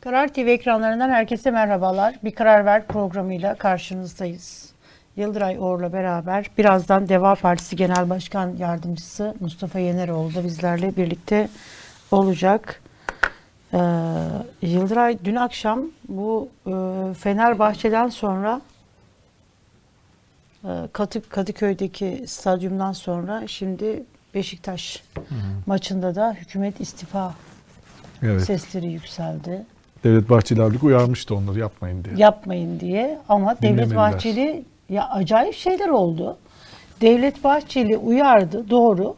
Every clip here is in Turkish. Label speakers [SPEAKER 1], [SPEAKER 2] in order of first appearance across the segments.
[SPEAKER 1] Karar TV ekranlarından herkese merhabalar. Bir Karar Ver programıyla karşınızdayız. Yıldıray Uğur'la beraber birazdan Deva Partisi Genel Başkan Yardımcısı Mustafa Yeneroğlu da bizlerle birlikte olacak. Ee, Yıldıray dün akşam bu e, Fenerbahçe'den sonra e, Katı, Kadıköy'deki stadyumdan sonra şimdi Beşiktaş maçında da hükümet istifa
[SPEAKER 2] Evet.
[SPEAKER 1] sesleri yükseldi.
[SPEAKER 2] Devlet Bahçeli abi uyarmıştı onları yapmayın diye.
[SPEAKER 1] yapmayın diye ama Devlet. Bahçeli ya acayip şeyler oldu. Devlet Bahçeli uyardı doğru.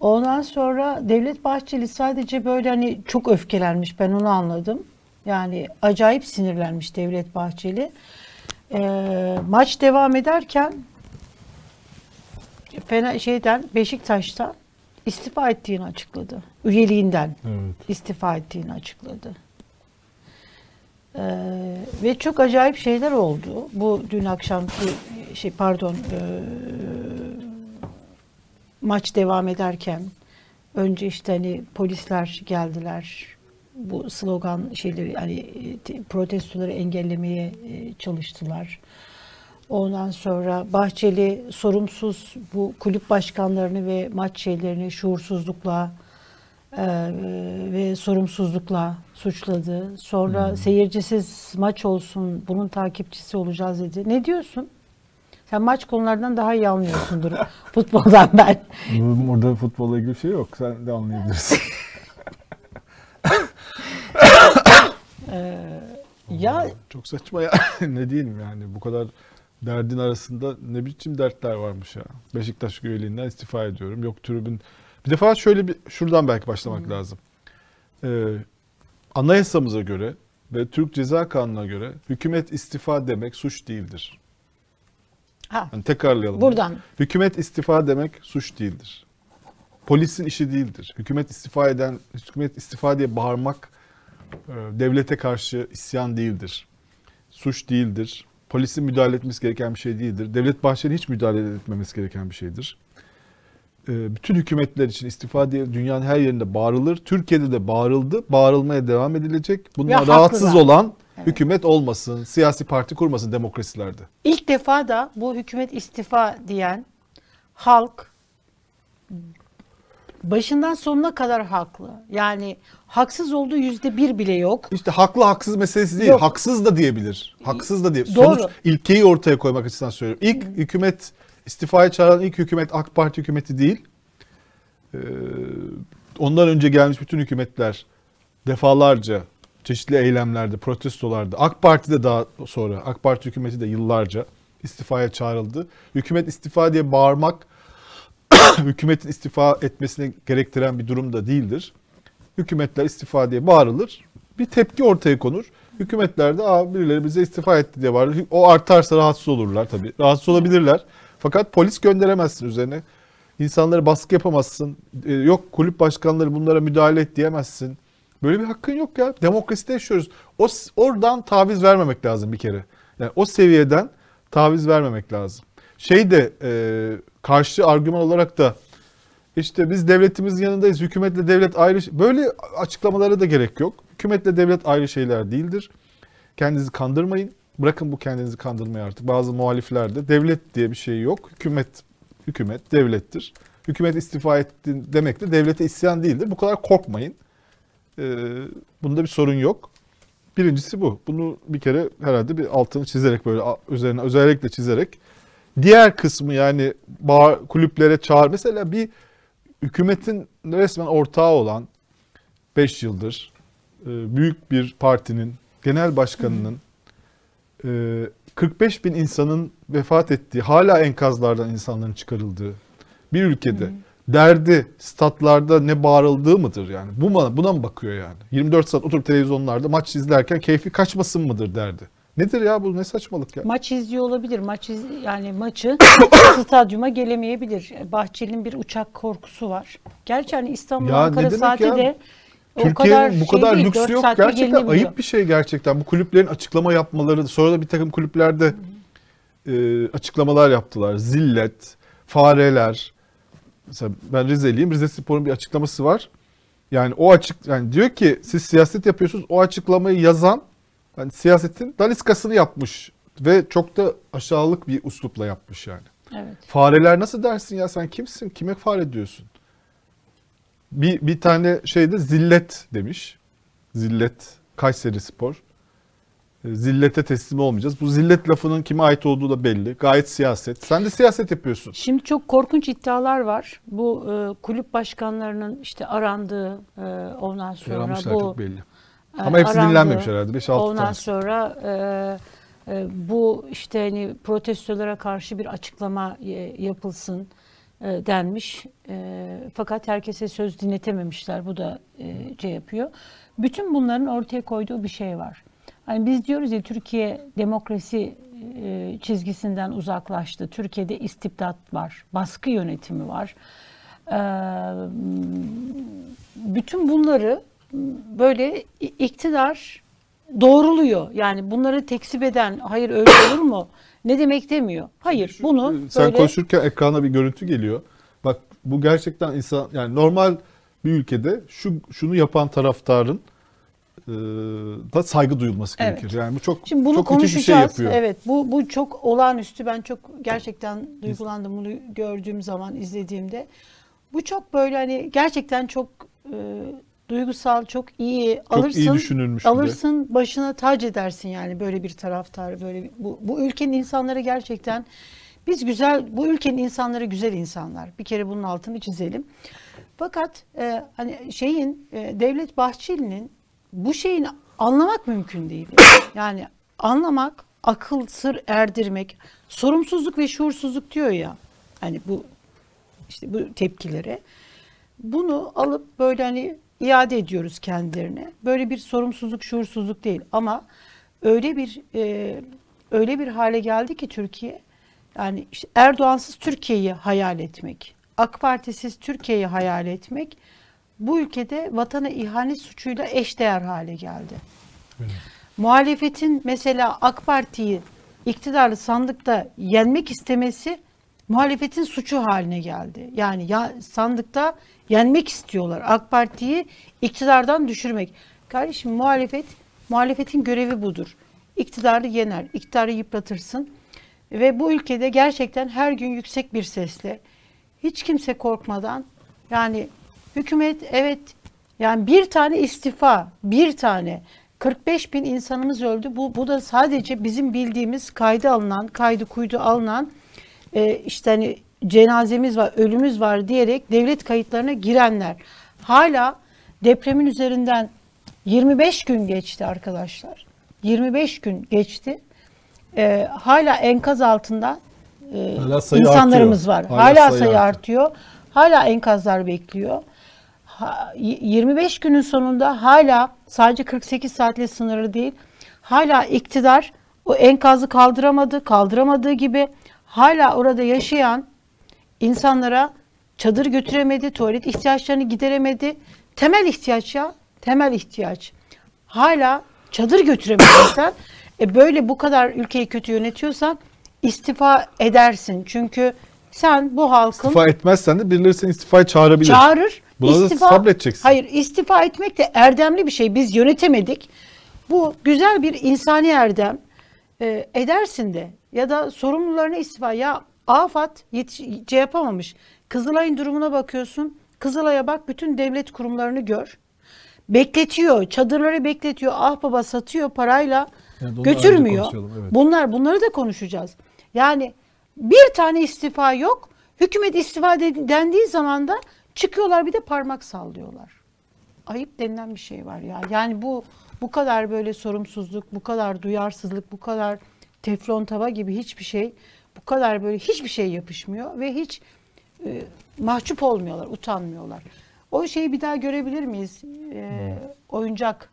[SPEAKER 1] Ondan sonra Devlet Bahçeli sadece böyle hani çok öfkelenmiş ben onu anladım. Yani acayip sinirlenmiş Devlet Bahçeli. Ee, maç devam ederken fena şeyden Beşiktaş'tan istifa ettiğini açıkladı. Üyeliğinden
[SPEAKER 2] Evet.
[SPEAKER 1] istifa ettiğini açıkladı. Ee, ve çok acayip şeyler oldu. Bu dün akşamki şey pardon e, maç devam ederken önce işte hani polisler geldiler. Bu slogan şeyleri hani te- protestoları engellemeye e, çalıştılar. Ondan sonra Bahçeli sorumsuz bu kulüp başkanlarını ve maç şeylerini şuursuzlukla e, ve sorumsuzlukla suçladı. Sonra seyircisiz maç olsun, bunun takipçisi olacağız dedi. Ne diyorsun? Sen maç konularından daha iyi anlıyorsundur futboldan ben.
[SPEAKER 2] Bu- Burada futbolla ilgili bir şey yok. Sen de anlayabilirsin.
[SPEAKER 1] Ya
[SPEAKER 2] Çok saçma ya. ne diyelim yani bu kadar derdin arasında ne biçim dertler varmış ya. Beşiktaş üyeliğinden istifa ediyorum. Yok tribün. Bir defa şöyle bir şuradan belki başlamak lazım. Ee, anayasamıza göre ve Türk Ceza Kanunu'na göre hükümet istifa demek suç değildir.
[SPEAKER 1] ha,
[SPEAKER 2] Yani tekrarlayalım.
[SPEAKER 1] buradan
[SPEAKER 2] Hükümet istifa demek suç değildir. Polisin işi değildir. Hükümet istifa eden, hükümet istifa diye bağırmak e, devlete karşı isyan değildir. Suç değildir. Polisin müdahale etmesi gereken bir şey değildir. Devlet Bahçeli hiç müdahale etmemesi gereken bir şeydir. E, Bütün hükümetler için istifa diye dünyanın her yerinde bağırılır. Türkiye'de de bağırıldı. Bağırılmaya devam edilecek. Bundan
[SPEAKER 1] haklı
[SPEAKER 2] rahatsız
[SPEAKER 1] da.
[SPEAKER 2] olan
[SPEAKER 1] Evet.
[SPEAKER 2] hükümet olmasın, siyasi parti kurmasın demokrasilerde.
[SPEAKER 1] ilk defa da bu hükümet istifa diyen halk başından sonuna kadar haklı. Yani haksız olduğu yüzde bir bile yok.
[SPEAKER 2] İşte haklı haksız meselesi değil.
[SPEAKER 1] Yok.
[SPEAKER 2] Haksız da diyebilir. Haksız da diye.
[SPEAKER 1] Doğru.
[SPEAKER 2] Sonuç ilkeyi ortaya koymak açısından söylüyorum. İlk hükümet istifaya çağıran ilk hükümet AK Parti hükümeti değil. Ee, ondan önce gelmiş bütün hükümetler defalarca çeşitli eylemlerde, protestolarda, AK Parti'de daha sonra, AK Parti hükümeti de yıllarca istifaya çağrıldı. Hükümet istifa diye bağırmak hükümetin istifa etmesini gerektiren bir durum da değildir. Hükümetler istifa diye bağırılır. Bir tepki ortaya konur. Hükümetler de birileri bize istifa etti diye bağırır. O artarsa rahatsız olurlar tabii. Rahatsız olabilirler. Fakat polis gönderemezsin üzerine. İnsanlara baskı yapamazsın. Ee, yok kulüp başkanları bunlara müdahale et diyemezsin. Böyle bir hakkın yok ya. Demokraside yaşıyoruz. O oradan taviz vermemek lazım bir kere. Yani o seviyeden taviz vermemek lazım. Şey de e, karşı argüman olarak da işte biz devletimizin yanındayız. Hükümetle devlet ayrı böyle açıklamalara da gerek yok. Hükümetle devlet ayrı şeyler değildir. Kendinizi kandırmayın. Bırakın bu kendinizi kandırmayı artık. Bazı muhalifler de devlet diye bir şey yok. Hükümet hükümet devlettir. Hükümet istifa etti demek de devlete isyan değildir. Bu kadar korkmayın. Ee, bunda bir sorun yok. Birincisi bu. Bunu bir kere herhalde bir altını çizerek böyle üzerine özellikle çizerek diğer kısmı yani bağ- kulüplere çağır. Mesela bir hükümetin resmen ortağı olan 5 yıldır e, büyük bir partinin genel başkanının e, 45 bin insanın vefat ettiği, hala enkazlardan insanların çıkarıldığı bir ülkede derdi statlarda ne bağırıldığı mıdır yani? Bu buna mı bakıyor yani? 24 saat oturup televizyonlarda maç izlerken keyfi kaçmasın mıdır derdi. Nedir ya bu ne saçmalık ya?
[SPEAKER 1] Maç izliyor olabilir. Maç iz, yani maçı stadyuma gelemeyebilir. Bahçeli'nin bir uçak korkusu var. Gerçi hani İstanbul
[SPEAKER 2] Ya
[SPEAKER 1] Ankara saati
[SPEAKER 2] ya?
[SPEAKER 1] de
[SPEAKER 2] Türkiye'nin bu
[SPEAKER 1] şey
[SPEAKER 2] kadar
[SPEAKER 1] değil,
[SPEAKER 2] lüksü yok. Gerçekten ayıp bir şey gerçekten. Bu kulüplerin açıklama yapmaları, sonra da bir takım kulüplerde e, açıklamalar yaptılar. Zillet, fareler. Mesela ben Rizeliyim. Rize Spor'un bir açıklaması var. Yani o açık yani diyor ki siz siyaset yapıyorsunuz. O açıklamayı yazan yani siyasetin daniskasını yapmış ve çok da aşağılık bir uslupla yapmış yani.
[SPEAKER 1] Evet.
[SPEAKER 2] Fareler nasıl dersin ya sen kimsin? Kime fare diyorsun? Bir, bir tane şeyde zillet demiş. Zillet Kayseri Spor. E, Zillete teslim olmayacağız. Bu zillet lafının kime ait olduğu da belli. Gayet siyaset. Sen de siyaset yapıyorsun.
[SPEAKER 1] Şimdi çok korkunç iddialar var. Bu e, kulüp başkanlarının işte arandığı e, ondan sonra
[SPEAKER 2] Yaranmışlar
[SPEAKER 1] bu
[SPEAKER 2] çok belli.
[SPEAKER 1] e,
[SPEAKER 2] Ama hepsi
[SPEAKER 1] arandığı,
[SPEAKER 2] dinlenmemiş herhalde. 5-6
[SPEAKER 1] Ondan
[SPEAKER 2] tanesi.
[SPEAKER 1] sonra e, e, bu işte hani protestolara karşı bir açıklama e, yapılsın denmiş. E, fakat herkese söz dinletememişler. Bu da e, şey yapıyor. Bütün bunların ortaya koyduğu bir şey var. Hani biz diyoruz ya Türkiye demokrasi e, çizgisinden uzaklaştı. Türkiye'de istibdat var, baskı yönetimi var. E, bütün bunları böyle iktidar doğruluyor. Yani bunları tekzip eden hayır öyle olur mu? Ne demek demiyor. Hayır bunu
[SPEAKER 2] Sen
[SPEAKER 1] böyle
[SPEAKER 2] konuşurken ekrana bir görüntü geliyor. Bak bu gerçekten insan yani normal bir ülkede şu şunu yapan taraftarın e, da saygı duyulması
[SPEAKER 1] Evet.
[SPEAKER 2] gerekir. Yani bu çok
[SPEAKER 1] Şimdi bunu
[SPEAKER 2] çok bir
[SPEAKER 1] konuşacağız.
[SPEAKER 2] şey yapıyor.
[SPEAKER 1] evet, bu bu çok olağanüstü. Ben çok gerçekten duygulandım bunu gördüğüm zaman, izlediğimde. Bu çok böyle hani gerçekten çok e, duygusal, çok iyi
[SPEAKER 2] Çok
[SPEAKER 1] alırsın.
[SPEAKER 2] iyi düşünülmüş bir de.
[SPEAKER 1] alırsın, başına tac edersin yani böyle bir taraftar, böyle bir- bu bu ülkenin insanları gerçekten biz güzel, bu ülkenin insanları güzel insanlar. Bir kere bunun altını çizelim. Fakat e, hani şeyin e, Devlet Bahçeli'nin bu şeyini anlamak mümkün değil. Yani anlamak, akıl sır erdirmek, sorumsuzluk ve şuursuzluk diyor ya. Hani bu işte bu tepkilere. Bunu alıp böyle hani iade ediyoruz kendilerine. Böyle bir sorumsuzluk, şuursuzluk değil ama öyle bir e, öyle bir hale geldi ki Türkiye yani işte Erdoğansız Türkiye'yi hayal etmek, AK Partisiz Türkiye'yi hayal etmek bu ülkede vatana ihanet suçuyla eşdeğer hale geldi. Muhalefetin mesela AK Parti'yi iktidarlı sandıkta yenmek istemesi muhalefetin suçu haline geldi. Yani ya sandıkta yenmek istiyorlar. AK Parti'yi iktidardan düşürmek. Kardeşim muhalefet muhalefetin görevi budur. İktidarı yener, iktidarı yıpratırsın. Ve bu ülkede gerçekten her gün yüksek bir sesle hiç kimse korkmadan yani hükümet evet yani bir tane istifa bir tane 45 bin insanımız öldü. Bu, bu da sadece bizim bildiğimiz kaydı alınan, kaydı kuydu alınan e, işte hani cenazemiz var, ölümüz var diyerek devlet kayıtlarına girenler. Hala depremin üzerinden 25 gün geçti arkadaşlar. 25 gün geçti. E, hala enkaz altında e,
[SPEAKER 2] Hala
[SPEAKER 1] insanlarımız
[SPEAKER 2] artıyor.
[SPEAKER 1] var.
[SPEAKER 2] Hala
[SPEAKER 1] Hala,
[SPEAKER 2] sayı
[SPEAKER 1] sayı
[SPEAKER 2] artıyor.
[SPEAKER 1] artıyor. Hala enkazlar bekliyor. Ha- y- 25 günün sonunda hala sadece 48 saatle sınırlı değil. Hala iktidar o enkazı kaldıramadı, kaldıramadığı gibi hala orada yaşayan insanlara çadır götüremedi, tuvalet ihtiyaçlarını gideremedi. Temel ihtiyaç ya, temel ihtiyaç. Hala çadır götüremediysen, e böyle bu kadar ülkeyi kötü yönetiyorsan istifa edersin. Çünkü sen bu halkın
[SPEAKER 2] İstifa etmezsen de birileri seni istifaya çağırabilir.
[SPEAKER 1] çağırır.
[SPEAKER 2] Buna da sabredeceksin.
[SPEAKER 1] Hayır istifa etmek de erdemli bir şey. Biz yönetemedik. Bu güzel bir insani erdem. Ee, edersin de ya da sorumlularına istifa. Ya AFAD yetiş- şey yapamamış. Kızılay'ın durumuna bakıyorsun. Kızılay'a bak bütün devlet kurumlarını gör. Bekletiyor. Çadırları bekletiyor. Ah baba satıyor parayla.
[SPEAKER 2] Ayrıca
[SPEAKER 1] götürmüyor.
[SPEAKER 2] evet.
[SPEAKER 1] Bunlar bunları da konuşacağız. Yani bir tane istifa yok. Hükümet istifa dendiği zaman da çıkıyorlar bir de parmak sallıyorlar. Ayıp denilen bir şey var ya. Yani bu bu kadar böyle sorumsuzluk, bu kadar duyarsızlık, bu kadar teflon tava gibi hiçbir şey, bu kadar böyle hiçbir şey yapışmıyor ve hiç e, mahcup olmuyorlar, utanmıyorlar. O şeyi bir daha görebilir miyiz? E, oyuncak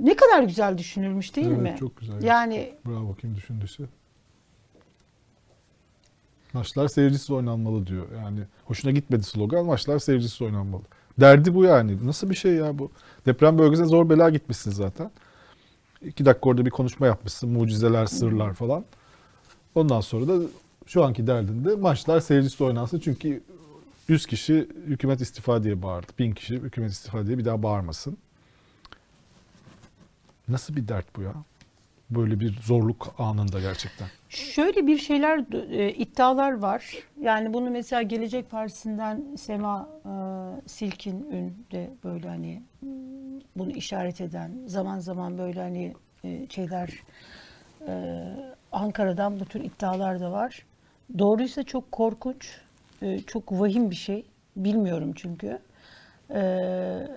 [SPEAKER 1] ne kadar güzel düşünülmüş değil
[SPEAKER 2] Evet,
[SPEAKER 1] mi?
[SPEAKER 2] çok güzel.
[SPEAKER 1] Yani
[SPEAKER 2] Bravo kim düşündüyse. Maçlar seyircisiz oynanmalı diyor. Yani hoşuna gitmedi slogan. Maçlar seyircisiz oynanmalı. Derdi bu yani. Nasıl bir şey ya bu? Deprem bölgesine zor bela gitmişsin zaten. İki dakika orada bir konuşma yapmışsın. Mucizeler, sırlar falan. Ondan sonra da şu anki derdinde maçlar seyircisiz oynansın. Çünkü 100 kişi hükümet istifa diye bağırdı. 1000 kişi hükümet istifa diye bir daha bağırmasın. Nasıl bir dert bu ya? Böyle bir zorluk anında gerçekten.
[SPEAKER 1] Şöyle bir şeyler e, iddialar var. Yani bunu mesela Gelecek Partisi'nden Sema e, Silkin Ün de böyle hani bunu işaret eden zaman zaman böyle hani e, şeyler e, Ankara'dan bu tür iddialar da var. Doğruysa çok korkunç, e, çok vahim bir şey. Bilmiyorum çünkü. E,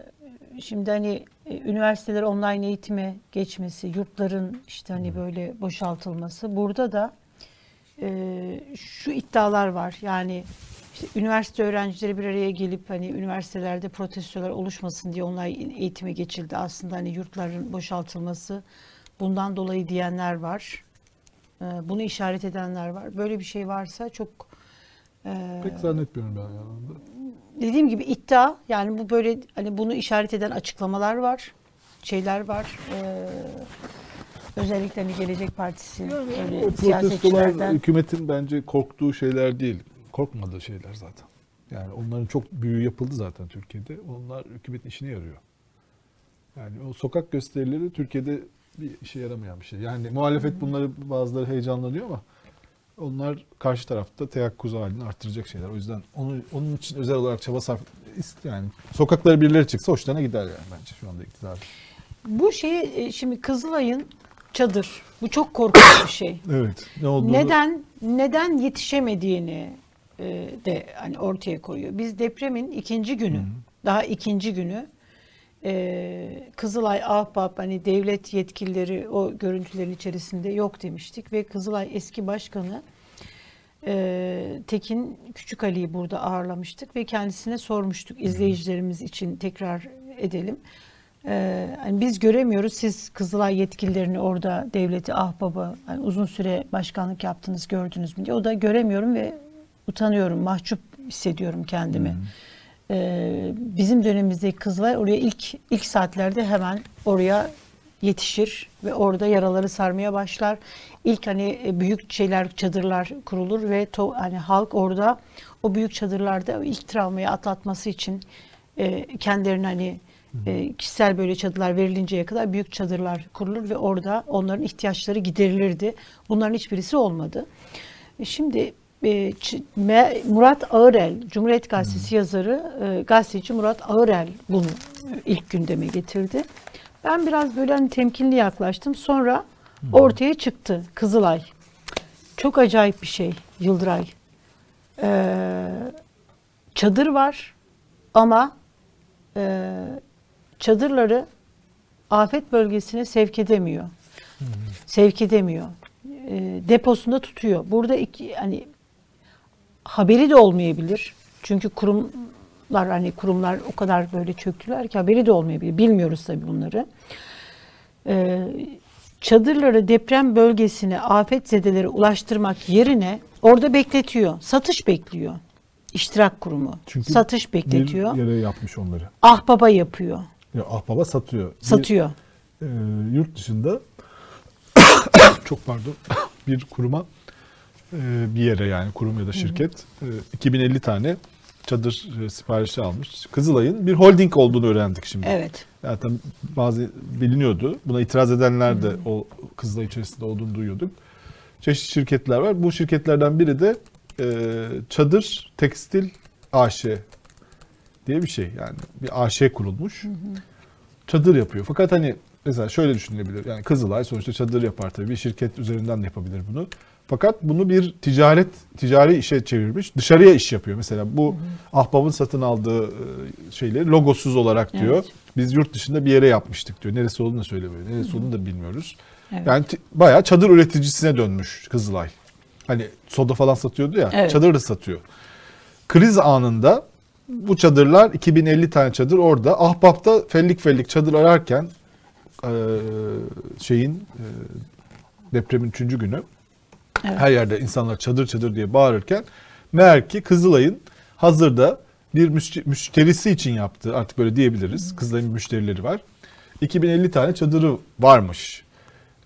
[SPEAKER 1] şimdi hani e, üniversiteler online eğitime geçmesi, yurtların işte hani böyle boşaltılması. Burada da şu iddialar var. Yani işte üniversite öğrencileri bir araya gelip hani üniversitelerde protestolar oluşmasın diye online eğitime geçildi. Aslında hani yurtların boşaltılması bundan dolayı diyenler var. E, bunu işaret edenler var. Böyle bir şey varsa çok e,
[SPEAKER 2] Pek zannetmiyorum ben ya.
[SPEAKER 1] dediğim gibi iddia yani bu böyle hani bunu işaret eden açıklamalar var. Şeyler var. Ee, özellikle hani Gelecek Partisi öyle
[SPEAKER 2] O protestolar
[SPEAKER 1] siyasetçilerden
[SPEAKER 2] hükümetin bence korktuğu şeyler değil. Korkmadığı şeyler zaten. Yani onların çok büyüğü yapıldı zaten Türkiye'de. Onlar hükümetin işine yarıyor. Yani o sokak gösterileri Türkiye'de bir işe yaramayan bir şey. Yani muhalefet bunları bazıları heyecanlanıyor ama onlar karşı tarafta teyakkuz halini arttıracak şeyler. O yüzden onu onun için özel olarak çaba sarf yani sokaklara birileri çıksa hoşlarına gider yani bence şu anda iktidar.
[SPEAKER 1] bu şeyi e, şimdi Kızılay'ın çadır. Bu çok korkunç bir şey.
[SPEAKER 2] Evet. Ne olduğunu
[SPEAKER 1] Neden neden yetişemediğini e, de hani ortaya koyuyor. Biz depremin ikinci günü, daha ikinci günü e, Kızılay Ahbap hani devlet yetkilileri o görüntülerin içerisinde yok demiştik ve Kızılay eski başkanı e, Tekin Küçük Ali'yi burada ağırlamıştık ve kendisine sormuştuk izleyicilerimiz için tekrar edelim. Hani biz göremiyoruz. Siz Kızılay yetkililerini orada devleti ahbaba hani uzun süre başkanlık yaptınız gördünüz mü diye. O da göremiyorum ve utanıyorum, mahcup hissediyorum kendimi. Ee, bizim dönemimizdeki Kızılay oraya ilk ilk saatlerde hemen oraya yetişir ve orada yaraları sarmaya başlar. İlk hani e, büyük şeyler çadırlar kurulur ve to, hani halk orada o büyük çadırlarda ilk travmayı atlatması için e, kendilerini hani e, kişisel böyle çadırlar verilinceye kadar büyük çadırlar kurulur ve orada onların ihtiyaçları giderilirdi. Bunların hiçbirisi olmadı. E, Şimdi e, Murat Ağırel, Cumhuriyet Gazetesi yazarı, e, gazeteci Murat Ağırel bunu ilk gündeme getirdi. Ben biraz böyle hani temkinli yaklaştım. Sonra ortaya çıktı Kızılay. Çok acayip bir şey Yıldıray. Ee, çadır var ama e, çadırları afet bölgesine sevk edemiyor. Sevk edemiyor. E, deposunda tutuyor. Burada iki hani haberi de olmayabilir. Çünkü kurumlar hani kurumlar o kadar böyle çöktüler ki haberi de olmayabilir. Bilmiyoruz tabii bunları. E, çadırları deprem bölgesine afetzedelere ulaştırmak yerine orada bekletiyor. Satış bekliyor. İştirak kurumu.
[SPEAKER 2] Çünkü
[SPEAKER 1] Satış bekletiyor.
[SPEAKER 2] bir yere yapmış onları.
[SPEAKER 1] Ahbaba yapıyor.
[SPEAKER 2] Ya Ahbaba satıyor. Bir-
[SPEAKER 1] Satıyor.
[SPEAKER 2] e, yurt dışında çok pardon bir kuruma bir yere yani kurum ya da şirket e, 2050 tane çadır e, siparişi almış. Kızılay'ın bir holding olduğunu öğrendik şimdi.
[SPEAKER 1] Evet.
[SPEAKER 2] Zaten bazı biliniyordu. Buna itiraz edenler de o Kızılay içerisinde olduğunu duyuyorduk. Çeşitli şirketler var. Bu şirketlerden biri de e, Çadır Tekstil AŞ diye bir şey. Yani bir AŞ kurulmuş. Çadır yapıyor. Fakat hani mesela şöyle düşünülebilir. Yani Kızılay sonuçta çadır yapar tabii. Bir şirket üzerinden de yapabilir bunu. Fakat bunu bir ticaret, ticari işe çevirmiş. Dışarıya iş yapıyor. Mesela bu Ahbap'ın satın aldığı e, şeyleri logosuz olarak diyor.
[SPEAKER 1] Evet.
[SPEAKER 2] Biz yurt dışında bir yere yapmıştık diyor. Neresi olduğunu da söylemiyor. Neresi olduğunu da bilmiyoruz.
[SPEAKER 1] Evet.
[SPEAKER 2] Yani ti- bayağı çadır üreticisine dönmüş Kızılay. Hani soda falan satıyordu ya.
[SPEAKER 1] Evet.
[SPEAKER 2] Çadır da satıyor. Kriz anında bu çadırlar 2050 tane çadır orada. Ahbap'ta fellik fellik çadır ararken eee, şeyin eee, depremin 3. günü
[SPEAKER 1] Evet.
[SPEAKER 2] her yerde insanlar çadır çadır diye bağırırken meğer ki Kızılay'ın hazırda bir müşte- müşterisi için yaptığı artık böyle diyebiliriz. Kızılay'ın müşterileri var. 2050 tane çadırı varmış.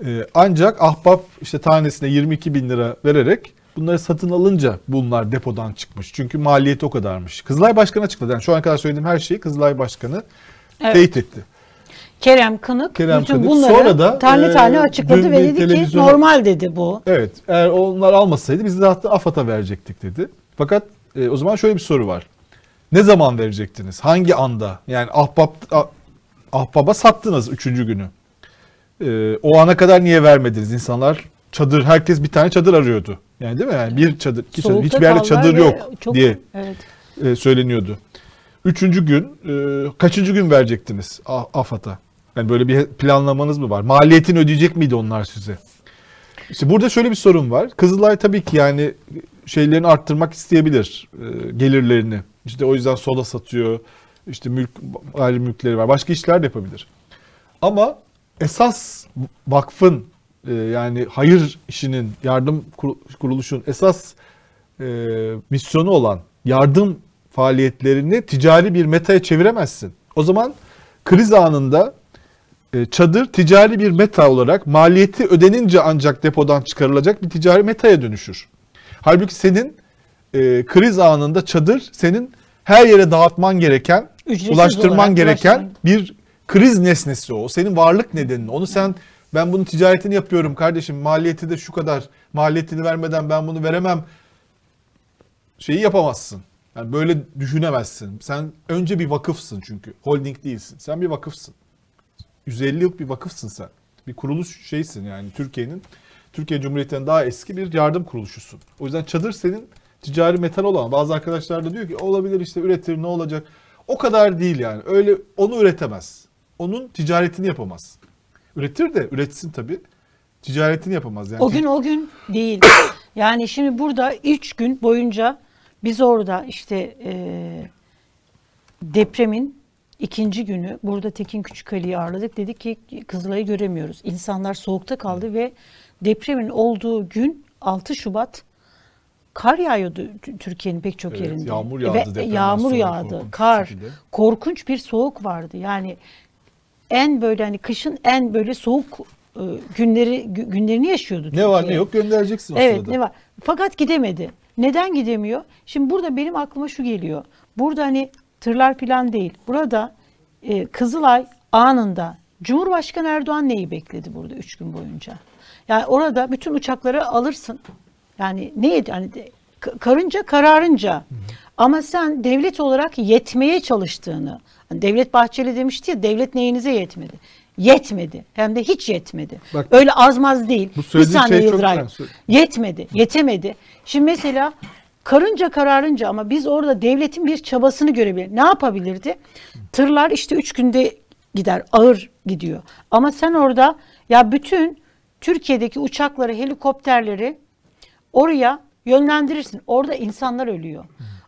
[SPEAKER 2] Ee, ancak Ahbap işte tanesine 22 bin lira vererek bunları satın alınca bunlar depodan çıkmış. Çünkü maliyeti o kadarmış. Kızılay Başkanı açıkladı. Yani şu ana kadar söylediğim her şeyi Kızılay Başkanı
[SPEAKER 1] Evet.
[SPEAKER 2] teyit etti.
[SPEAKER 1] Kerem Kınık
[SPEAKER 2] Kerem
[SPEAKER 1] bütün
[SPEAKER 2] Kınık.
[SPEAKER 1] bunları
[SPEAKER 2] Sonra da,
[SPEAKER 1] tane
[SPEAKER 2] e,
[SPEAKER 1] tane açıkladı ve dedi ki
[SPEAKER 2] televizyona-
[SPEAKER 1] normal dedi bu.
[SPEAKER 2] Evet. Eğer onlar almasaydı biz de hatta AFAD'a verecektik dedi. Fakat e, o zaman şöyle bir soru var. Ne zaman verecektiniz? Hangi anda? Yani ahbap, ah- ahbaba sattınız üçüncü günü. E, o ana kadar niye vermediniz? İnsanlar çadır, herkes bir tane çadır arıyordu. Yani değil mi? Yani bir çadır, iki çadır,
[SPEAKER 1] Soğukta
[SPEAKER 2] hiçbir yerde çadır yok
[SPEAKER 1] çok-
[SPEAKER 2] diye
[SPEAKER 1] Evet.
[SPEAKER 2] e, söyleniyordu. Üçüncü gün, e, kaçıncı gün verecektiniz AFAD'a? Yani böyle bir planlamanız mı var? Maliyetini ödeyecek miydi onlar size? İşte burada şöyle bir sorun var. Kızılay tabii ki yani şeylerini arttırmak isteyebilir e, gelirlerini. İşte o yüzden soda satıyor. İşte mülk gayrimülkleri var. Başka işler de yapabilir. Ama esas vakfın e, yani hayır işinin, yardım kur- kuruluşun esas e, misyonu olan yardım faaliyetlerini ticari bir metaya çeviremezsin. O zaman kriz anında çadır ticari bir meta olarak maliyeti ödenince ancak depodan çıkarılacak bir ticari metaya dönüşür. Halbuki senin e, kriz anında çadır senin her yere dağıtman gereken,
[SPEAKER 1] Ücretsiz
[SPEAKER 2] ulaştırman gereken
[SPEAKER 1] ulaştırman.
[SPEAKER 2] bir kriz nesnesi o. O Senin varlık nedenin. Onu sen ben bunun ticaretini yapıyorum kardeşim maliyeti de şu kadar maliyetini vermeden ben bunu veremem şeyi yapamazsın. Yani böyle düşünemezsin. Sen önce bir vakıfsın çünkü. Holding değilsin. Sen bir vakıfsın. 150 yıllık bir vakıfsın sen. Bir kuruluş şeysin yani Türkiye'nin Türkiye Cumhuriyeti'nden daha eski bir yardım kuruluşusun. O yüzden çadır senin ticari metal olan. Bazı arkadaşlar da diyor ki olabilir işte üretir ne olacak. O kadar değil yani. Öyle onu üretemez. Onun ticaretini yapamaz. Üretir de üretsin tabii. Ticaretini yapamaz yani.
[SPEAKER 1] O gün o gün değil. Yani şimdi burada üç gün boyunca biz orada işte e, depremin ikinci günü burada Tekin Küçükali'yi ağırladık. Dedik ki Kızılay'ı göremiyoruz. İnsanlar soğukta kaldı ve depremin olduğu gün 6 Şubat kar yağıyordu Türkiye'nin pek çok
[SPEAKER 2] Evet,
[SPEAKER 1] yerinde.
[SPEAKER 2] yağmur
[SPEAKER 1] Ve
[SPEAKER 2] yağdı depremden
[SPEAKER 1] Yağmur yağdı,
[SPEAKER 2] korkunç
[SPEAKER 1] kar,
[SPEAKER 2] şekilde.
[SPEAKER 1] korkunç bir soğuk vardı. Yani en böyle hani kışın en böyle soğuk e, günleri gü- günlerini yaşıyordu
[SPEAKER 2] ne var ne
[SPEAKER 1] Türkiye.
[SPEAKER 2] yok göndereceksin o
[SPEAKER 1] Evet
[SPEAKER 2] sırada.
[SPEAKER 1] ne var? Fakat gidemedi. Neden gidemiyor? Şimdi burada benim aklıma şu geliyor. Burada hani tırlar falan değil. Burada e, Kızılay anında Cumhurbaşkanı Erdoğan neyi bekledi burada üç gün boyunca? Yani orada bütün uçakları alırsın. Yani neydi? Hani k- karınca kararınca. Ama sen devlet olarak yetmeye çalıştığını. Hani Devlet Bahçeli demişti ya devlet neyinize yetmedi. Yetmedi. Hem de hiç yetmedi.
[SPEAKER 2] Bak,
[SPEAKER 1] Öyle azmaz değil.
[SPEAKER 2] bu
[SPEAKER 1] Bir
[SPEAKER 2] söylediğin
[SPEAKER 1] saniye
[SPEAKER 2] şey çok
[SPEAKER 1] Yıldıray. Yetmedi, yetemedi. Şimdi mesela karınca kararınca ama biz orada devletin bir çabasını görebilir. Ne yapabilirdi? Tırlar işte üç günde gider, ağır gidiyor. Ama sen orada ya bütün Türkiye'deki uçakları, helikopterleri oraya yönlendirirsin. Orada insanlar ölüyor.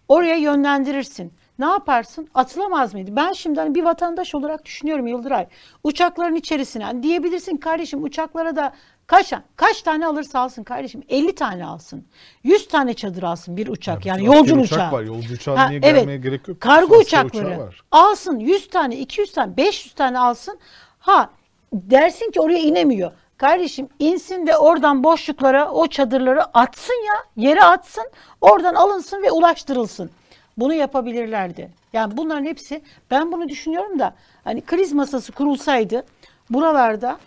[SPEAKER 1] Oraya yönlendirirsin. Ne yaparsın? Atılamaz mıydı? Ben şimdi hani bir vatandaş olarak düşünüyorum Yıldıray. Uçakların içerisine diyebilirsin kardeşim uçaklara da kaç kaç tane alırsa alsın kardeşim 50 tane alsın. 100 tane çadır alsın bir uçak.
[SPEAKER 2] Ya
[SPEAKER 1] Yani
[SPEAKER 2] bizim
[SPEAKER 1] yolcu
[SPEAKER 2] askeri uçak
[SPEAKER 1] uçağı.
[SPEAKER 2] var. Yolcu uçağı
[SPEAKER 1] Ha,
[SPEAKER 2] niye
[SPEAKER 1] evet.
[SPEAKER 2] gelmeye gerek yok.
[SPEAKER 1] Kargo uçakları
[SPEAKER 2] uçağı var.
[SPEAKER 1] alsın 100 tane, 200 tane, 500 tane alsın. Ha dersin ki oraya inemiyor. Kardeşim insin de oradan boşluklara o çadırları atsın ya yere atsın oradan alınsın ve ulaştırılsın. Bunu yapabilirlerdi. Yani bunların hepsi ben bunu düşünüyorum da hani kriz masası kurulsaydı buralarda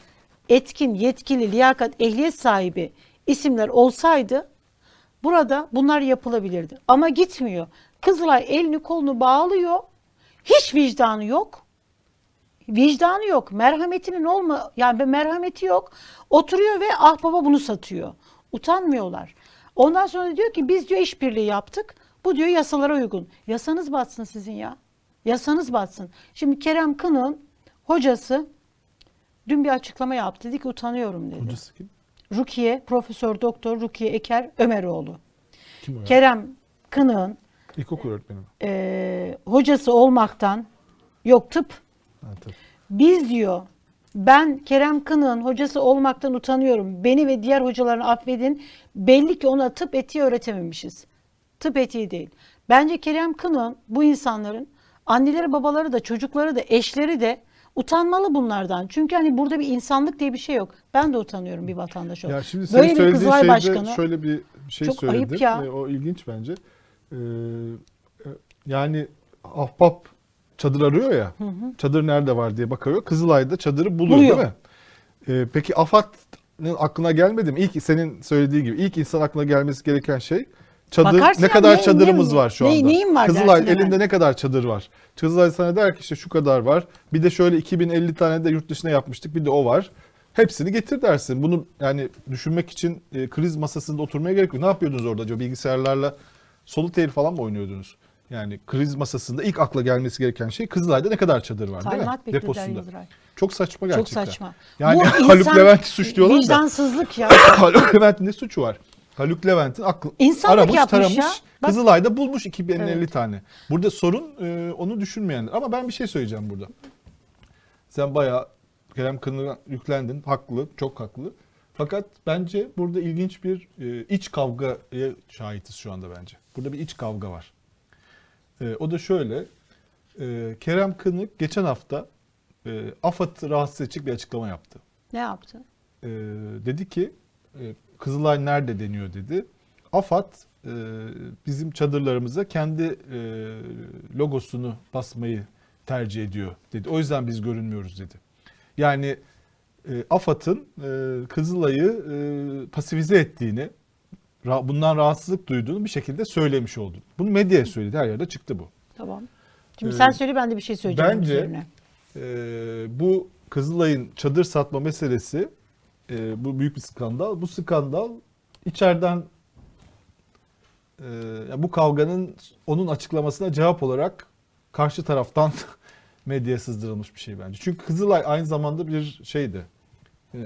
[SPEAKER 1] etkin, yetkili, liyakat, ehliyet sahibi isimler olsaydı burada bunlar yapılabilirdi. Ama gitmiyor. Kızılay elini kolunu bağlıyor. Hiç vicdanı yok. Vicdanı yok. Merhametinin olma yani bir merhameti yok. Oturuyor ve ah baba bunu satıyor. Utanmıyorlar. Ondan sonra diyor ki biz diyor işbirliği yaptık. Bu diyor yasalara uygun. Yasanız batsın sizin ya. Yasanız batsın. Şimdi Kerem Kınık'ın hocası dün bir açıklama yaptı. Dedi ki utanıyorum dedi.
[SPEAKER 2] Hocası kim?
[SPEAKER 1] Rukiye, Profesör Doktor Rukiye Eker Ömeroğlu.
[SPEAKER 2] Kim o ya?
[SPEAKER 1] Kerem Kınık'ın
[SPEAKER 2] İlkokul öğretmeni. mi?
[SPEAKER 1] e, hocası olmaktan yok tıp
[SPEAKER 2] Ha, tabii.
[SPEAKER 1] biz diyor ben Kerem Kınık'ın hocası olmaktan utanıyorum. Beni ve diğer hocalarını affedin. Belli ki ona tıp etiği öğretememişiz. Tıp etiği değil. Bence Kerem Kınık'ın bu insanların anneleri babaları da çocukları da eşleri de utanmalı bunlardan. Çünkü hani burada bir insanlık diye bir şey yok. Ben de utanıyorum bir vatandaş olarak.
[SPEAKER 2] Ya şimdi
[SPEAKER 1] Böyle bir Kızılay Başkanı
[SPEAKER 2] şöyle bir şey
[SPEAKER 1] Çok
[SPEAKER 2] söyledin.
[SPEAKER 1] ayıp ya.
[SPEAKER 2] E, o ilginç bence. Ee, yani ahbap çadır arıyor ya. Çadır nerede var diye bakıyor. Kızılay'da çadırı buluyor,
[SPEAKER 1] Buluyor.
[SPEAKER 2] değil mi? Ee, peki AFAD'ın aklına gelmedi mi? İlk senin söylediği gibi ilk insan aklına gelmesi gereken şey çadır
[SPEAKER 1] Bakarsın
[SPEAKER 2] ne kadar
[SPEAKER 1] ne-
[SPEAKER 2] çadırımız
[SPEAKER 1] ne-
[SPEAKER 2] var şu
[SPEAKER 1] ne-
[SPEAKER 2] anda.
[SPEAKER 1] neyin var
[SPEAKER 2] Kızılay
[SPEAKER 1] dersin hemen.
[SPEAKER 2] elinde ne kadar çadır var? Kızılay sana der ki işte şu kadar var. Bir de şöyle 2050 tane de yurt dışına yapmıştık. Bir de o var. Hepsini getir dersin. Bunu yani düşünmek için e, kriz masasında oturmaya gerek yok. Ne yapıyordunuz orada acaba? Bilgisayarlarla solitaire falan mı oynuyordunuz? Yani kriz masasında ilk akla gelmesi gereken şey Kızılay'da ne kadar çadır var değil
[SPEAKER 1] Talimat
[SPEAKER 2] mi? Deposunda. Çok saçma
[SPEAKER 1] Çok
[SPEAKER 2] gerçekten.
[SPEAKER 1] saçma.
[SPEAKER 2] Yani
[SPEAKER 1] Bu
[SPEAKER 2] Haluk
[SPEAKER 1] insan
[SPEAKER 2] Levent'i suçluyorlar da.
[SPEAKER 1] Vicdansızlık ya.
[SPEAKER 2] Haluk Levent'in ne suçu var? Haluk Levent'in aklı
[SPEAKER 1] İnsanlık
[SPEAKER 2] aramış,
[SPEAKER 1] yapmış
[SPEAKER 2] taramış,
[SPEAKER 1] ya. Bak-
[SPEAKER 2] Kızılay'da bulmuş 2050
[SPEAKER 1] Evet.
[SPEAKER 2] tane. Burada sorun e, onu düşünmeyenler. Ama ben bir şey söyleyeceğim burada. Sen bayağı Kerem Kınık'a yüklendin. Haklı, çok haklı. Fakat bence burada ilginç bir e, iç kavgaya şahitiz şu anda bence. Burada bir iç kavga var. E, o da şöyle. E, Kerem Kınık geçen hafta e, AFAD'ı rahatsız edecek bir açıklama yaptı
[SPEAKER 1] ne yaptı?
[SPEAKER 2] e, dedi ki e, Kızılay nerede deniyor dedi. AFAD e, bizim çadırlarımıza kendi e, logosunu basmayı tercih ediyor dedi. O yüzden biz görünmüyoruz dedi. Yani e, AFAD'ın e, Kızılay'ı e, pasifize ettiğini, ra- bundan rahatsızlık duyduğunu bir şekilde söylemiş oldu. Bunu medyaya söyledi. Her yerde çıktı bu.
[SPEAKER 1] Tamam. Şimdi
[SPEAKER 2] Ee,
[SPEAKER 1] sen söyle ben de bir şey söyleyeceğim
[SPEAKER 2] bence-. Ee, bu Kızılay'ın çadır satma meselesi e, bu büyük bir skandal. Bu skandal içeriden e, bu kavganın onun açıklamasına cevap olarak karşı taraftan medyaya sızdırılmış bir şey bence. Çünkü Kızılay aynı zamanda bir şeydi. Ee,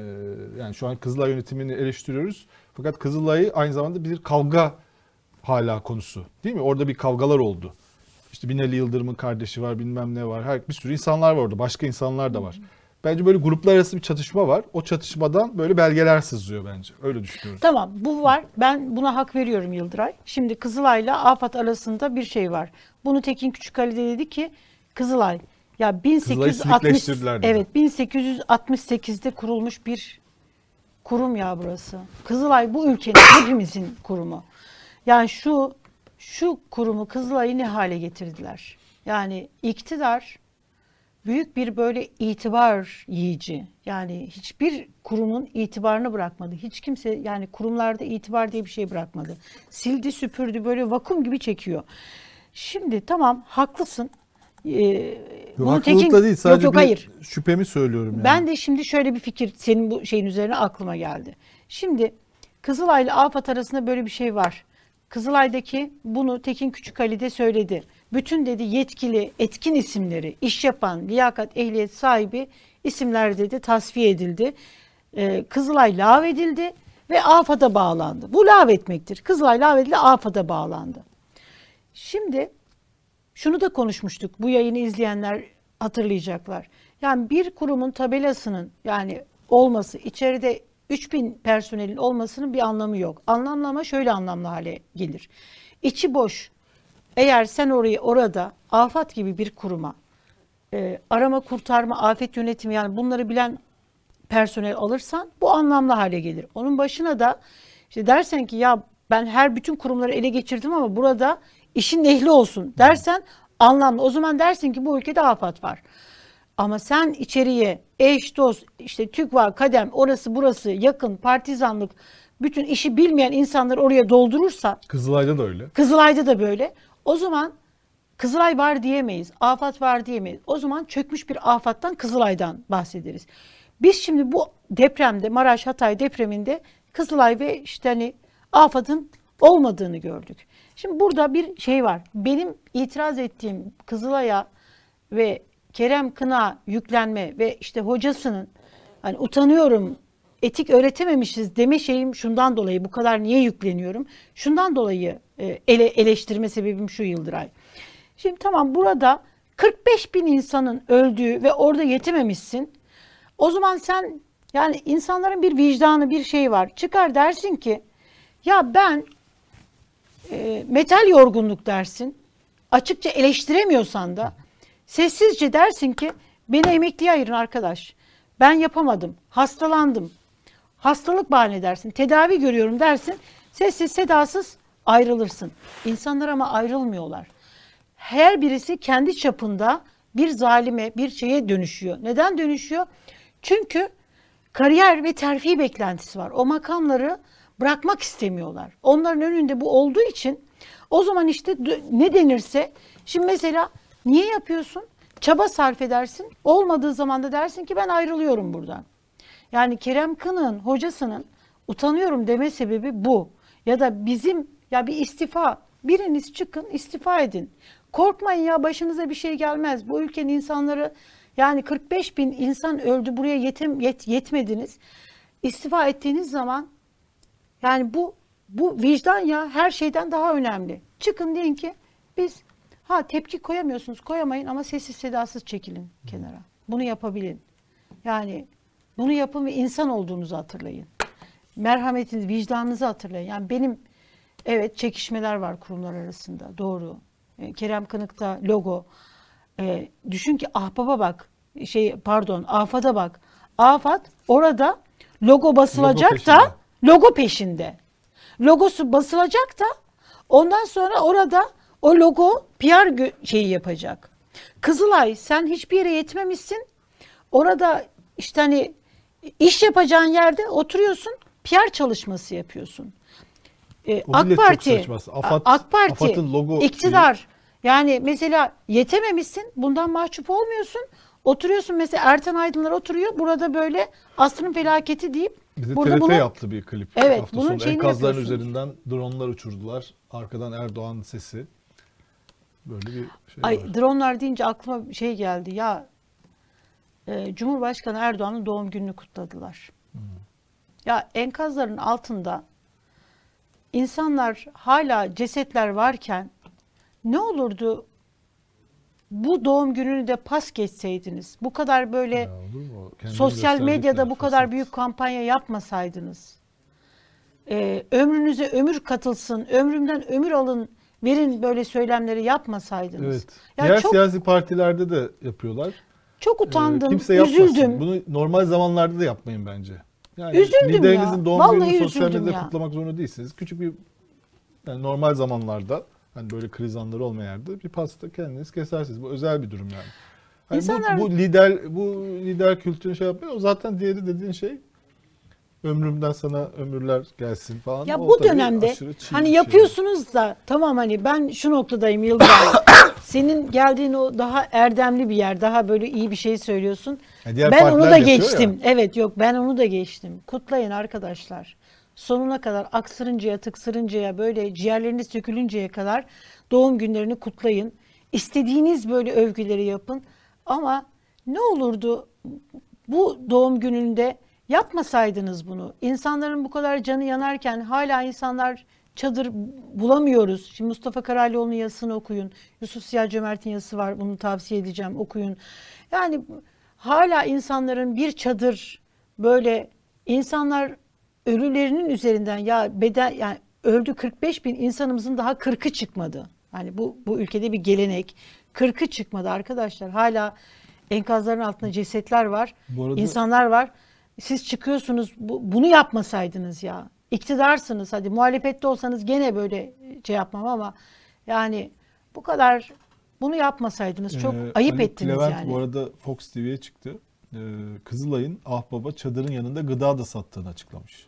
[SPEAKER 2] yani şu an Kızılay yönetimini eleştiriyoruz. Fakat Kızılay aynı zamanda bir kavga hala konusu. Değil mi? Orada bir kavgalar oldu. İşte Binali Yıldırım'ın kardeşi var, bilmem ne var. Her bir sürü insanlar var orada. Başka insanlar da var. Bence böyle gruplar arası bir çatışma var. O çatışmadan böyle belgeler sızıyor bence. Öyle düşünüyorum.
[SPEAKER 1] Tamam bu var. Ben buna hak veriyorum Yıldıray. Şimdi Kızılay'la AFAD arasında bir şey var. Bunu Tekin Küçükali de dedi ki Kızılay ya 1860
[SPEAKER 2] silikleştirdiler dedi.
[SPEAKER 1] Evet 1868'de kurulmuş bir kurum ya burası. Kızılay bu ülkenin hepimizin kurumu. Yani şu şu kurumu Kızılay'ı ne hale getirdiler? Yani iktidar büyük bir böyle itibar yiyici. Yani hiçbir kurumun itibarını bırakmadı. Hiç kimse yani kurumlarda itibar diye bir şey bırakmadı. Sildi süpürdü böyle vakum gibi çekiyor. Şimdi tamam haklısın. Ee,
[SPEAKER 2] Yok,
[SPEAKER 1] bunu Tekin-
[SPEAKER 2] değil sadece
[SPEAKER 1] yok, yok, hayır.
[SPEAKER 2] şüphemi söylüyorum yani.
[SPEAKER 1] Ben de şimdi şöyle bir fikir senin bu şeyin üzerine aklıma geldi. Şimdi Kızılay ile AFAD arasında böyle bir şey var. Kızılay'daki bunu Tekin Küçükali de söyledi. Bütün dedi yetkili, etkin isimleri, iş yapan, liyakat, ehliyet sahibi isimler dedi tasfiye edildi. Ee, Kızılay lağvedildi ve AFAD'a bağlandı. Bu lağvetmektir. Kızılay lağvedildi, AFAD'a bağlandı. Şimdi şunu da konuşmuştuk. Bu yayını izleyenler hatırlayacaklar. Yani bir kurumun tabelasının yani olması, içeride 3000 personelin olmasının bir anlamı yok. Anlamlama şöyle anlamlı hale gelir. İçi boş. Eğer sen orayı orada afat gibi bir kuruma e, arama kurtarma, afet yönetimi yani bunları bilen personel alırsan bu anlamlı hale gelir. Onun başına da işte dersen ki ya ben her bütün kurumları ele geçirdim ama burada işin ehli olsun dersen anlamlı. O zaman dersin ki bu ülkede afat var. Ama sen içeriye eş, dost, işte TÜGVA, KADEM, orası burası, yakın, partizanlık, bütün işi bilmeyen insanlar oraya doldurursa
[SPEAKER 2] Kızılay'da da öyle.
[SPEAKER 1] Kızılay'da da böyle. O zaman Kızılay var diyemeyiz. Afat var diyemeyiz. O zaman çökmüş bir afattan Kızılay'dan bahsederiz. Biz şimdi bu depremde Maraş Hatay depreminde Kızılay ve işte hani afatın olmadığını gördük. Şimdi burada bir şey var. Benim itiraz ettiğim Kızılay'a ve Kerem Kına yüklenme ve işte hocasının hani utanıyorum etik öğretememişiz deme şeyim şundan dolayı bu kadar niye yükleniyorum? Şundan dolayı e, ele, eleştirme sebebim şu Yıldıray. Şimdi tamam burada 45 bin insanın öldüğü ve orada yetememişsin. O zaman sen yani insanların bir vicdanı bir şey var. Çıkar dersin ki ya ben e, metal yorgunluk dersin. Açıkça eleştiremiyorsan da sessizce dersin ki beni emekliye ayırın arkadaş. Ben yapamadım. Hastalandım. Hastalık bahane dersin. Tedavi görüyorum dersin. Sessiz sedasız ayrılırsın. İnsanlar ama ayrılmıyorlar. Her birisi kendi çapında bir zalime, bir şeye dönüşüyor. Neden dönüşüyor? Çünkü kariyer ve terfi beklentisi var. O makamları bırakmak istemiyorlar. Onların önünde bu olduğu için o zaman işte ne denirse şimdi mesela niye yapıyorsun? Çaba sarf edersin. Olmadığı zaman da dersin ki ben ayrılıyorum buradan. Yani Kerem Kınık'ın hocasının utanıyorum deme sebebi bu. Ya da bizim ya bir istifa biriniz çıkın istifa edin. Korkmayın ya başınıza bir şey gelmez. Bu ülkenin insanları yani 45 bin insan öldü buraya yetim, yet, yetmediniz. İstifa ettiğiniz zaman yani bu bu vicdan ya her şeyden daha önemli. Çıkın deyin ki biz ha tepki koyamıyorsunuz koyamayın ama sessiz sedasız çekilin kenara. Bunu yapabilin. Yani bunu yapın ve insan olduğunuzu hatırlayın. Merhametiniz, vicdanınızı hatırlayın. Yani benim evet çekişmeler var kurumlar arasında. Doğru. E, Kerem Kınık'ta logo. E, düşün ki ahbaba bak. Şey pardon AFAD'a bak. AFAD orada logo basılacak logo da logo peşinde. Logosu basılacak da ondan sonra orada o logo PR şeyi yapacak. Kızılay sen hiçbir yere yetmemişsin. Orada işte hani iş yapacağın yerde oturuyorsun, PR çalışması yapıyorsun. Ee, AK Parti, Afat, AK Parti, logo iktidar. Şeyi... Yani mesela yetememişsin, bundan mahcup olmuyorsun. Oturuyorsun mesela Ertan Aydınlar oturuyor. Burada böyle asrın felaketi deyip
[SPEAKER 2] Bize
[SPEAKER 1] burada
[SPEAKER 2] TRT bunu, yaptı bir klip.
[SPEAKER 1] Evet, hafta bunun
[SPEAKER 2] sonu enkazların üzerinden dronlar uçurdular. Arkadan Erdoğan sesi. Böyle bir şey
[SPEAKER 1] Ay,
[SPEAKER 2] var.
[SPEAKER 1] Dronlar deyince aklıma şey geldi. Ya e, Cumhurbaşkanı Erdoğan'ın doğum gününü kutladılar. Hmm. Ya enkazların altında insanlar hala cesetler varken ne olurdu bu doğum gününü de pas geçseydiniz. Bu kadar böyle sosyal medyada bu kadar büyük kampanya yapmasaydınız. Ee, ömrünüze ömür katılsın, ömrümden ömür alın, verin böyle söylemleri yapmasaydınız.
[SPEAKER 2] Evet. Ya Diğer çok, siyasi partilerde de yapıyorlar.
[SPEAKER 1] Çok utandım, ee, kimse üzüldüm.
[SPEAKER 2] Bunu normal zamanlarda da yapmayın bence.
[SPEAKER 1] Yani üzüldüm liderinizin
[SPEAKER 2] ya. doğum Vallahi gününü sosyal medyada ya. kutlamak zorunda değilsiniz. Küçük bir yani normal zamanlarda hani böyle kriz anları olmayan yerde bir pasta kendiniz kesersiniz. Bu özel bir durum yani. yani İnsanlar... bu, bu lider bu lider kültürünü şey yapıyor. O zaten diğeri dediğin şey ömrümden sana ömürler gelsin falan.
[SPEAKER 1] Ya o bu dönemde hani şey. yapıyorsunuz da tamam hani ben şu noktadayım Yıldıray. Senin geldiğin o daha erdemli bir yer, daha böyle iyi bir şey söylüyorsun. Ya ben onu da geçtim. Ya. Evet yok ben onu da geçtim. Kutlayın arkadaşlar. Sonuna kadar aksırıncaya, tıksırıncaya, böyle ciğerleriniz sökülünceye kadar doğum günlerini kutlayın. İstediğiniz böyle övgüleri yapın. Ama ne olurdu bu doğum gününde Yapmasaydınız bunu. İnsanların bu kadar canı yanarken hala insanlar çadır bulamıyoruz. Şimdi Mustafa Karalioğlu'nun yazısını okuyun. Yusuf Siyah Cömert'in yazısı var. Bunu tavsiye edeceğim. Okuyun. Yani hala insanların bir çadır böyle insanlar ölülerinin üzerinden ya beden yani öldü 45 bin insanımızın daha 40'ı çıkmadı. Hani bu bu ülkede bir gelenek. 40'ı çıkmadı arkadaşlar. Hala enkazların altında cesetler var. Bu arada, insanlar var siz çıkıyorsunuz bu, bunu yapmasaydınız ya. İktidarsınız hadi muhalefette olsanız gene böyle şey yapmam ama yani bu kadar bunu yapmasaydınız çok ee, ayıp Ali ettiniz
[SPEAKER 2] Levent
[SPEAKER 1] yani.
[SPEAKER 2] bu arada Fox TV'ye çıktı. Ee, Kızılay'ın Ahbaba çadırın yanında gıda da sattığını açıklamış.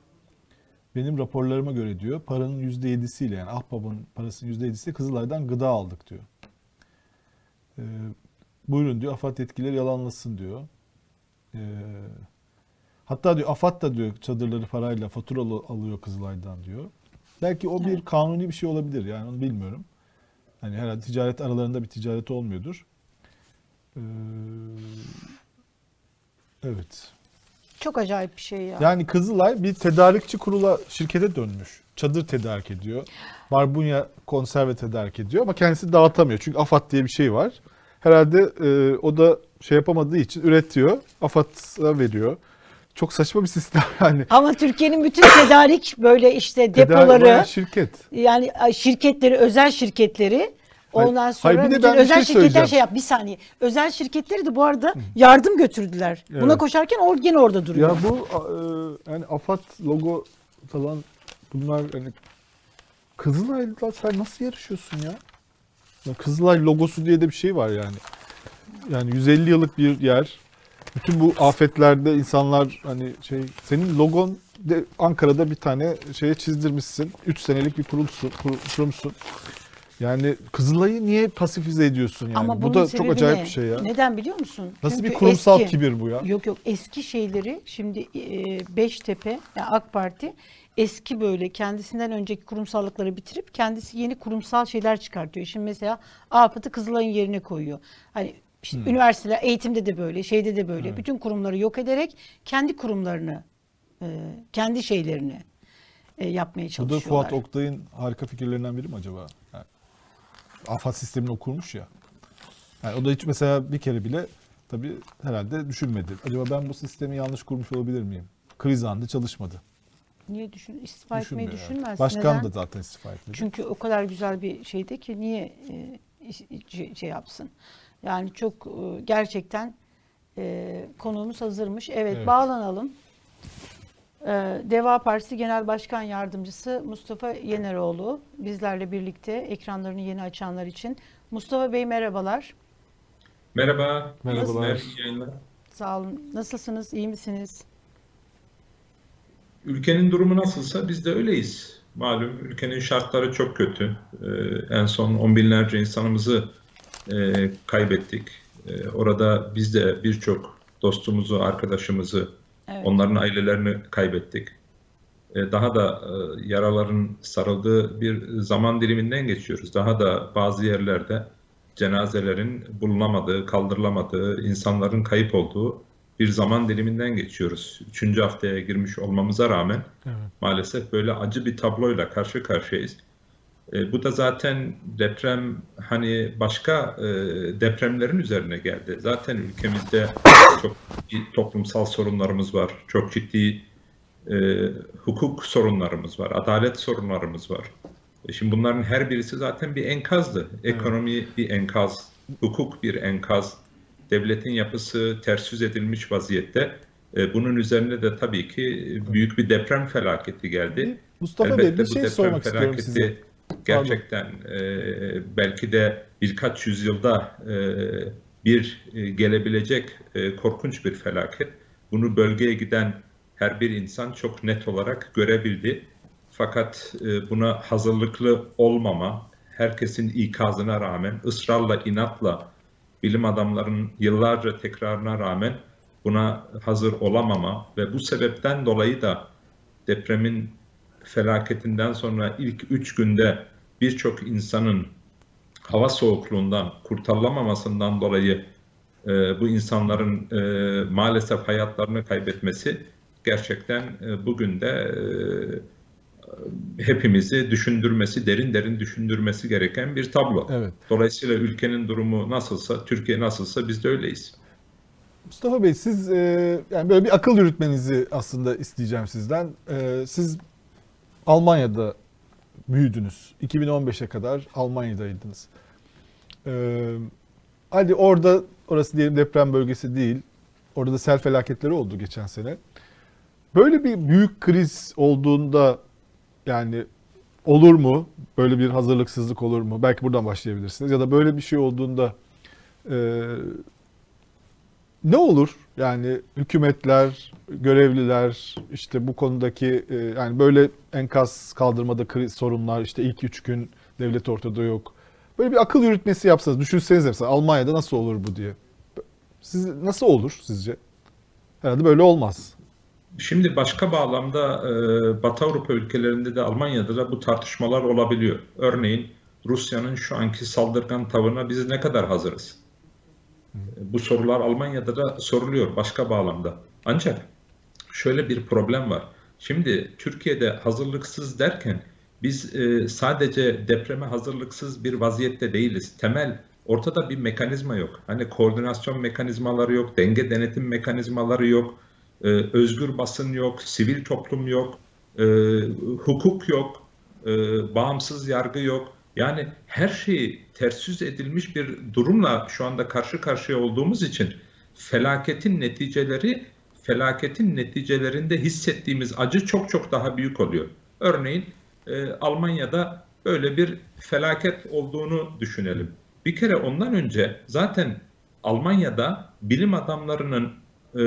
[SPEAKER 2] Benim raporlarıma göre diyor paranın %7'siyle yani Ahbab'ın parasının %7'si Kızılay'dan gıda aldık diyor. Ee, buyurun diyor AFAD yetkilileri yalanlasın diyor. Ee, Hatta diyor AFAD da diyor çadırları parayla fatura alıyor Kızılay'dan diyor. Belki o bir kanuni bir şey olabilir yani onu bilmiyorum. Hani herhalde ticaret aralarında bir ticaret olmuyordur. Ee, evet.
[SPEAKER 1] Çok acayip bir şey ya.
[SPEAKER 2] Yani Kızılay bir tedarikçi kurula şirkete dönmüş. Çadır tedarik ediyor. Barbunya konserve tedarik ediyor ama kendisi dağıtamıyor. Çünkü AFAD diye bir şey var. Herhalde e, o da şey yapamadığı için üretiyor. AFAD'a veriyor. Çok saçma bir sistem yani.
[SPEAKER 1] Ama Türkiye'nin bütün tedarik böyle işte depoları
[SPEAKER 2] şirket.
[SPEAKER 1] Yani şirketleri, özel şirketleri Ondan sonra hayır, bir bütün özel şey şirketler şey yap. Bir saniye. Özel şirketleri de bu arada yardım götürdüler. Evet. Buna koşarken or, gene orada duruyor.
[SPEAKER 2] Ya bu e, yani AFAD logo falan bunlar hani Kızılay'la sen nasıl yarışıyorsun ya? ya? Kızılay logosu diye de bir şey var yani. Yani 150 yıllık bir yer. Bütün bu afetlerde insanlar hani şey senin logon de Ankara'da bir tane şeye çizdirmişsin. 3 senelik bir kurulsun, kurumsun. Yani Kızılay'ı niye pasifize ediyorsun yani?
[SPEAKER 1] Ama
[SPEAKER 2] bu da çok acayip ne? bir şey ya.
[SPEAKER 1] Neden biliyor musun?
[SPEAKER 2] Nasıl Çünkü bir kurumsal eski, kibir bu ya?
[SPEAKER 1] Yok yok eski şeyleri şimdi e, Beştepe yani AK Parti eski böyle kendisinden önceki kurumsallıkları bitirip kendisi yeni kurumsal şeyler çıkartıyor. Şimdi mesela AFAD'ı Kızılay'ın yerine koyuyor. Hani işte hmm. üniversiteler eğitimde de böyle, şeyde de böyle. Hmm. Bütün kurumları yok ederek kendi kurumlarını, e, kendi şeylerini e, yapmaya çalışıyorlar.
[SPEAKER 2] Bu da Fuat Oktay'ın harika fikirlerinden biri mi acaba? Yani, AFAD sistemini okurmuş ya. Yani o da hiç mesela bir kere bile tabii herhalde düşünmedi. Acaba ben bu sistemi yanlış kurmuş olabilir miyim? Kriz anında çalışmadı.
[SPEAKER 1] Niye düşün istifa etmeyi düşünmez?
[SPEAKER 2] Başkan
[SPEAKER 1] Neden?
[SPEAKER 2] da zaten istifa etmedi.
[SPEAKER 1] Çünkü o kadar güzel bir şeydi ki niye e, şey yapsın? Yani çok e, gerçekten e, konuğumuz hazırmış. Evet, evet. bağlanalım. E, Deva Partisi Genel Başkan Yardımcısı Mustafa Yeneroğlu bizlerle birlikte ekranlarını yeni açanlar için. Mustafa Bey merhabalar.
[SPEAKER 3] Merhaba.
[SPEAKER 2] Merhabalar.
[SPEAKER 1] Sağ olun. Nasılsınız? İyi misiniz?
[SPEAKER 3] Ülkenin durumu nasılsa biz de öyleyiz. Malum ülkenin şartları çok kötü. Ee, en son on binlerce insanımızı e, kaybettik. E, orada biz de birçok dostumuzu, arkadaşımızı, evet. onların ailelerini kaybettik. E, daha da e, yaraların sarıldığı bir zaman diliminden geçiyoruz. Daha da bazı yerlerde cenazelerin bulunamadığı, kaldırılamadığı, insanların kayıp olduğu bir zaman diliminden geçiyoruz. Üçüncü haftaya girmiş olmamıza rağmen evet. maalesef böyle acı bir tabloyla karşı karşıyayız. E, bu da zaten deprem hani başka e, depremlerin üzerine geldi. Zaten ülkemizde çok toplumsal sorunlarımız var. Çok ciddi e, hukuk sorunlarımız var. Adalet sorunlarımız var. E şimdi bunların her birisi zaten bir enkazdı. Ekonomi bir enkaz, hukuk bir enkaz, devletin yapısı ters yüz edilmiş vaziyette. E, bunun üzerine de tabii ki büyük bir deprem felaketi geldi.
[SPEAKER 2] Mustafa Elbette Bey bir şey sormak istiyorum size
[SPEAKER 3] gerçekten e, belki de birkaç yüzyılda e, bir e, gelebilecek e, korkunç bir felaket. Bunu bölgeye giden her bir insan çok net olarak görebildi. Fakat e, buna hazırlıklı olmama, herkesin ikazına rağmen ısrarla, inatla bilim adamlarının yıllarca tekrarına rağmen buna hazır olamama ve bu sebepten dolayı da depremin felaketinden sonra ilk üç günde birçok insanın hava soğukluğundan kurtarılamamasından dolayı e, bu insanların e, maalesef hayatlarını kaybetmesi gerçekten e, bugün de e, hepimizi düşündürmesi, derin derin düşündürmesi gereken bir tablo.
[SPEAKER 2] Evet.
[SPEAKER 3] Dolayısıyla ülkenin durumu nasılsa, Türkiye nasılsa biz de öyleyiz.
[SPEAKER 2] Mustafa Bey siz e, yani böyle bir akıl yürütmenizi aslında isteyeceğim sizden. E, siz Almanya'da büyüdünüz. 2015'e kadar Almanya'daydınız. Ee, hadi orada orası diyelim deprem bölgesi değil. Orada da sel felaketleri oldu geçen sene. Böyle bir büyük kriz olduğunda yani olur mu? Böyle bir hazırlıksızlık olur mu? Belki buradan başlayabilirsiniz. Ya da böyle bir şey olduğunda e, ne olur? Yani hükümetler, görevliler işte bu konudaki e, yani böyle enkaz kaldırmada kriz sorunlar işte ilk üç gün devlet ortada yok. Böyle bir akıl yürütmesi yapsanız düşünseniz mesela Almanya'da nasıl olur bu diye. Siz nasıl olur sizce? Herhalde böyle olmaz.
[SPEAKER 3] Şimdi başka bağlamda e, Batı Avrupa ülkelerinde de Almanya'da da bu tartışmalar olabiliyor. Örneğin Rusya'nın şu anki saldırgan tavırına biz ne kadar hazırız? Bu sorular Almanya'da da soruluyor başka bağlamda. Ancak şöyle bir problem var. Şimdi Türkiye'de hazırlıksız derken biz e, sadece depreme hazırlıksız bir vaziyette değiliz. Temel ortada bir mekanizma yok. Hani koordinasyon mekanizmaları yok, denge denetim mekanizmaları yok, e, özgür basın yok, sivil toplum yok, e, hukuk yok, bağımsız yargı yok. Yani her şeyi ters yüz edilmiş bir durumla şu anda karşı karşıya olduğumuz için felaketin neticeleri felaketin neticelerinde hissettiğimiz acı çok çok daha büyük oluyor. Örneğin e, Almanya'da böyle bir felaket olduğunu düşünelim. Bir kere ondan önce zaten Almanya'da bilim adamlarının e,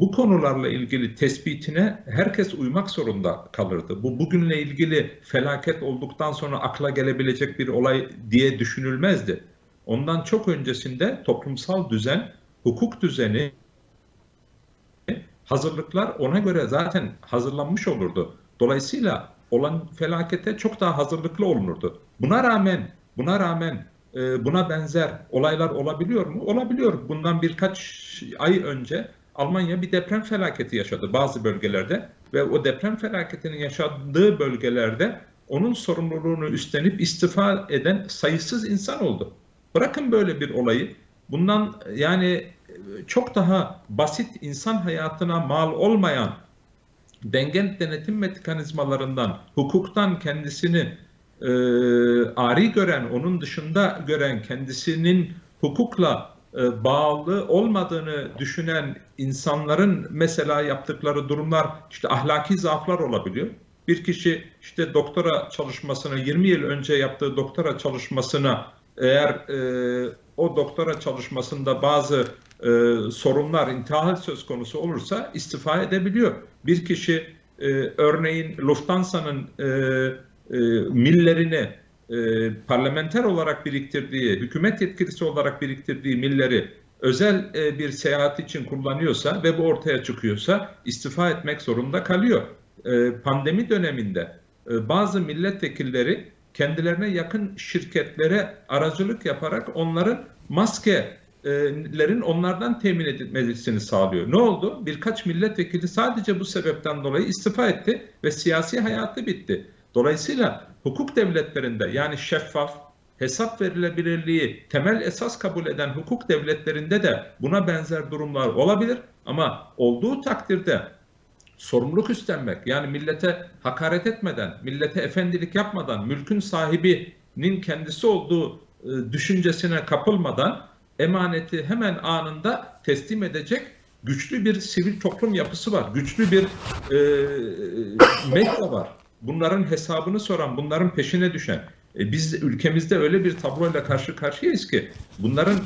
[SPEAKER 3] bu konularla ilgili tespitine herkes uymak zorunda kalırdı. Bu bugünle ilgili felaket olduktan sonra akla gelebilecek bir olay diye düşünülmezdi. Ondan çok öncesinde toplumsal düzen, hukuk düzeni, hazırlıklar ona göre zaten hazırlanmış olurdu. Dolayısıyla olan felakete çok daha hazırlıklı olunurdu. Buna rağmen, buna rağmen buna benzer olaylar olabiliyor mu? Olabiliyor. Bundan birkaç ay önce Almanya bir deprem felaketi yaşadı bazı bölgelerde ve o deprem felaketinin yaşadığı bölgelerde onun sorumluluğunu üstlenip istifa eden sayısız insan oldu. Bırakın böyle bir olayı. Bundan yani çok daha basit insan hayatına mal olmayan denge denetim mekanizmalarından, hukuktan kendisini e, ari gören, onun dışında gören, kendisinin hukukla e, bağlı olmadığını düşünen insanların mesela yaptıkları durumlar işte ahlaki zaaflar olabiliyor. Bir kişi işte doktora çalışmasına 20 yıl önce yaptığı doktora çalışmasına eğer e, o doktora çalışmasında bazı e, sorunlar, intihal söz konusu olursa istifa edebiliyor. Bir kişi e, örneğin Lufthansa'nın e, e, millerini e, parlamenter olarak biriktirdiği, hükümet yetkilisi olarak biriktirdiği milleri özel e, bir seyahat için kullanıyorsa ve bu ortaya çıkıyorsa istifa etmek zorunda kalıyor. E, pandemi döneminde bazı milletvekilleri kendilerine yakın şirketlere aracılık yaparak onların maskelerin onlardan temin edilmesini sağlıyor. Ne oldu? Birkaç milletvekili sadece bu sebepten dolayı istifa etti ve siyasi hayatı bitti. Dolayısıyla hukuk devletlerinde yani şeffaf, hesap verilebilirliği temel esas kabul eden hukuk devletlerinde de buna benzer durumlar olabilir ama olduğu takdirde sorumluluk üstlenmek yani millete hakaret etmeden, millete efendilik yapmadan, mülkün sahibinin kendisi olduğu e, düşüncesine kapılmadan emaneti hemen anında teslim edecek güçlü bir sivil toplum yapısı var. Güçlü bir e, medya var. Bunların hesabını soran, bunların peşine düşen. E biz ülkemizde öyle bir tabloyla karşı karşıyayız ki bunların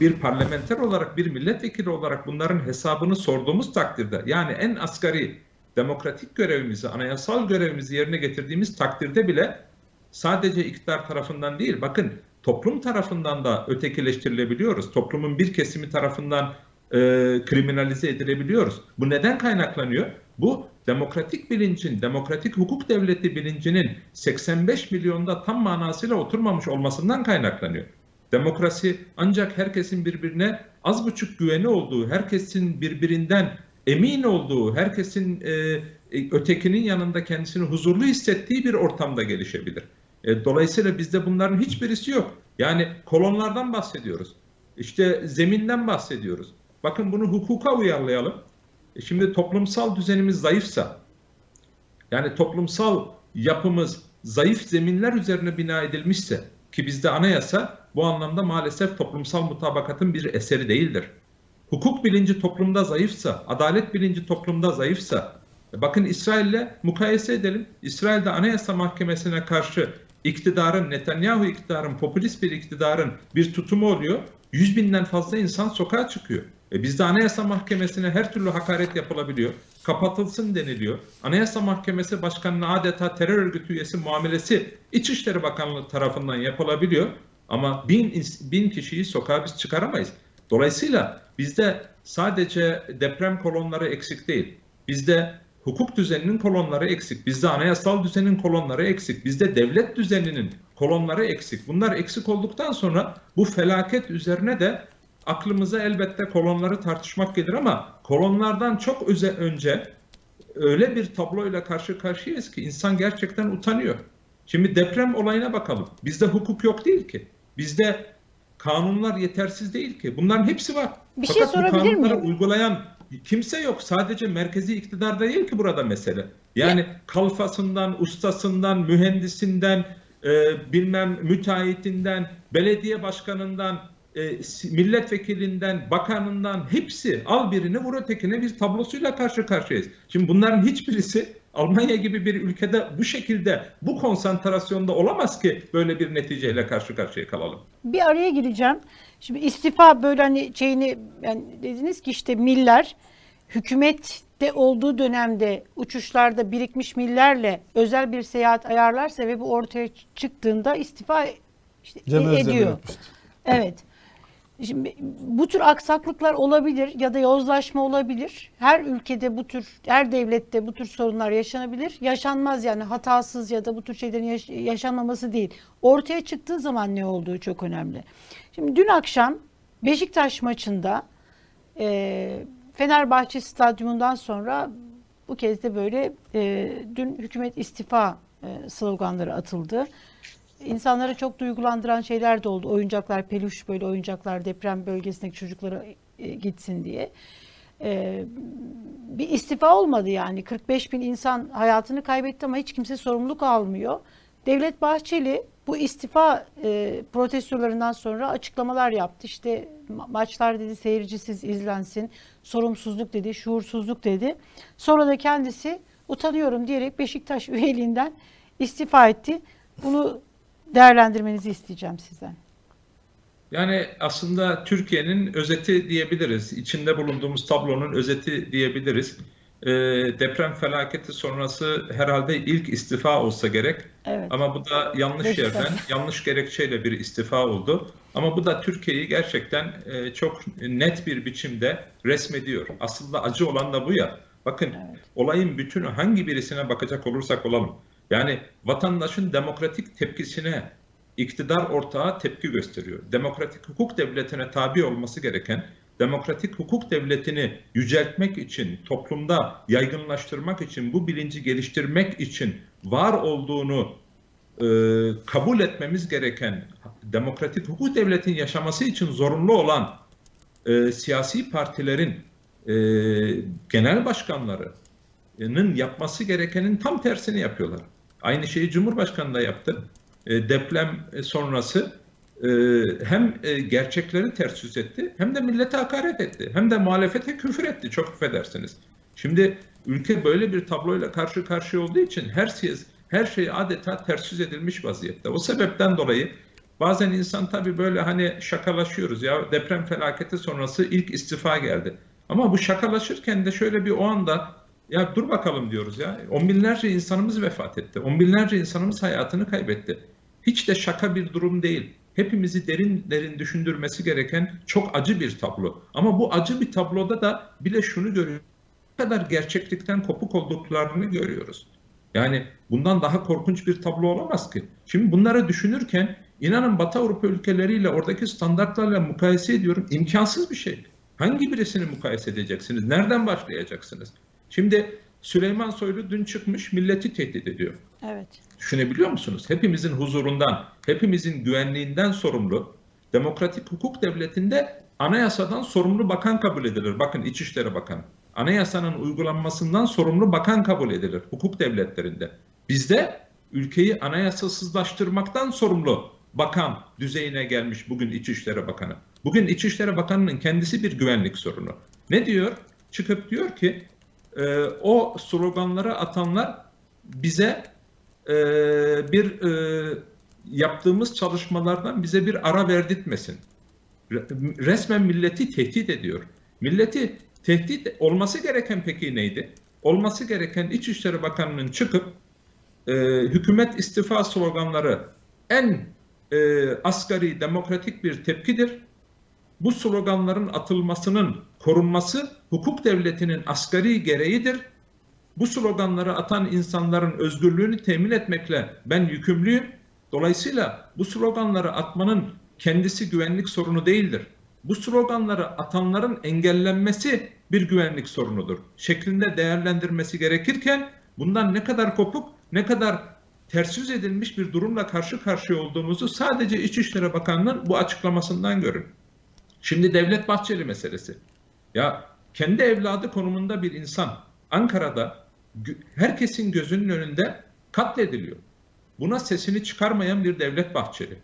[SPEAKER 3] bir parlamenter olarak, bir milletvekili olarak bunların hesabını sorduğumuz takdirde yani en asgari demokratik görevimizi, anayasal görevimizi yerine getirdiğimiz takdirde bile sadece iktidar tarafından değil, bakın toplum tarafından da ötekileştirilebiliyoruz. Toplumun bir kesimi tarafından e, kriminalize edilebiliyoruz. Bu neden kaynaklanıyor? Bu demokratik bilincin, demokratik hukuk devleti bilincinin 85 milyonda tam manasıyla oturmamış olmasından kaynaklanıyor. Demokrasi ancak herkesin birbirine az buçuk güveni olduğu, herkesin birbirinden emin olduğu, herkesin e, e ötekinin yanında kendisini huzurlu hissettiği bir ortamda gelişebilir. E, dolayısıyla bizde bunların hiçbirisi yok. Yani kolonlardan bahsediyoruz. İşte zeminden bahsediyoruz. Bakın bunu hukuka uyarlayalım. E şimdi toplumsal düzenimiz zayıfsa, yani toplumsal yapımız zayıf zeminler üzerine bina edilmişse ki bizde anayasa bu anlamda maalesef toplumsal mutabakatın bir eseri değildir. Hukuk bilinci toplumda zayıfsa, adalet bilinci toplumda zayıfsa, e bakın İsrail'le mukayese edelim. İsrail'de Anayasa Mahkemesi'ne karşı iktidarın, Netanyahu iktidarın, popülist bir iktidarın bir tutumu oluyor. Yüz binden fazla insan sokağa çıkıyor. E bizde Anayasa Mahkemesi'ne her türlü hakaret yapılabiliyor. Kapatılsın deniliyor. Anayasa Mahkemesi Başkanı'na adeta terör örgütü üyesi muamelesi İçişleri Bakanlığı tarafından yapılabiliyor. Ama bin, bin kişiyi sokağa biz çıkaramayız. Dolayısıyla bizde sadece deprem kolonları eksik değil. Bizde hukuk düzeninin kolonları eksik. Bizde anayasal düzenin kolonları eksik. Bizde devlet düzeninin kolonları eksik. Bunlar eksik olduktan sonra bu felaket üzerine de aklımıza elbette kolonları tartışmak gelir ama kolonlardan çok önce öyle bir tabloyla karşı karşıyayız ki insan gerçekten utanıyor. Şimdi deprem olayına bakalım. Bizde hukuk yok değil ki. Bizde kanunlar yetersiz değil ki. Bunların hepsi var.
[SPEAKER 1] Bir şey Fakat şey sorabilir bu kanunları
[SPEAKER 3] miyim? uygulayan kimse yok. Sadece merkezi iktidar değil ki burada mesele. Yani ya. kalfasından, ustasından, mühendisinden, e, bilmem müteahhitinden, belediye başkanından, e, milletvekilinden, bakanından hepsi al birini vur ötekine bir tablosuyla karşı karşıyayız. Şimdi bunların hiçbirisi Almanya gibi bir ülkede bu şekilde bu konsantrasyonda olamaz ki böyle bir neticeyle karşı karşıya kalalım.
[SPEAKER 1] Bir araya gireceğim. Şimdi istifa böyle hani şeyini yani dediniz ki işte miller hükümette olduğu dönemde uçuşlarda birikmiş millerle özel bir seyahat ayarlarsa ve bu ortaya çıktığında istifa işte
[SPEAKER 2] Cem
[SPEAKER 1] e- ediyor.
[SPEAKER 2] yapmıştı.
[SPEAKER 1] Evet. Şimdi bu tür aksaklıklar olabilir ya da yozlaşma olabilir. Her ülkede bu tür, her devlette bu tür sorunlar yaşanabilir. Yaşanmaz yani hatasız ya da bu tür şeylerin yaş- yaşanmaması değil. Ortaya çıktığı zaman ne olduğu çok önemli. Şimdi dün akşam Beşiktaş maçında e, Fenerbahçe stadyumundan sonra bu kez de böyle e, dün hükümet istifa e, sloganları atıldı. İnsanları çok duygulandıran şeyler de oldu. Oyuncaklar, peluş böyle oyuncaklar deprem bölgesindeki çocuklara e, gitsin diye. E, bir istifa olmadı yani. 45 bin insan hayatını kaybetti ama hiç kimse sorumluluk almıyor. Devlet Bahçeli bu istifa e, protestolarından sonra açıklamalar yaptı. İşte ma- maçlar dedi seyircisiz izlensin, sorumsuzluk dedi, şuursuzluk dedi. Sonra da kendisi utanıyorum diyerek Beşiktaş üyeliğinden istifa etti. Bunu değerlendirmenizi isteyeceğim sizden.
[SPEAKER 3] Yani aslında Türkiye'nin özeti diyebiliriz. İçinde bulunduğumuz tablonun özeti diyebiliriz. Ee, deprem felaketi sonrası herhalde ilk istifa olsa gerek.
[SPEAKER 1] Evet.
[SPEAKER 3] Ama bu da yanlış
[SPEAKER 1] Beşiktaş.
[SPEAKER 3] yerden, yanlış gerekçeyle bir istifa oldu. Ama bu da Türkiye'yi gerçekten e, çok net bir biçimde resmediyor. Aslında acı olan da bu ya. Bakın olayın bütünü hangi birisine bakacak olursak olalım. Yani vatandaşın demokratik tepkisine iktidar ortağı tepki gösteriyor. Demokratik hukuk devletine tabi olması gereken, demokratik hukuk devletini yüceltmek için, toplumda yaygınlaştırmak için, bu bilinci geliştirmek için var olduğunu e, kabul etmemiz gereken, demokratik hukuk devletin yaşaması için zorunlu olan e, siyasi partilerin e, genel başkanlarının yapması gerekenin tam tersini yapıyorlar. Aynı şeyi Cumhurbaşkanı da yaptı. E, deprem sonrası e, hem e, gerçekleri ters yüz etti hem de millete hakaret etti. Hem de muhalefete küfür etti çok affedersiniz. Şimdi ülke böyle bir tabloyla karşı karşıya olduğu için her şey, her şey adeta ters yüz edilmiş vaziyette. O sebepten dolayı bazen insan tabii böyle hani şakalaşıyoruz ya deprem felaketi sonrası ilk istifa geldi. Ama bu şakalaşırken de şöyle bir o anda ya dur bakalım diyoruz ya. On binlerce insanımız vefat etti. On binlerce insanımız hayatını kaybetti. Hiç de şaka bir durum değil. Hepimizi derin derin düşündürmesi gereken çok acı bir tablo. Ama bu acı bir tabloda da bile şunu görüyoruz. Ne kadar gerçeklikten kopuk olduklarını görüyoruz. Yani bundan daha korkunç bir tablo olamaz ki. Şimdi bunları düşünürken inanın Batı Avrupa ülkeleriyle oradaki standartlarla mukayese ediyorum. imkansız bir şey. Hangi birisini mukayese edeceksiniz? Nereden başlayacaksınız? Şimdi Süleyman Soylu dün çıkmış milleti tehdit ediyor.
[SPEAKER 1] Evet.
[SPEAKER 3] Düşünebiliyor musunuz? Hepimizin huzurundan, hepimizin güvenliğinden sorumlu demokratik hukuk devletinde anayasadan sorumlu bakan kabul edilir. Bakın İçişleri Bakanı. Anayasanın uygulanmasından sorumlu bakan kabul edilir hukuk devletlerinde. Bizde ülkeyi anayasasızlaştırmaktan sorumlu bakan düzeyine gelmiş bugün İçişleri Bakanı. Bugün İçişleri Bakanı'nın kendisi bir güvenlik sorunu. Ne diyor? Çıkıp diyor ki e, o sloganları atanlar bize e, bir e, yaptığımız çalışmalardan bize bir ara verdirtmesin. Re- Resmen milleti tehdit ediyor. Milleti tehdit olması gereken peki neydi? Olması gereken İçişleri Bakanı'nın çıkıp e, hükümet istifa sloganları en e, asgari demokratik bir tepkidir. Bu sloganların atılmasının korunması hukuk devletinin asgari gereğidir. Bu sloganları atan insanların özgürlüğünü temin etmekle ben yükümlüyüm. Dolayısıyla bu sloganları atmanın kendisi güvenlik sorunu değildir. Bu sloganları atanların engellenmesi bir güvenlik sorunudur. Şeklinde değerlendirmesi gerekirken bundan ne kadar kopuk, ne kadar ters yüz edilmiş bir durumla karşı karşıya olduğumuzu sadece İçişleri Bakanı'nın bu açıklamasından görün. Şimdi Devlet Bahçeli meselesi. Ya kendi evladı konumunda bir insan Ankara'da herkesin gözünün önünde katlediliyor. Buna sesini çıkarmayan bir Devlet Bahçeli.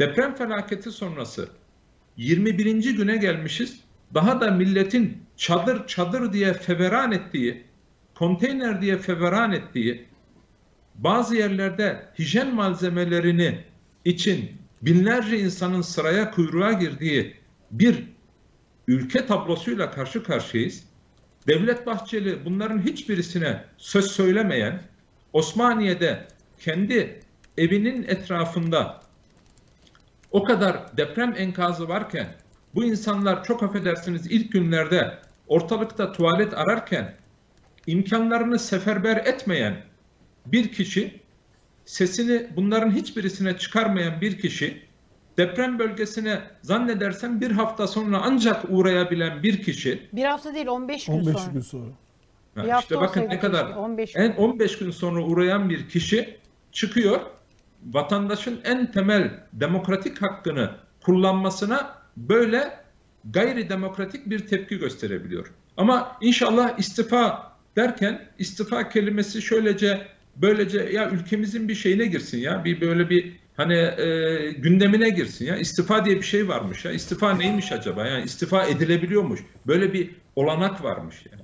[SPEAKER 3] Deprem felaketi sonrası 21. güne gelmişiz. Daha da milletin çadır çadır diye feveran ettiği konteyner diye feveran ettiği bazı yerlerde hijyen malzemelerini için binlerce insanın sıraya kuyruğa girdiği bir ülke tablosuyla karşı karşıyayız. Devlet Bahçeli bunların hiçbirisine söz söylemeyen, Osmaniye'de kendi evinin etrafında o kadar deprem enkazı varken bu insanlar çok affedersiniz ilk günlerde ortalıkta tuvalet ararken imkanlarını seferber etmeyen bir kişi sesini bunların hiçbirisine çıkarmayan bir kişi deprem bölgesine zannedersem bir hafta sonra ancak uğrayabilen bir kişi
[SPEAKER 1] Bir hafta değil 15 gün
[SPEAKER 2] 15
[SPEAKER 1] sonra.
[SPEAKER 2] gün sonra.
[SPEAKER 3] Ha,
[SPEAKER 1] Bir
[SPEAKER 3] işte bakın ne kadar
[SPEAKER 1] keşke, 15 gün.
[SPEAKER 3] en 15 gün sonra uğrayan bir kişi çıkıyor vatandaşın en temel demokratik hakkını kullanmasına böyle gayri demokratik bir tepki gösterebiliyor. Ama inşallah istifa derken istifa kelimesi şöylece böylece ya ülkemizin bir şeyine girsin ya bir böyle bir hani e, gündemine girsin ya istifa diye bir şey varmış ya istifa neymiş acaba yani istifa edilebiliyormuş böyle bir olanak varmış yani.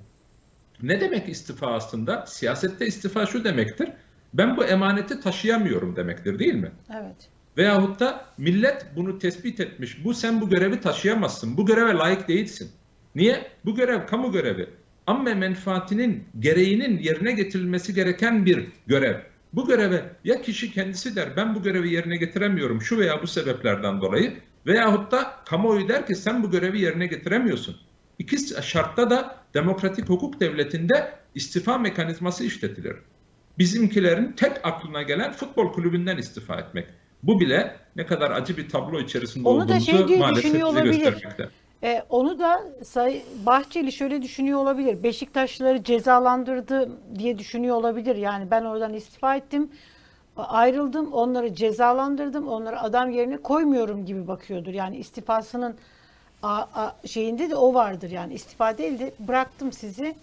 [SPEAKER 3] Ne demek istifa aslında? Siyasette istifa şu demektir. Ben bu emaneti taşıyamıyorum demektir değil mi?
[SPEAKER 1] Evet.
[SPEAKER 3] Veyahut da millet bunu tespit etmiş. Bu sen bu görevi taşıyamazsın. Bu göreve layık değilsin. Niye? Bu görev kamu görevi. Amme menfaatinin gereğinin yerine getirilmesi gereken bir görev. Bu göreve ya kişi kendisi der ben bu görevi yerine getiremiyorum şu veya bu sebeplerden dolayı veyahut da kamuoyu der ki sen bu görevi yerine getiremiyorsun. İki şartta da demokratik hukuk devletinde istifa mekanizması işletilir. Bizimkilerin tek aklına gelen futbol kulübünden istifa etmek. Bu bile ne kadar acı bir tablo içerisinde
[SPEAKER 1] Onu da
[SPEAKER 3] olduğumuzu
[SPEAKER 1] şey diye
[SPEAKER 3] maalesef
[SPEAKER 1] düşünüyor olabilir.
[SPEAKER 3] göstermekte.
[SPEAKER 1] E, onu da Say Bahçeli şöyle düşünüyor olabilir. Beşiktaşlıları cezalandırdı diye düşünüyor olabilir. Yani ben oradan istifa ettim. Ayrıldım. Onları cezalandırdım. Onları adam yerine koymuyorum gibi bakıyordur. Yani istifasının a, a, şeyinde de o vardır. Yani istifa değil de bıraktım sizi.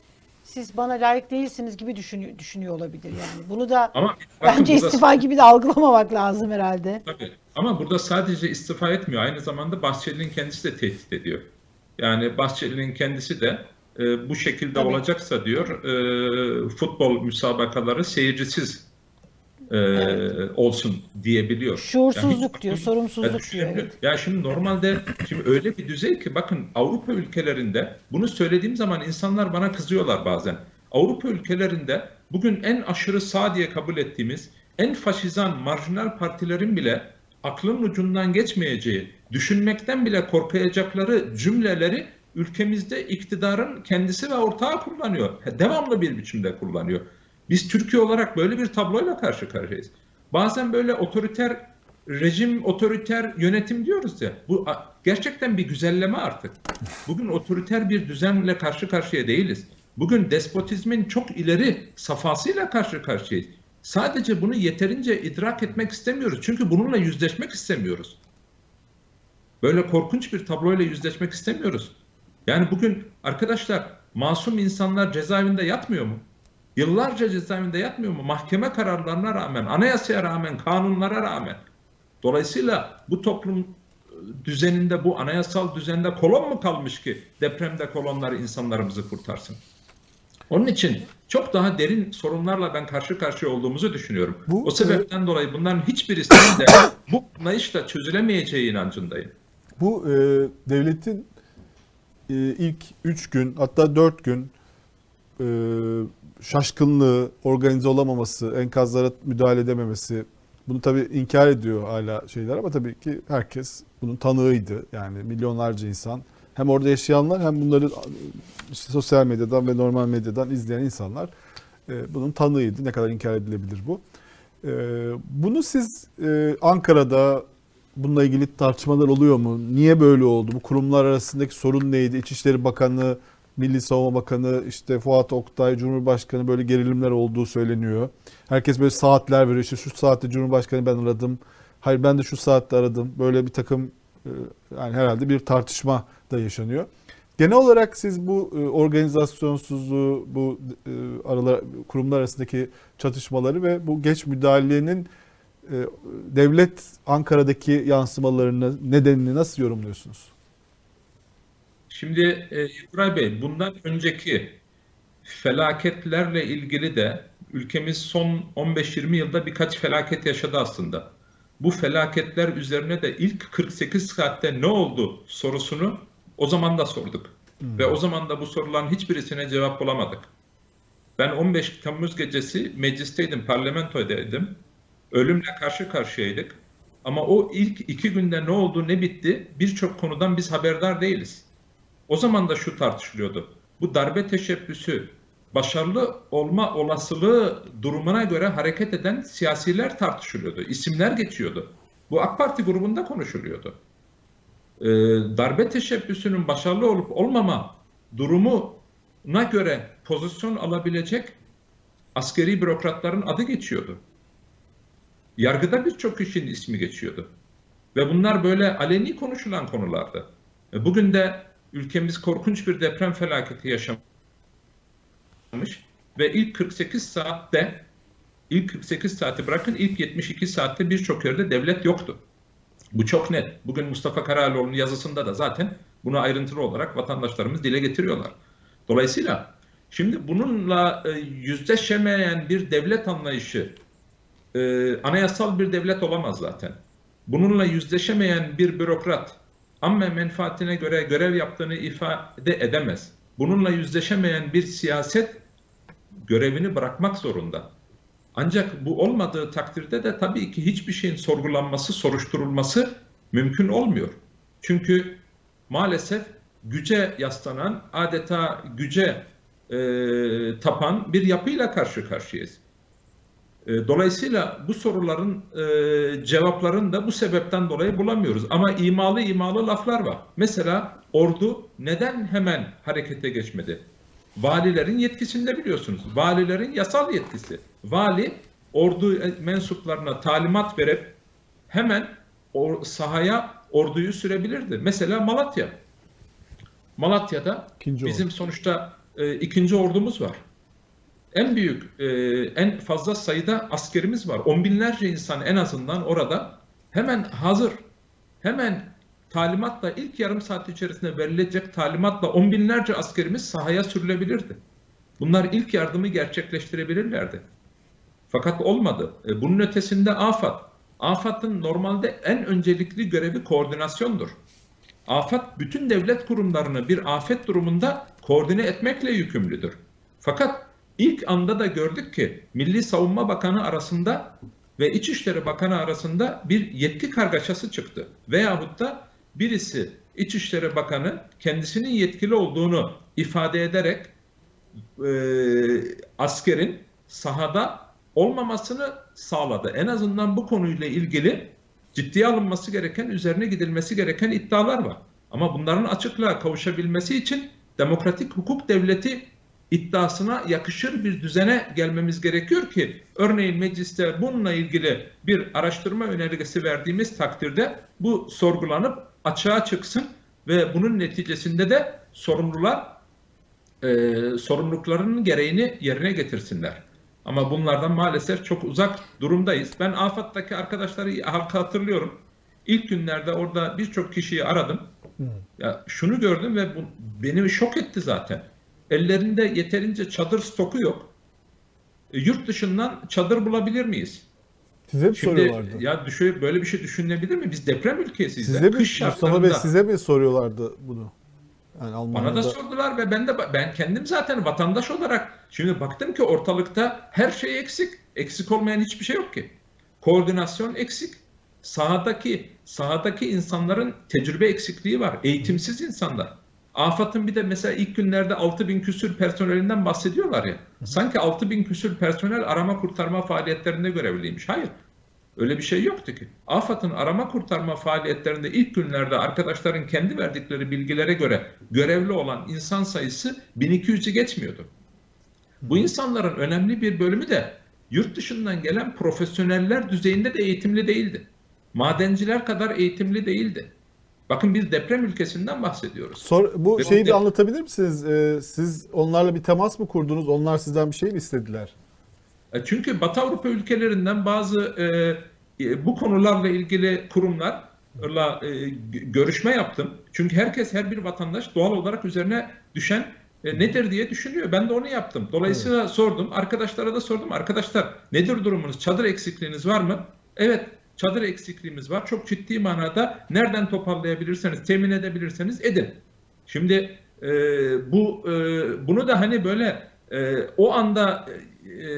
[SPEAKER 1] Siz bana layık değilsiniz gibi düşünüyor, düşünüyor olabilir yani. Bunu da
[SPEAKER 3] Ama
[SPEAKER 1] bence istifa gibi de algılamamak lazım herhalde.
[SPEAKER 3] Tabii. Ama burada sadece istifa etmiyor. Aynı zamanda Bahçeli'nin kendisi de tehdit ediyor. Yani Bahçeli'nin kendisi de e, bu şekilde
[SPEAKER 1] Tabii.
[SPEAKER 3] olacaksa diyor e, futbol müsabakaları seyircisiz e, olsun diyebiliyor.
[SPEAKER 1] Şuursuzluk
[SPEAKER 3] hiç-
[SPEAKER 1] diyor,
[SPEAKER 3] Ya
[SPEAKER 1] sorumsuzluk diyor. Evet.
[SPEAKER 3] Ya şimdi normalde şimdi öyle bir düzey ki bakın Avrupa ülkelerinde bunu söylediğim zaman insanlar bana kızıyorlar bazen. Avrupa ülkelerinde bugün en aşırı sağ diye kabul ettiğimiz en faşizan marjinal partilerin bile aklın ucundan geçmeyeceği, düşünmekten bile korkayacakları cümleleri ülkemizde iktidarın kendisi ve ortağı kullanıyor. Devamlı bir biçimde kullanıyor. Biz Türkiye olarak böyle bir tabloyla karşı karşıyayız. Bazen böyle otoriter rejim, otoriter yönetim diyoruz ya. Bu gerçekten bir güzelleme artık. Bugün otoriter bir düzenle karşı karşıya değiliz. Bugün despotizmin çok ileri safhasıyla karşı karşıyayız. Sadece bunu yeterince idrak etmek istemiyoruz. Çünkü bununla yüzleşmek istemiyoruz. Böyle korkunç bir tabloyla yüzleşmek istemiyoruz. Yani bugün arkadaşlar masum insanlar cezaevinde yatmıyor mu? Yıllarca cezaevinde yatmıyor mu? Mahkeme kararlarına rağmen, anayasaya rağmen, kanunlara rağmen. Dolayısıyla bu toplum e, düzeninde, bu anayasal düzende kolon mu kalmış ki depremde kolonlar insanlarımızı kurtarsın? Onun için çok daha derin sorunlarla ben karşı karşıya olduğumuzu düşünüyorum.
[SPEAKER 2] Bu,
[SPEAKER 3] o sebepten dolayı bunların hiçbirisinin de bu anlayışla çözülemeyeceği inancındayım.
[SPEAKER 2] Bu e, devletin e, ilk 3 gün hatta 4 gün e, şaşkınlığı, organize olamaması, enkazlara müdahale edememesi bunu tabii inkar ediyor hala şeyler ama tabii ki herkes bunun tanığıydı. Yani milyonlarca insan hem orada yaşayanlar hem bunları işte sosyal medyadan ve normal medyadan izleyen insanlar e, bunun tanığıydı. Ne kadar inkar edilebilir bu. E, bunu siz e, Ankara'da bununla ilgili tartışmalar oluyor mu? Niye böyle oldu? Bu kurumlar arasındaki sorun neydi? İçişleri Bakanı, Milli Savunma Bakanı, işte Fuat Oktay, Cumhurbaşkanı böyle gerilimler olduğu söyleniyor. Herkes böyle saatler veriyor. İşte şu saatte Cumhurbaşkanı ben aradım. Hayır ben de şu saatte aradım. Böyle bir takım e, yani herhalde bir tartışma da yaşanıyor. Genel olarak siz bu e, organizasyonsuzluğu, bu e, aralar, kurumlar arasındaki çatışmaları ve bu geç müdahalenin e, devlet Ankara'daki yansımalarını, nedenini nasıl yorumluyorsunuz?
[SPEAKER 3] Şimdi e, İbrahim Bey bundan önceki felaketlerle ilgili de ülkemiz son 15-20 yılda birkaç felaket yaşadı aslında. Bu felaketler üzerine de ilk 48 saatte ne oldu sorusunu o zaman da sorduk. Ve o zaman da bu soruların hiçbirisine cevap bulamadık. Ben 15 Temmuz gecesi meclisteydim, parlamentoydaydım. Ölümle karşı karşıyaydık. Ama o ilk iki günde ne oldu, ne bitti birçok konudan biz haberdar değiliz. O zaman da şu tartışılıyordu. Bu darbe teşebbüsü başarılı olma olasılığı durumuna göre hareket eden siyasiler tartışılıyordu. İsimler geçiyordu. Bu AK Parti grubunda konuşuluyordu. Ee, darbe teşebbüsünün başarılı olup olmama durumuna göre pozisyon alabilecek askeri bürokratların adı geçiyordu. Yargıda birçok kişinin ismi geçiyordu. Ve bunlar böyle aleni konuşulan konulardı. Bugün de ülkemiz korkunç bir deprem felaketi yaşamış ve ilk 48 saatte ilk 48 saati bırakın ilk 72 saatte birçok yerde devlet yoktu. Bu çok net. Bugün Mustafa Karayaloğlu'nun yazısında da zaten bunu ayrıntılı olarak vatandaşlarımız dile getiriyorlar. Dolayısıyla şimdi bununla e, yüzleşemeyen bir devlet anlayışı e, anayasal bir devlet olamaz zaten. Bununla yüzleşemeyen bir bürokrat ama menfaatine göre görev yaptığını ifade edemez. Bununla yüzleşemeyen bir siyaset görevini bırakmak zorunda. Ancak bu olmadığı takdirde de tabii ki hiçbir şeyin sorgulanması, soruşturulması mümkün olmuyor. Çünkü maalesef güce yaslanan, adeta güce e, tapan bir yapıyla karşı karşıyayız. E, dolayısıyla bu soruların e, cevaplarını da bu sebepten dolayı bulamıyoruz. Ama imalı imalı laflar var. Mesela ordu neden hemen harekete geçmedi? Valilerin yetkisinde biliyorsunuz. Valilerin yasal yetkisi. Vali ordu mensuplarına talimat verip hemen or, sahaya orduyu sürebilirdi. Mesela Malatya. Malatya'da ikinci bizim ordu. sonuçta e, ikinci ordumuz var. En büyük, e, en fazla sayıda askerimiz var. On binlerce insan en azından orada hemen hazır. Hemen talimatla ilk yarım saat içerisinde verilecek talimatla on binlerce askerimiz sahaya sürülebilirdi. Bunlar ilk yardımı gerçekleştirebilirlerdi. Fakat olmadı. E, bunun ötesinde AFAD. AFAD'ın normalde en öncelikli görevi koordinasyondur. AFAD bütün devlet kurumlarını bir afet durumunda koordine etmekle yükümlüdür. Fakat ilk anda da gördük ki Milli Savunma Bakanı arasında ve İçişleri Bakanı arasında bir yetki kargaşası çıktı. Veyahut da birisi İçişleri Bakanı kendisinin yetkili olduğunu ifade ederek e, askerin sahada olmamasını sağladı. En azından bu konuyla ilgili ciddiye alınması gereken, üzerine gidilmesi gereken iddialar var. Ama bunların açıklığa kavuşabilmesi için demokratik hukuk devleti iddiasına yakışır bir düzene gelmemiz gerekiyor ki örneğin mecliste bununla ilgili bir araştırma önergesi verdiğimiz takdirde bu sorgulanıp açığa çıksın ve bunun neticesinde de sorumlular e, sorumluluklarının gereğini yerine getirsinler. Ama bunlardan maalesef çok uzak durumdayız. Ben AFAD'daki arkadaşları hatırlıyorum. İlk günlerde orada birçok kişiyi aradım. Ya şunu gördüm ve bu beni şok etti zaten. Ellerinde yeterince çadır stoku yok. E, yurt dışından çadır bulabilir miyiz?
[SPEAKER 2] Size mi Şimdi, soruyorlardı?
[SPEAKER 3] Ya düşün, böyle bir şey düşünülebilir mi? Biz deprem ülkesiyiz.
[SPEAKER 2] Size mi, Kış Mustafa Bey size mi soruyorlardı bunu?
[SPEAKER 3] Yani Almanya'da... Bana da sordular ve ben de ben kendim zaten vatandaş olarak şimdi baktım ki ortalıkta her şey eksik. Eksik olmayan hiçbir şey yok ki. Koordinasyon eksik. Sahadaki sahadaki insanların tecrübe eksikliği var. Eğitimsiz insanlar. AFAD'ın bir de mesela ilk günlerde 6 bin küsür personelinden bahsediyorlar ya. Sanki 6 bin küsür personel arama kurtarma faaliyetlerinde görevliymiş. Hayır. Öyle bir şey yoktu ki. AFAD'ın arama kurtarma faaliyetlerinde ilk günlerde arkadaşların kendi verdikleri bilgilere göre görevli olan insan sayısı 1200'ü geçmiyordu. Bu insanların önemli bir bölümü de yurt dışından gelen profesyoneller düzeyinde de eğitimli değildi. Madenciler kadar eğitimli değildi. Bakın biz deprem ülkesinden bahsediyoruz.
[SPEAKER 2] Sor, bu Ve şeyi bir anlatabilir misiniz? Ee, siz onlarla bir temas mı kurdunuz? Onlar sizden bir şey mi istediler?
[SPEAKER 3] E, çünkü Batı Avrupa ülkelerinden bazı e, e, bu konularla ilgili kurumlarla e, görüşme yaptım. Çünkü herkes, her bir vatandaş doğal olarak üzerine düşen e, nedir diye düşünüyor. Ben de onu yaptım. Dolayısıyla evet. sordum. Arkadaşlara da sordum. Arkadaşlar nedir durumunuz? Çadır eksikliğiniz var mı? Evet çadır eksikliğimiz var. Çok ciddi manada nereden toparlayabilirseniz, temin edebilirseniz edin. Şimdi e, bu e, bunu da hani böyle e, o anda e,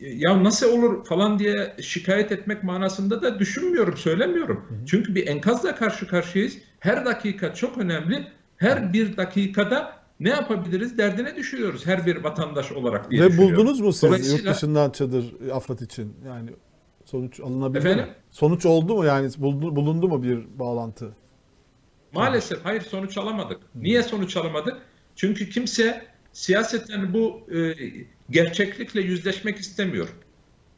[SPEAKER 3] ya nasıl olur falan diye şikayet etmek manasında da düşünmüyorum, söylemiyorum. Hı hı. Çünkü bir enkazla karşı karşıyayız. Her dakika çok önemli. Her bir dakikada ne yapabiliriz derdine düşüyoruz her bir vatandaş olarak diye
[SPEAKER 2] Ve buldunuz mu siz yurt dışından çadır AFAD için? Yani sonuç alınabildi Efendim? mi? Sonuç oldu mu yani bulundu, bulundu mu bir bağlantı?
[SPEAKER 3] Maalesef hayır sonuç alamadık. Niye sonuç alamadık? Çünkü kimse siyaseten bu e, gerçeklikle yüzleşmek istemiyor.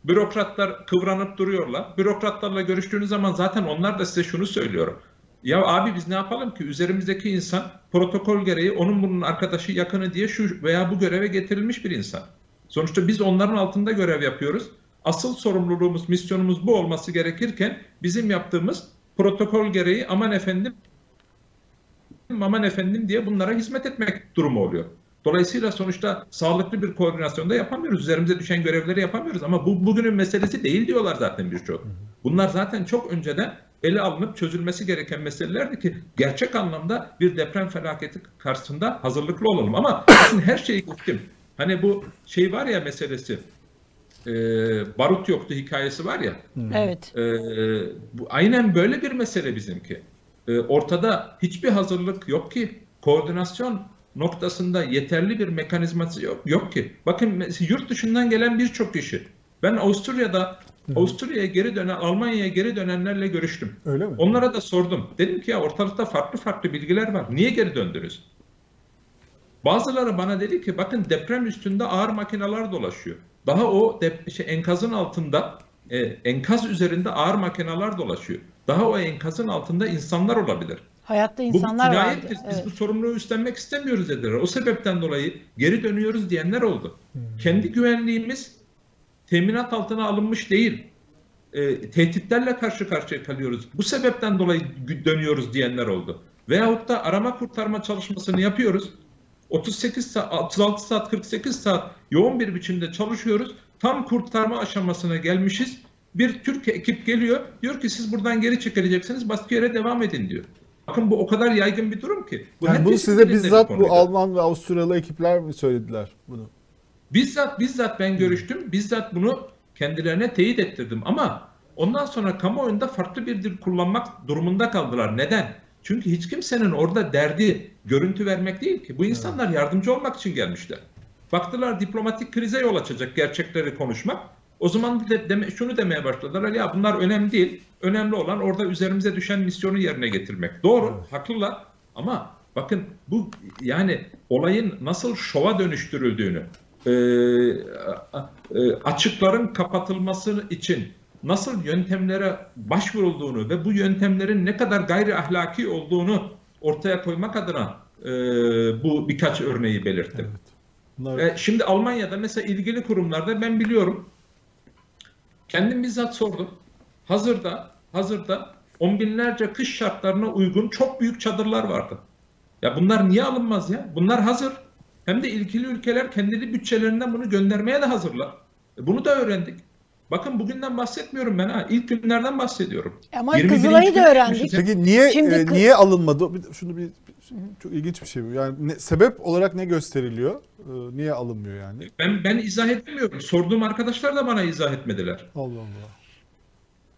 [SPEAKER 3] Bürokratlar kıvranıp duruyorlar. Bürokratlarla görüştüğünüz zaman zaten onlar da size şunu söylüyor. Ya abi biz ne yapalım ki üzerimizdeki insan protokol gereği onun bunun arkadaşı yakını diye şu veya bu göreve getirilmiş bir insan. Sonuçta biz onların altında görev yapıyoruz. Asıl sorumluluğumuz, misyonumuz bu olması gerekirken bizim yaptığımız protokol gereği aman efendim aman efendim diye bunlara hizmet etmek durumu oluyor. Dolayısıyla sonuçta sağlıklı bir koordinasyonda yapamıyoruz. Üzerimize düşen görevleri yapamıyoruz ama bu bugünün meselesi değil diyorlar zaten birçok. Bunlar zaten çok önceden ele alınıp çözülmesi gereken meselelerdi ki gerçek anlamda bir deprem felaketi karşısında hazırlıklı olalım. Ama her şeyi gittim. Hani bu şey var ya meselesi e, barut yoktu hikayesi var ya.
[SPEAKER 1] Evet.
[SPEAKER 3] E, bu aynen böyle bir mesele bizimki. E, ortada hiçbir hazırlık yok ki. Koordinasyon noktasında yeterli bir mekanizması yok, yok ki. Bakın yurt dışından gelen birçok kişi. Ben Avusturya'da Avusturya'ya geri dönen, Almanya'ya geri dönenlerle görüştüm.
[SPEAKER 2] Öyle mi?
[SPEAKER 3] Onlara da sordum. Dedim ki ya ortalıkta farklı farklı bilgiler var. Niye geri döndünüz? Bazıları bana dedi ki bakın deprem üstünde ağır makineler dolaşıyor. Daha o dep şey, enkazın altında e, enkaz üzerinde ağır makineler dolaşıyor. Daha o enkazın altında insanlar olabilir.
[SPEAKER 1] Hayatta insanlar
[SPEAKER 3] bu vardı. Biz evet. bu sorumluluğu üstlenmek istemiyoruz dediler. O sebepten dolayı geri dönüyoruz diyenler oldu. Hmm. Kendi güvenliğimiz teminat altına alınmış değil. E, tehditlerle karşı karşıya kalıyoruz. Bu sebepten dolayı dönüyoruz diyenler oldu. Veyahut da arama kurtarma çalışmasını yapıyoruz. 38 saat, 36 saat, 48 saat yoğun bir biçimde çalışıyoruz. Tam kurtarma aşamasına gelmişiz. Bir Türk ekip geliyor. Diyor ki siz buradan geri çekileceksiniz. Başka yere devam edin diyor. Bakın bu o kadar yaygın bir durum ki.
[SPEAKER 2] Bu yani bunu size bizzat bu Alman ve Avusturyalı ekipler mi söylediler bunu?
[SPEAKER 3] Bizzat bizzat ben görüştüm. Bizzat bunu kendilerine teyit ettirdim ama ondan sonra kamuoyunda farklı bir dil kullanmak durumunda kaldılar. Neden? Çünkü hiç kimsenin orada derdi görüntü vermek değil ki. Bu insanlar yardımcı olmak için gelmişler. Baktılar diplomatik krize yol açacak gerçekleri konuşmak. O zaman de, deme, şunu demeye başladılar. Ya bunlar önemli değil. Önemli olan orada üzerimize düşen misyonu yerine getirmek. Doğru, evet. haklılar. Ama bakın bu yani olayın nasıl şova dönüştürüldüğünü, e, açıkların kapatılması için nasıl yöntemlere başvurulduğunu ve bu yöntemlerin ne kadar gayri ahlaki olduğunu ortaya koymak adına e, bu birkaç örneği belirttim. Evet. Bunlar... E, şimdi Almanya'da mesela ilgili kurumlarda ben biliyorum kendim bizzat sordum. Hazırda hazırda on binlerce kış şartlarına uygun çok büyük çadırlar vardı. Ya bunlar niye alınmaz ya? Bunlar hazır. Hem de ilgili ülkeler kendi bütçelerinden bunu göndermeye de hazırlar. E, bunu da öğrendik. Bakın bugünden bahsetmiyorum ben ha. İlk günlerden bahsediyorum.
[SPEAKER 1] Ama Kızılay'ı da öğrendik.
[SPEAKER 2] Peki niye Şimdi e, niye alınmadı? Şunu bir çok ilginç bir şey bu. Yani ne, sebep olarak ne gösteriliyor? E, niye alınmıyor yani?
[SPEAKER 3] Ben ben izah etmiyorum. Sorduğum arkadaşlar da bana izah etmediler.
[SPEAKER 2] Allah Allah.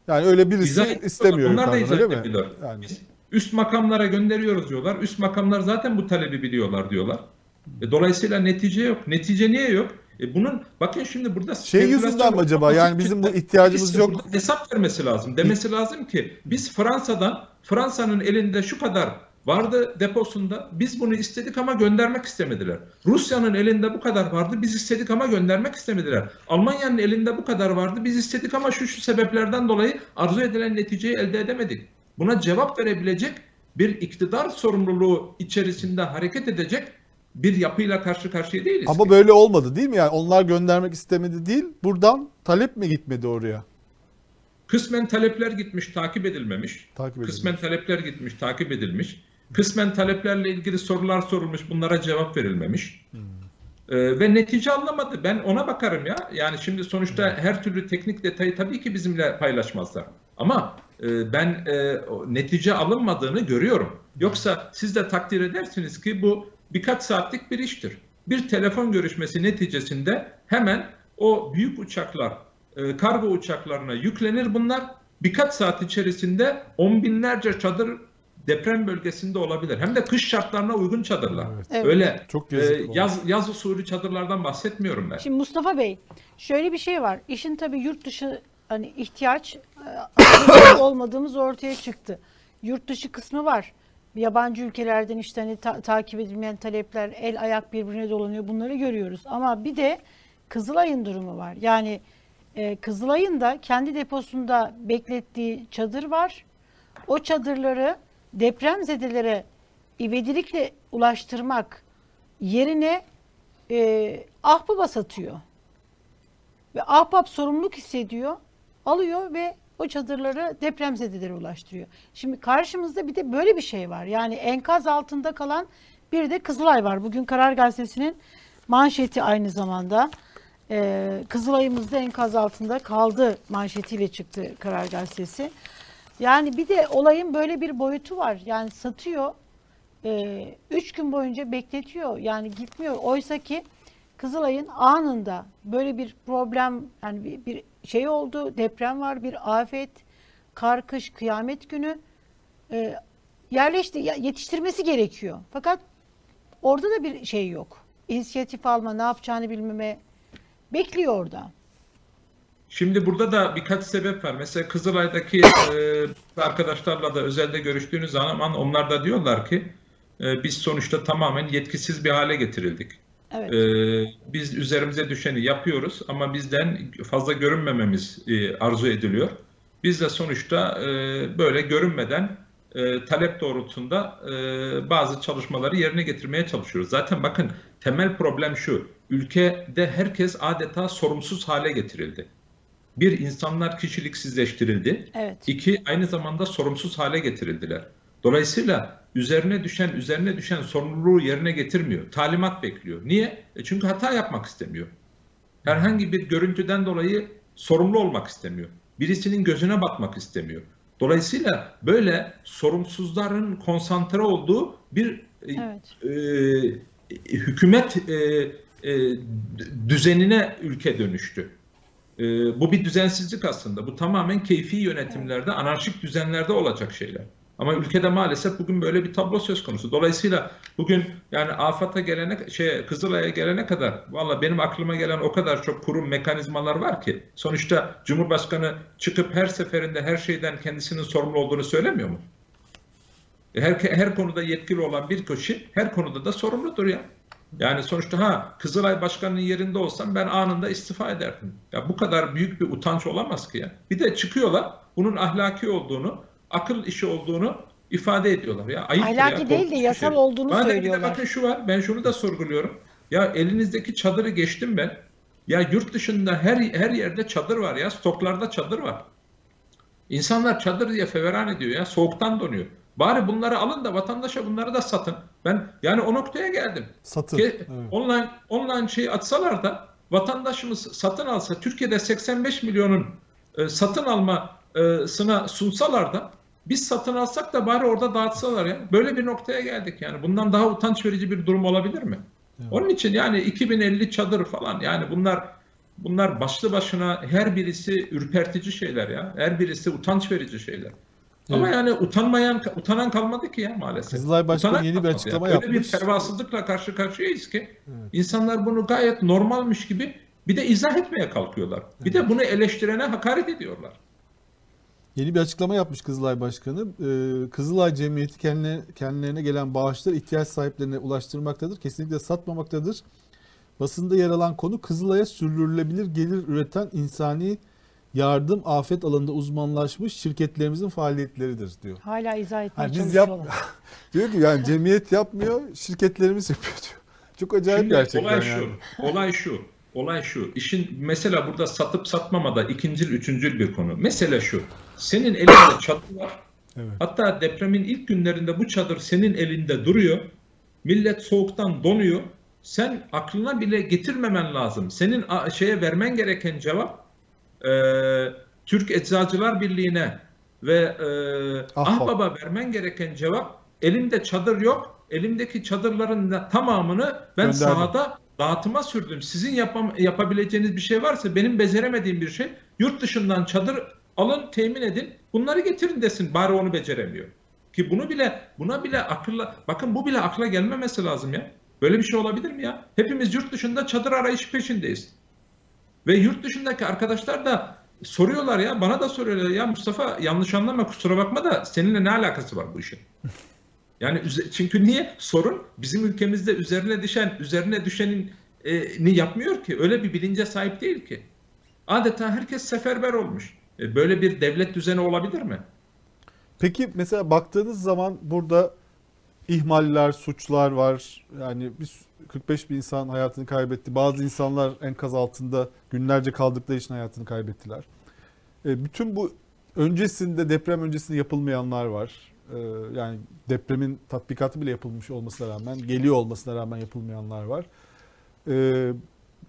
[SPEAKER 2] Yani öyle birisi izah istemiyor.
[SPEAKER 3] Onlar da izah etmediler. Yani. Biz üst makamlara gönderiyoruz diyorlar. Üst makamlar zaten bu talebi biliyorlar diyorlar. E, dolayısıyla netice yok. Netice niye yok? E bunun bakın şimdi burada
[SPEAKER 2] şey yüzünden mi acaba yani bizim bu ihtiyacımız yok.
[SPEAKER 3] Hesap vermesi lazım. Demesi lazım ki biz Fransa'dan Fransa'nın elinde şu kadar vardı deposunda. Biz bunu istedik ama göndermek istemediler. Rusya'nın elinde bu kadar vardı. Biz istedik ama göndermek istemediler. Almanya'nın elinde bu kadar vardı. Biz istedik ama şu şu sebeplerden dolayı arzu edilen neticeyi elde edemedik. Buna cevap verebilecek bir iktidar sorumluluğu içerisinde hareket edecek bir yapıyla karşı karşıya değiliz.
[SPEAKER 2] Ama ki. böyle olmadı değil mi? Yani onlar göndermek istemedi değil. Buradan talep mi gitmedi oraya?
[SPEAKER 3] Kısmen talepler gitmiş, takip edilmemiş. Takip edilmiş. Kısmen talepler gitmiş, takip edilmiş. Kısmen taleplerle ilgili sorular sorulmuş, bunlara cevap verilmemiş. Ee, ve netice alınamadı. Ben ona bakarım ya. Yani şimdi sonuçta her türlü teknik detayı tabii ki bizimle paylaşmazlar. Ama e, ben e, netice alınmadığını görüyorum. Yoksa siz de takdir edersiniz ki bu birkaç saatlik bir iştir. Bir telefon görüşmesi neticesinde hemen o büyük uçaklar, e, kargo uçaklarına yüklenir bunlar. Birkaç saat içerisinde on binlerce çadır deprem bölgesinde olabilir. Hem de kış şartlarına uygun çadırlar. Evet. Evet. Öyle çok e, yaz yaz usulü çadırlardan bahsetmiyorum ben.
[SPEAKER 1] Şimdi Mustafa Bey, şöyle bir şey var. İşin tabii yurt dışı hani ihtiyaç e, olmadığımız ortaya çıktı. Yurt dışı kısmı var. Yabancı ülkelerden işte hani ta- takip edilmeyen talepler, el ayak birbirine dolanıyor. Bunları görüyoruz. Ama bir de Kızılay'ın durumu var. Yani e, Kızılay'ın da kendi deposunda beklettiği çadır var. O çadırları depremzedelere ivedilikle ulaştırmak yerine e, ahbaba satıyor. Ve ahbap sorumluluk hissediyor, alıyor ve o çadırları depremzedelere ulaştırıyor. Şimdi karşımızda bir de böyle bir şey var. Yani enkaz altında kalan bir de Kızılay var. Bugün Karar Gazetesi'nin manşeti aynı zamanda. Ee, Kızılay'ımız da enkaz altında kaldı manşetiyle çıktı Karar Gazetesi. Yani bir de olayın böyle bir boyutu var. Yani satıyor, e, üç gün boyunca bekletiyor. Yani gitmiyor. Oysa ki Kızılay'ın anında böyle bir problem, yani bir, bir şey oldu, deprem var, bir afet, kar, kış, kıyamet günü e, yerleşti, yetiştirmesi gerekiyor. Fakat orada da bir şey yok. İnisiyatif alma, ne yapacağını bilmeme bekliyor orada.
[SPEAKER 3] Şimdi burada da birkaç sebep var. Mesela Kızılay'daki e, arkadaşlarla da özelde görüştüğünüz zaman onlar da diyorlar ki e, biz sonuçta tamamen yetkisiz bir hale getirildik. Evet. E, biz üzerimize düşeni yapıyoruz ama bizden fazla görünmememiz e, arzu ediliyor. Biz de sonuçta e, böyle görünmeden e, talep doğrultusunda e, bazı çalışmaları yerine getirmeye çalışıyoruz. Zaten bakın temel problem şu. Ülkede herkes adeta sorumsuz hale getirildi. Bir, insanlar kişiliksizleştirildi. Evet. İki, aynı zamanda sorumsuz hale getirildiler. Dolayısıyla üzerine düşen üzerine düşen sorumluluğu yerine getirmiyor. Talimat bekliyor. Niye? E çünkü hata yapmak istemiyor. Herhangi bir görüntüden dolayı sorumlu olmak istemiyor. Birisinin gözüne bakmak istemiyor. Dolayısıyla böyle sorumsuzların konsantre olduğu bir e, evet. e, hükümet e, e, düzenine ülke dönüştü. E, bu bir düzensizlik aslında. Bu tamamen keyfi yönetimlerde, anarşik düzenlerde olacak şeyler. Ama ülkede maalesef bugün böyle bir tablo söz konusu. Dolayısıyla bugün yani AFAD'a gelene, şey Kızılay'a gelene kadar valla benim aklıma gelen o kadar çok kurum mekanizmalar var ki sonuçta Cumhurbaşkanı çıkıp her seferinde her şeyden kendisinin sorumlu olduğunu söylemiyor mu? E, her, her konuda yetkili olan bir kişi her konuda da sorumludur ya. Yani sonuçta ha Kızılay Başkanı'nın yerinde olsam ben anında istifa ederdim. Ya bu kadar büyük bir utanç olamaz ki ya. Bir de çıkıyorlar bunun ahlaki olduğunu, akıl işi olduğunu ifade ediyorlar. Ya ayıp
[SPEAKER 1] ahlaki
[SPEAKER 3] ya,
[SPEAKER 1] değil de yasal şey. olduğunu Bana söylüyorlar.
[SPEAKER 3] Bir de bakın şu var. Ben şunu da sorguluyorum. Ya elinizdeki çadırı geçtim ben. Ya yurt dışında her her yerde çadır var ya. Stoklarda çadır var. İnsanlar çadır diye feveran ediyor ya. Soğuktan donuyor. Bari bunları alın da vatandaşa bunları da satın. Ben yani o noktaya geldim.
[SPEAKER 2] Satın. Ki, evet.
[SPEAKER 3] Online online şeyi atsalar da vatandaşımız satın alsa Türkiye'de 85 milyonun e, satın almasına sunsalar da biz satın alsak da bari orada dağıtsalar ya. Böyle bir noktaya geldik yani. Bundan daha utanç verici bir durum olabilir mi? Evet. Onun için yani 2050 çadır falan yani bunlar bunlar başlı başına her birisi ürpertici şeyler ya. Her birisi utanç verici şeyler. Evet. Ama yani utanmayan, utanan kalmadı ki ya maalesef.
[SPEAKER 2] Kızılay Başkanı yeni bir açıklama
[SPEAKER 3] ya.
[SPEAKER 2] yapmış.
[SPEAKER 3] Öyle bir pervasızlıkla karşı karşıyayız ki evet. insanlar bunu gayet normalmiş gibi bir de izah etmeye kalkıyorlar. Evet. Bir de bunu eleştirene hakaret ediyorlar.
[SPEAKER 2] Yeni bir açıklama yapmış Kızılay Başkanı. Ee, Kızılay Cemiyeti kendilerine, kendilerine gelen bağışları ihtiyaç sahiplerine ulaştırmaktadır. Kesinlikle satmamaktadır. Basında yer alan konu Kızılay'a sürdürülebilir gelir üreten insani yardım afet alanında uzmanlaşmış şirketlerimizin faaliyetleridir diyor.
[SPEAKER 1] Hala izah etmeye yani biz yap
[SPEAKER 2] diyor ki yani cemiyet yapmıyor, şirketlerimiz yapıyor diyor. Çok acayip Şimdi gerçekten
[SPEAKER 3] olay
[SPEAKER 2] yani.
[SPEAKER 3] şu, olay şu. Olay şu. İşin mesela burada satıp satmamada ikincil, üçüncül bir konu. Mesele şu. Senin elinde çadır var.
[SPEAKER 2] Evet.
[SPEAKER 3] Hatta depremin ilk günlerinde bu çadır senin elinde duruyor. Millet soğuktan donuyor. Sen aklına bile getirmemen lazım. Senin şeye vermen gereken cevap e, Türk Eczacılar Birliği'ne ve e,
[SPEAKER 2] Ahbap.
[SPEAKER 3] Ahbap'a vermen gereken cevap elimde çadır yok. Elimdeki çadırların tamamını ben
[SPEAKER 2] Gönderdim.
[SPEAKER 3] sahada dağıtıma sürdüm. Sizin yapam yapabileceğiniz bir şey varsa benim beceremediğim bir şey yurt dışından çadır alın temin edin bunları getirin desin bari onu beceremiyor. Ki bunu bile buna bile akılla bakın bu bile akla gelmemesi lazım ya. Böyle bir şey olabilir mi ya? Hepimiz yurt dışında çadır arayışı peşindeyiz. Ve yurt dışındaki arkadaşlar da soruyorlar ya bana da soruyorlar ya Mustafa yanlış anlama kusura bakma da seninle ne alakası var bu işin? Yani çünkü niye? Sorun bizim ülkemizde üzerine düşen, üzerine düşenin e, ni yapmıyor ki. Öyle bir bilince sahip değil ki. Adeta herkes seferber olmuş. E, böyle bir devlet düzeni olabilir mi?
[SPEAKER 2] Peki mesela baktığınız zaman burada ihmaller, suçlar var. Yani biz 45 bin insan hayatını kaybetti. Bazı insanlar enkaz altında günlerce kaldıkları için hayatını kaybettiler. E, bütün bu öncesinde deprem öncesinde yapılmayanlar var. E, yani depremin tatbikatı bile yapılmış olmasına rağmen, geliyor olmasına rağmen yapılmayanlar var.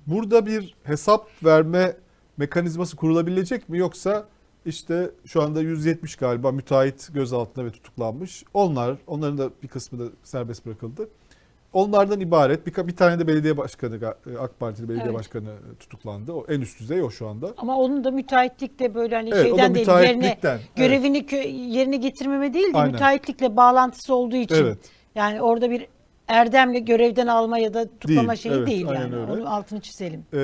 [SPEAKER 2] Burada bir hesap verme mekanizması kurulabilecek mi yoksa işte şu anda 170 galiba müteahhit gözaltında ve tutuklanmış. Onlar, onların da bir kısmı da serbest bırakıldı. Onlardan ibaret bir, bir tane de belediye başkanı ga- AK Partili belediye
[SPEAKER 1] Evet.
[SPEAKER 2] başkanı tutuklandı. O en üst düzey o şu anda.
[SPEAKER 1] Ama onun da müteahhitlikle böyle hani
[SPEAKER 2] Evet,
[SPEAKER 1] şeyden değil yerine.
[SPEAKER 2] Evet.
[SPEAKER 1] görevini yerine getirmeme değil de
[SPEAKER 2] Aynen.
[SPEAKER 1] müteahhitlikle bağlantısı olduğu için.
[SPEAKER 2] Evet.
[SPEAKER 1] Yani orada bir erdemle görevden alma ya da tutuklama
[SPEAKER 2] Değil,
[SPEAKER 1] şeyi
[SPEAKER 2] evet,
[SPEAKER 1] değil yani.
[SPEAKER 2] öyle.
[SPEAKER 1] Onun altını çizelim.
[SPEAKER 2] Ee,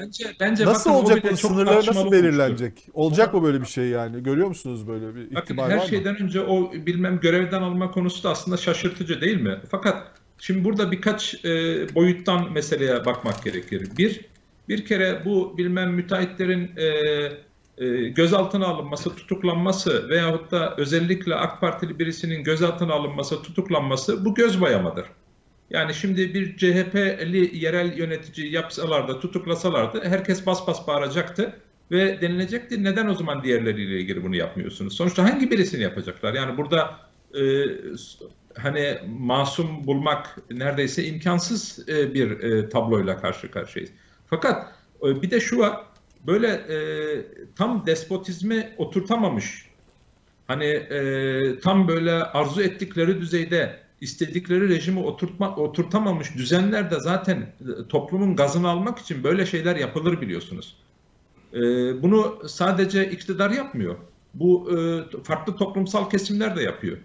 [SPEAKER 3] Bence bence
[SPEAKER 2] nasıl
[SPEAKER 3] bakın
[SPEAKER 2] olacak bu
[SPEAKER 3] çok
[SPEAKER 2] sınırlar nasıl belirlenecek? Olacak mı böyle bir şey yani? Görüyor musunuz böyle bir
[SPEAKER 3] Bakın
[SPEAKER 2] ihtimal
[SPEAKER 3] her
[SPEAKER 2] var mı?
[SPEAKER 3] şeyden önce o bilmem görevden alma konusu da aslında şaşırtıcı değil mi? Fakat şimdi burada birkaç e, boyuttan meseleye bakmak gerekir. Bir, bir kere bu bilmem müteahhitlerin e, gözaltına alınması, tutuklanması veyahut da özellikle AK Partili birisinin gözaltına alınması, tutuklanması bu göz boyamadır. Yani şimdi bir CHP'li yerel yönetici yapsalar da tutuklasalardı herkes bas bas bağıracaktı ve denilecekti neden o zaman diğerleriyle ilgili bunu yapmıyorsunuz? Sonuçta hangi birisini yapacaklar? Yani burada e, hani masum bulmak neredeyse imkansız e, bir e, tabloyla karşı karşıyayız. Fakat e, bir de şu var böyle e, tam despotizmi oturtamamış hani e, tam böyle arzu ettikleri düzeyde istedikleri rejimi oturtma, oturtamamış düzenlerde zaten e, toplumun gazını almak için böyle şeyler yapılır biliyorsunuz. E, bunu sadece iktidar yapmıyor. Bu e, farklı toplumsal kesimler de yapıyor.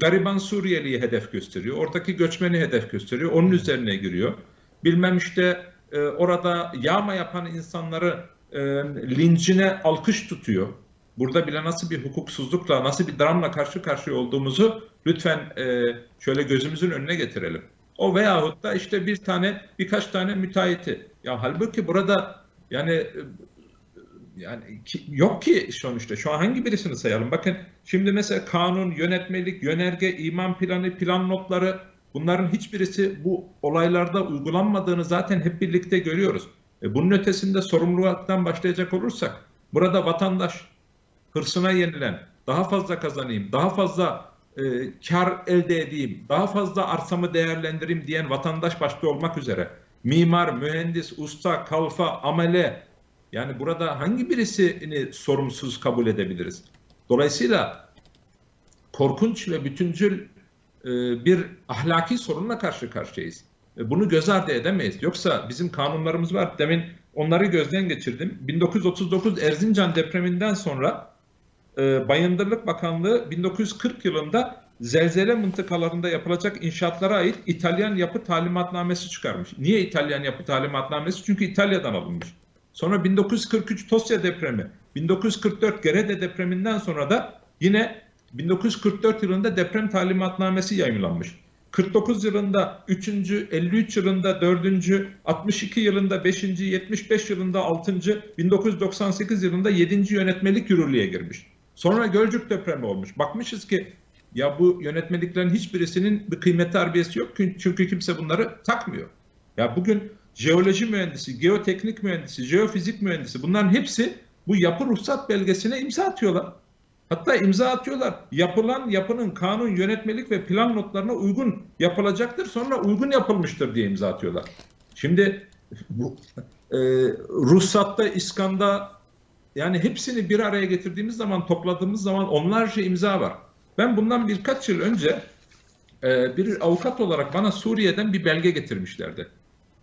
[SPEAKER 3] Gariban Suriyeli'yi hedef gösteriyor. Oradaki göçmeni hedef gösteriyor. Onun üzerine giriyor. Bilmem işte e, orada yağma yapan insanları e, lincine alkış tutuyor. Burada bile nasıl bir hukuksuzlukla, nasıl bir dramla karşı karşıya olduğumuzu lütfen e, şöyle gözümüzün önüne getirelim. O veyahut da işte bir tane, birkaç tane müteahhiti. Ya halbuki burada yani e, yani ki- yok ki sonuçta. Şu an hangi birisini sayalım? Bakın şimdi mesela kanun, yönetmelik, yönerge, iman planı, plan notları bunların hiçbirisi bu olaylarda uygulanmadığını zaten hep birlikte görüyoruz. E bunun ötesinde sorumluluktan başlayacak olursak burada vatandaş hırsına yenilen, daha fazla kazanayım, daha fazla e, kar elde edeyim, daha fazla arsamı değerlendireyim diyen vatandaş başta olmak üzere mimar, mühendis, usta, kalfa, amele yani burada hangi birisini sorumsuz kabul edebiliriz? Dolayısıyla korkunç ve bütüncül e, bir ahlaki sorunla karşı karşıyayız. E, Bunu göz ardı edemeyiz. Yoksa bizim kanunlarımız var. Demin onları gözden geçirdim. 1939 Erzincan depreminden sonra e, Bayındırlık Bakanlığı 1940 yılında zelzele mıntıkalarında yapılacak inşaatlara ait İtalyan yapı talimatnamesi çıkarmış. Niye İtalyan yapı talimatnamesi? Çünkü İtalya'dan alınmış. Sonra 1943 Tosya depremi, 1944 Gerede depreminden sonra da yine 1944 yılında deprem talimatnamesi yayınlanmış. 49 yılında 3. 53 yılında 4. 62 yılında 5. 75 yılında 6. 1998 yılında 7. yönetmelik yürürlüğe girmiş. Sonra Gölcük depremi olmuş. Bakmışız ki ya bu yönetmeliklerin hiçbirisinin bir kıymet harbiyesi yok çünkü kimse bunları takmıyor. Ya bugün jeoloji mühendisi, geoteknik mühendisi, jeofizik mühendisi bunların hepsi bu yapı ruhsat belgesine imza atıyorlar. Hatta imza atıyorlar. Yapılan yapının kanun, yönetmelik ve plan notlarına uygun yapılacaktır. Sonra uygun yapılmıştır diye imza atıyorlar. Şimdi bu e, ruhsatta, iskanda yani hepsini bir araya getirdiğimiz zaman, topladığımız zaman onlarca imza var. Ben bundan birkaç yıl önce e, bir avukat olarak bana Suriye'den bir belge getirmişlerdi.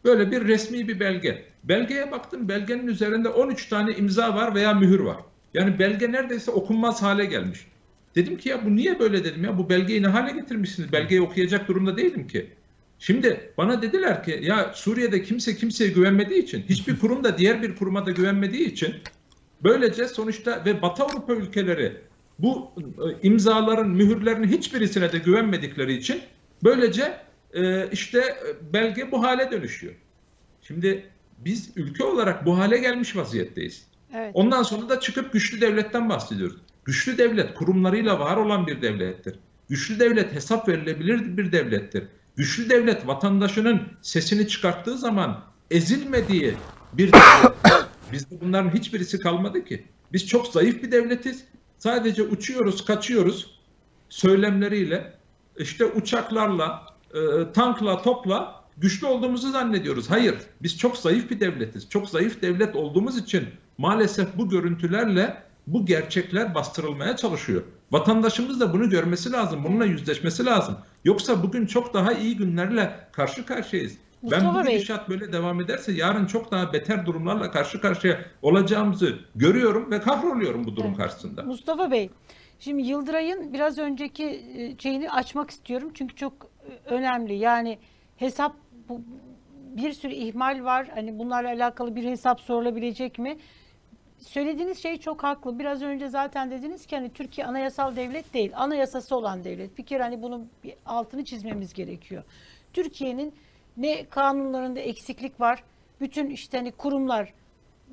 [SPEAKER 3] Böyle bir resmi bir belge. Belgeye baktım, belgenin üzerinde 13 tane imza var veya mühür var. Yani belge neredeyse okunmaz hale gelmiş. Dedim ki ya bu niye böyle dedim ya bu belgeyi ne hale getirmişsiniz? Belgeyi okuyacak durumda değilim ki. Şimdi bana dediler ki ya Suriye'de kimse kimseye güvenmediği için, hiçbir kurum da diğer bir kuruma da güvenmediği için böylece sonuçta ve Batı Avrupa ülkeleri bu e, imzaların, mühürlerin hiçbirisine de güvenmedikleri için böylece e, işte belge bu hale dönüşüyor. Şimdi biz ülke olarak bu hale gelmiş vaziyetteyiz. Evet. Ondan sonra da çıkıp güçlü devletten bahsediyoruz. Güçlü devlet kurumlarıyla var olan bir devlettir. Güçlü devlet hesap verilebilir bir devlettir. Güçlü devlet vatandaşının sesini çıkarttığı zaman ezilmediği bir devlet. Bizde bunların hiçbirisi kalmadı ki. Biz çok zayıf bir devletiz. Sadece uçuyoruz, kaçıyoruz söylemleriyle, işte uçaklarla, e, tankla, topla güçlü olduğumuzu zannediyoruz. Hayır, biz çok zayıf bir devletiz. Çok zayıf devlet olduğumuz için maalesef bu görüntülerle bu gerçekler bastırılmaya çalışıyor. Vatandaşımız da bunu görmesi lazım, bununla yüzleşmesi lazım. Yoksa bugün çok daha iyi günlerle karşı karşıyayız. Mustafa ben bu gidişat böyle devam ederse yarın çok daha beter durumlarla karşı karşıya olacağımızı görüyorum ve kahroluyorum bu durum evet. karşısında.
[SPEAKER 1] Mustafa Bey, şimdi Yıldıray'ın biraz önceki e, şeyini açmak istiyorum çünkü çok e, önemli. Yani hesap bu, bir sürü ihmal var. Hani bunlarla alakalı bir hesap sorulabilecek mi? Söylediğiniz şey çok haklı. Biraz önce zaten dediniz ki hani Türkiye anayasal devlet değil, anayasası olan devlet. Bir kere hani bunun bir altını çizmemiz gerekiyor. Türkiye'nin ne kanunlarında eksiklik var, bütün işte hani kurumlar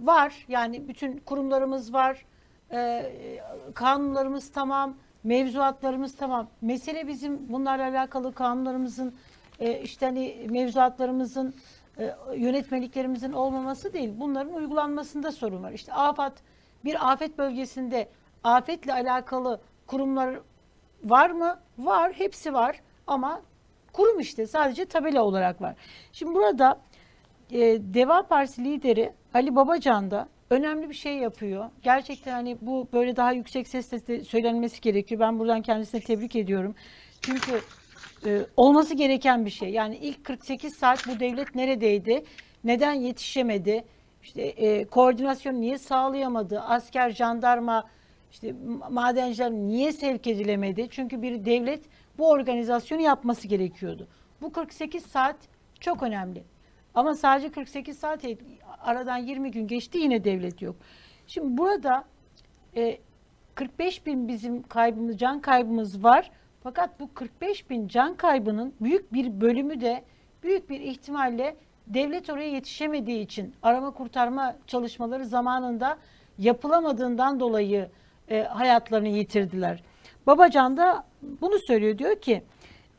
[SPEAKER 1] var. Yani bütün kurumlarımız var, kanunlarımız tamam, mevzuatlarımız tamam. Mesele bizim bunlarla alakalı kanunlarımızın işte hani mevzuatlarımızın yönetmeliklerimizin olmaması değil. Bunların uygulanmasında sorun var. İşte afet bir afet bölgesinde afetle alakalı kurumlar var mı? Var. Hepsi var. Ama kurum işte sadece tabela olarak var. Şimdi burada e, Deva Partisi lideri Ali Babacan da önemli bir şey yapıyor. Gerçekten hani bu böyle daha yüksek sesle söylenmesi gerekiyor. Ben buradan kendisine tebrik ediyorum. Çünkü e, olması gereken bir şey. Yani ilk 48 saat bu devlet neredeydi? Neden yetişemedi? İşte e, koordinasyon niye sağlayamadı? Asker, jandarma, işte madenciler niye sevk edilemedi? Çünkü bir devlet bu organizasyonu yapması gerekiyordu. Bu 48 saat çok önemli. Ama sadece 48 saat aradan 20 gün geçti yine devlet yok. Şimdi burada e, 45 bin bizim kaybımız, can kaybımız var. Fakat bu 45 bin can kaybının büyük bir bölümü de büyük bir ihtimalle devlet oraya yetişemediği için arama kurtarma çalışmaları zamanında yapılamadığından dolayı e, hayatlarını yitirdiler. Babacan da bunu söylüyor diyor ki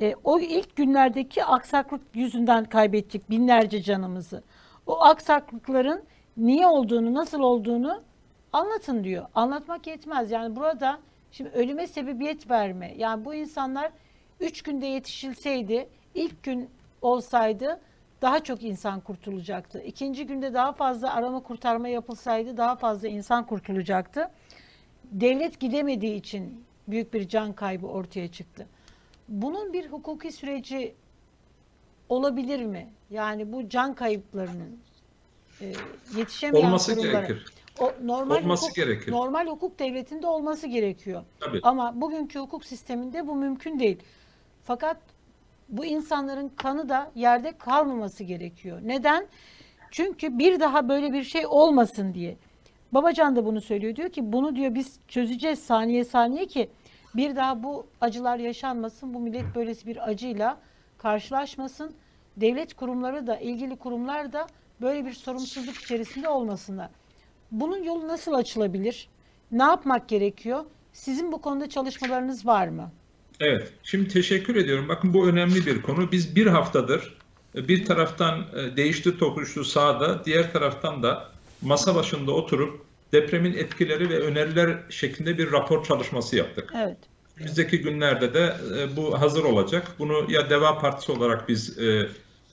[SPEAKER 1] e, o ilk günlerdeki aksaklık yüzünden kaybettik binlerce canımızı. O aksaklıkların niye olduğunu, nasıl olduğunu anlatın diyor. Anlatmak yetmez. Yani burada Şimdi ölüme sebebiyet verme. Yani bu insanlar üç günde yetişilseydi, ilk gün olsaydı daha çok insan kurtulacaktı. İkinci günde daha fazla arama kurtarma yapılsaydı daha fazla insan kurtulacaktı. Devlet gidemediği için büyük bir can kaybı ortaya çıktı. Bunun bir hukuki süreci olabilir mi? Yani bu can kayıplarının e, yetişemeyen
[SPEAKER 3] Olması kurumlara. gerekir
[SPEAKER 1] o normal olması hukuk, gerekir. Normal hukuk devletinde olması gerekiyor. Tabii. Ama bugünkü hukuk sisteminde bu mümkün değil. Fakat bu insanların kanı da yerde kalmaması gerekiyor. Neden? Çünkü bir daha böyle bir şey olmasın diye. Babacan da bunu söylüyor. Diyor ki bunu diyor biz çözeceğiz saniye saniye ki bir daha bu acılar yaşanmasın. Bu millet böylesi bir acıyla karşılaşmasın. Devlet kurumları da ilgili kurumlar da böyle bir sorumsuzluk içerisinde olmasınlar. Bunun yolu nasıl açılabilir? Ne yapmak gerekiyor? Sizin bu konuda çalışmalarınız var mı?
[SPEAKER 3] Evet, şimdi teşekkür ediyorum. Bakın bu önemli bir konu. Biz bir haftadır e, bir taraftan e, değişti tokuştu sağda, diğer taraftan da masa başında oturup depremin etkileri ve öneriler şeklinde bir rapor çalışması yaptık.
[SPEAKER 1] Evet.
[SPEAKER 3] Önümüzdeki günlerde de e, bu hazır olacak. Bunu ya Deva Partisi olarak biz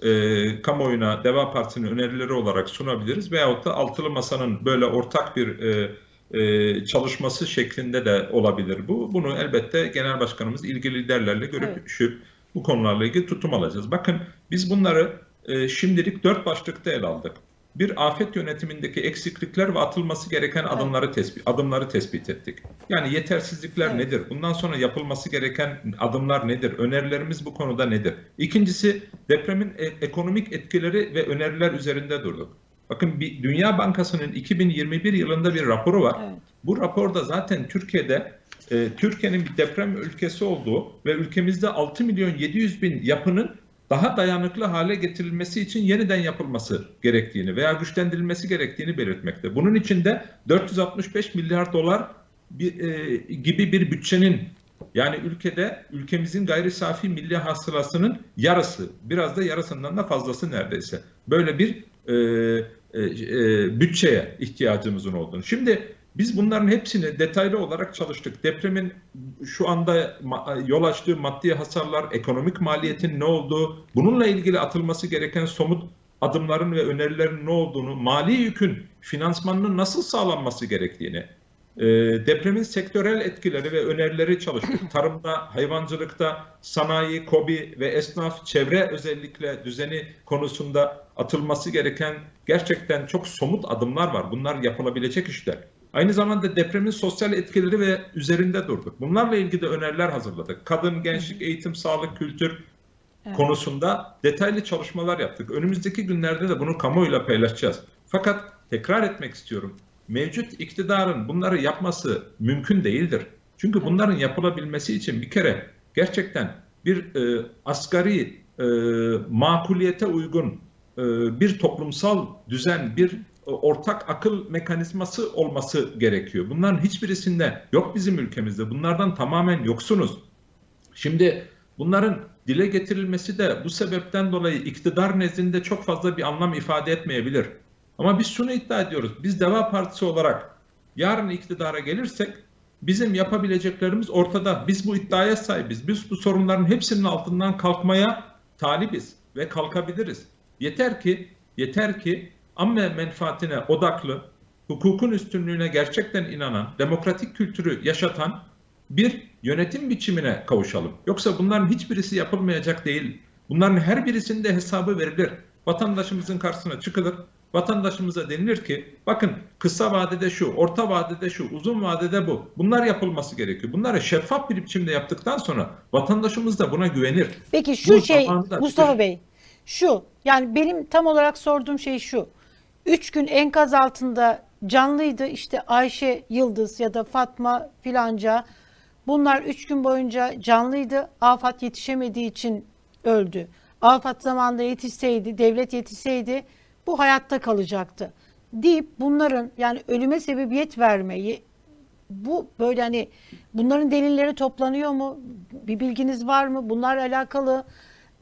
[SPEAKER 3] e, kamuoyuna Deva Partisi'nin önerileri olarak sunabiliriz veyahut da Altılı Masa'nın böyle ortak bir e, e, çalışması şeklinde de olabilir bu. Bunu elbette Genel Başkanımız ilgili liderlerle görüşüp evet. bu konularla ilgili tutum alacağız. Bakın biz bunları e, şimdilik dört başlıkta ele aldık bir afet yönetimindeki eksiklikler ve atılması gereken adımları tespit adımları tespit ettik. Yani yetersizlikler evet. nedir? Bundan sonra yapılması gereken adımlar nedir? Önerilerimiz bu konuda nedir? İkincisi depremin e ekonomik etkileri ve öneriler üzerinde durduk. Bakın bir Dünya Bankası'nın 2021 yılında bir raporu var. Evet. Bu raporda zaten Türkiye'de e, Türkiye'nin bir deprem ülkesi olduğu ve ülkemizde 6 milyon 700 bin yapının daha dayanıklı hale getirilmesi için yeniden yapılması gerektiğini veya güçlendirilmesi gerektiğini belirtmekte. Bunun için de 465 milyar dolar bir, e, gibi bir bütçenin yani ülkede ülkemizin gayri safi milli hasılasının yarısı, biraz da yarısından da fazlası neredeyse. Böyle bir e, e, e, bütçeye ihtiyacımızın olduğunu. Şimdi biz bunların hepsini detaylı olarak çalıştık. Depremin şu anda yol açtığı maddi hasarlar, ekonomik maliyetin ne olduğu, bununla ilgili atılması gereken somut adımların ve önerilerin ne olduğunu, mali yükün finansmanının nasıl sağlanması gerektiğini, e, depremin sektörel etkileri ve önerileri çalıştık. Tarımda, hayvancılıkta, sanayi, kobi ve esnaf, çevre özellikle düzeni konusunda atılması gereken gerçekten çok somut adımlar var. Bunlar yapılabilecek işler. Aynı zamanda depremin sosyal etkileri ve üzerinde durduk. Bunlarla ilgili de öneriler hazırladık. Kadın, gençlik, eğitim, sağlık, kültür evet. konusunda detaylı çalışmalar yaptık. Önümüzdeki günlerde de bunu kamuoyuyla paylaşacağız. Fakat tekrar etmek istiyorum. Mevcut iktidarın bunları yapması mümkün değildir. Çünkü bunların yapılabilmesi için bir kere gerçekten bir e, asgari e, makuliyete uygun e, bir toplumsal düzen, bir ortak akıl mekanizması olması gerekiyor. Bunların hiçbirisinde yok bizim ülkemizde. Bunlardan tamamen yoksunuz. Şimdi bunların dile getirilmesi de bu sebepten dolayı iktidar nezdinde çok fazla bir anlam ifade etmeyebilir. Ama biz şunu iddia ediyoruz. Biz Deva Partisi olarak yarın iktidara gelirsek bizim yapabileceklerimiz ortada. Biz bu iddiaya sahibiz. Biz bu sorunların hepsinin altından kalkmaya talibiz ve kalkabiliriz. Yeter ki yeter ki amme menfaatine odaklı, hukukun üstünlüğüne gerçekten inanan, demokratik kültürü yaşatan bir yönetim biçimine kavuşalım. Yoksa bunların hiçbirisi yapılmayacak değil. Bunların her birisinde hesabı verilir. Vatandaşımızın karşısına çıkılır. Vatandaşımıza denilir ki bakın kısa vadede şu, orta vadede şu, uzun vadede bu. Bunlar yapılması gerekiyor. Bunları şeffaf bir biçimde yaptıktan sonra vatandaşımız da buna güvenir.
[SPEAKER 1] Peki şu bu şey Mustafa Bey, şu yani benim tam olarak sorduğum şey şu. Üç gün enkaz altında canlıydı. İşte Ayşe Yıldız ya da Fatma filanca. Bunlar üç gün boyunca canlıydı. Afat yetişemediği için öldü. Afat zamanında yetişseydi, devlet yetişseydi bu hayatta kalacaktı. Deyip bunların yani ölüme sebebiyet vermeyi bu böyle hani bunların delilleri toplanıyor mu? Bir bilginiz var mı? Bunlarla alakalı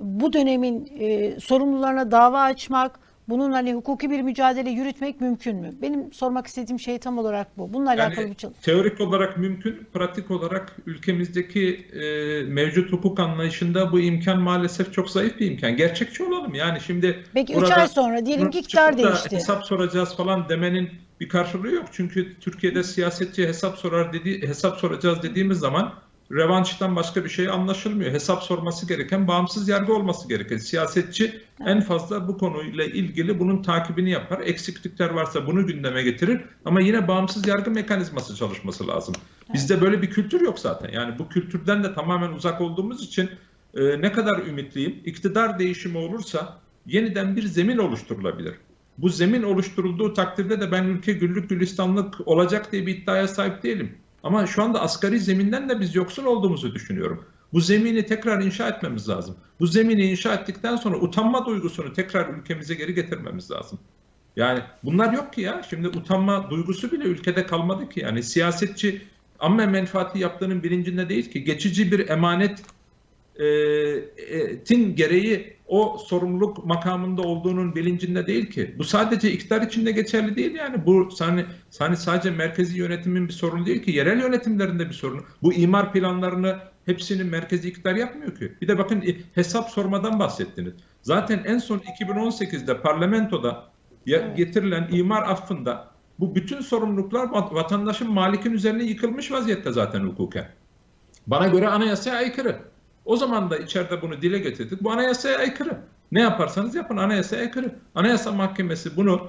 [SPEAKER 1] bu dönemin e, sorumlularına dava açmak, bunun hani hukuki bir mücadele yürütmek mümkün mü? Benim sormak istediğim şey tam olarak bu. Bununla yani, alakalı bir çalışma.
[SPEAKER 3] Teorik olarak mümkün, pratik olarak ülkemizdeki e, mevcut hukuk anlayışında bu imkan maalesef çok zayıf bir imkan. Gerçekçi olalım yani şimdi
[SPEAKER 1] Peki 3 ay sonra diyelim ki iktidar değişti.
[SPEAKER 3] Hesap soracağız falan demenin bir karşılığı yok. Çünkü Türkiye'de siyasetçi hesap sorar dedi hesap soracağız dediğimiz zaman revanştan başka bir şey anlaşılmıyor. Hesap sorması gereken bağımsız yargı olması gerekir. Siyasetçi evet. en fazla bu konuyla ilgili bunun takibini yapar. Eksiklikler varsa bunu gündeme getirir. Ama yine bağımsız yargı mekanizması çalışması lazım. Evet. Bizde böyle bir kültür yok zaten. Yani bu kültürden de tamamen uzak olduğumuz için e, ne kadar ümitliyim. İktidar değişimi olursa yeniden bir zemin oluşturulabilir. Bu zemin oluşturulduğu takdirde de ben ülke güllük gülistanlık olacak diye bir iddiaya sahip değilim. Ama şu anda asgari zeminden de biz yoksun olduğumuzu düşünüyorum. Bu zemini tekrar inşa etmemiz lazım. Bu zemini inşa ettikten sonra utanma duygusunu tekrar ülkemize geri getirmemiz lazım. Yani bunlar yok ki ya. Şimdi utanma duygusu bile ülkede kalmadı ki. Yani siyasetçi amme menfaati yaptığının bilincinde değil ki. Geçici bir emanet tin gereği o sorumluluk makamında olduğunun bilincinde değil ki. Bu sadece iktidar içinde geçerli değil yani. Bu hani, hani sadece merkezi yönetimin bir sorunu değil ki. Yerel yönetimlerinde bir sorun. Bu imar planlarını hepsini merkezi iktidar yapmıyor ki. Bir de bakın hesap sormadan bahsettiniz. Zaten en son 2018'de parlamentoda getirilen imar affında bu bütün sorumluluklar vatandaşın malikin üzerine yıkılmış vaziyette zaten hukuken. Bana göre anayasaya aykırı. O zaman da içeride bunu dile getirdik. Bu anayasaya aykırı. Ne yaparsanız yapın anayasaya aykırı. Anayasa Mahkemesi bunu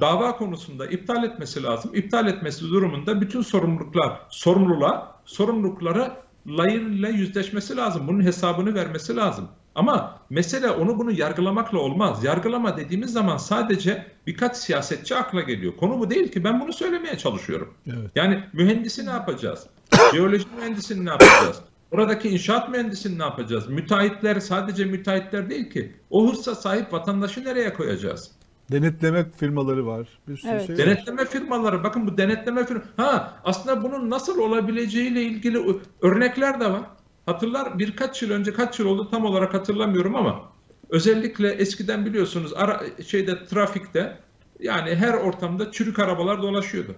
[SPEAKER 3] dava konusunda iptal etmesi lazım. İptal etmesi durumunda bütün sorumluluklar sorumluluğa, sorumlulukları layığıyla yüzleşmesi lazım. Bunun hesabını vermesi lazım. Ama mesele onu bunu yargılamakla olmaz. Yargılama dediğimiz zaman sadece birkaç siyasetçi akla geliyor. Konu bu değil ki. Ben bunu söylemeye çalışıyorum. Evet. Yani mühendisi ne yapacağız? Biyoloji mühendisini ne yapacağız? Oradaki inşaat mühendisini ne yapacağız? Müteahhitler sadece müteahhitler değil ki. O hırsa sahip vatandaşı nereye koyacağız?
[SPEAKER 2] Denetleme firmaları var. Bir sürü
[SPEAKER 3] evet.
[SPEAKER 2] şey
[SPEAKER 3] denetleme var. firmaları. Bakın bu denetleme firma. Ha aslında bunun nasıl olabileceğiyle ilgili örnekler de var. Hatırlar birkaç yıl önce kaç yıl oldu tam olarak hatırlamıyorum ama özellikle eskiden biliyorsunuz ara, şeyde trafikte yani her ortamda çürük arabalar dolaşıyordu.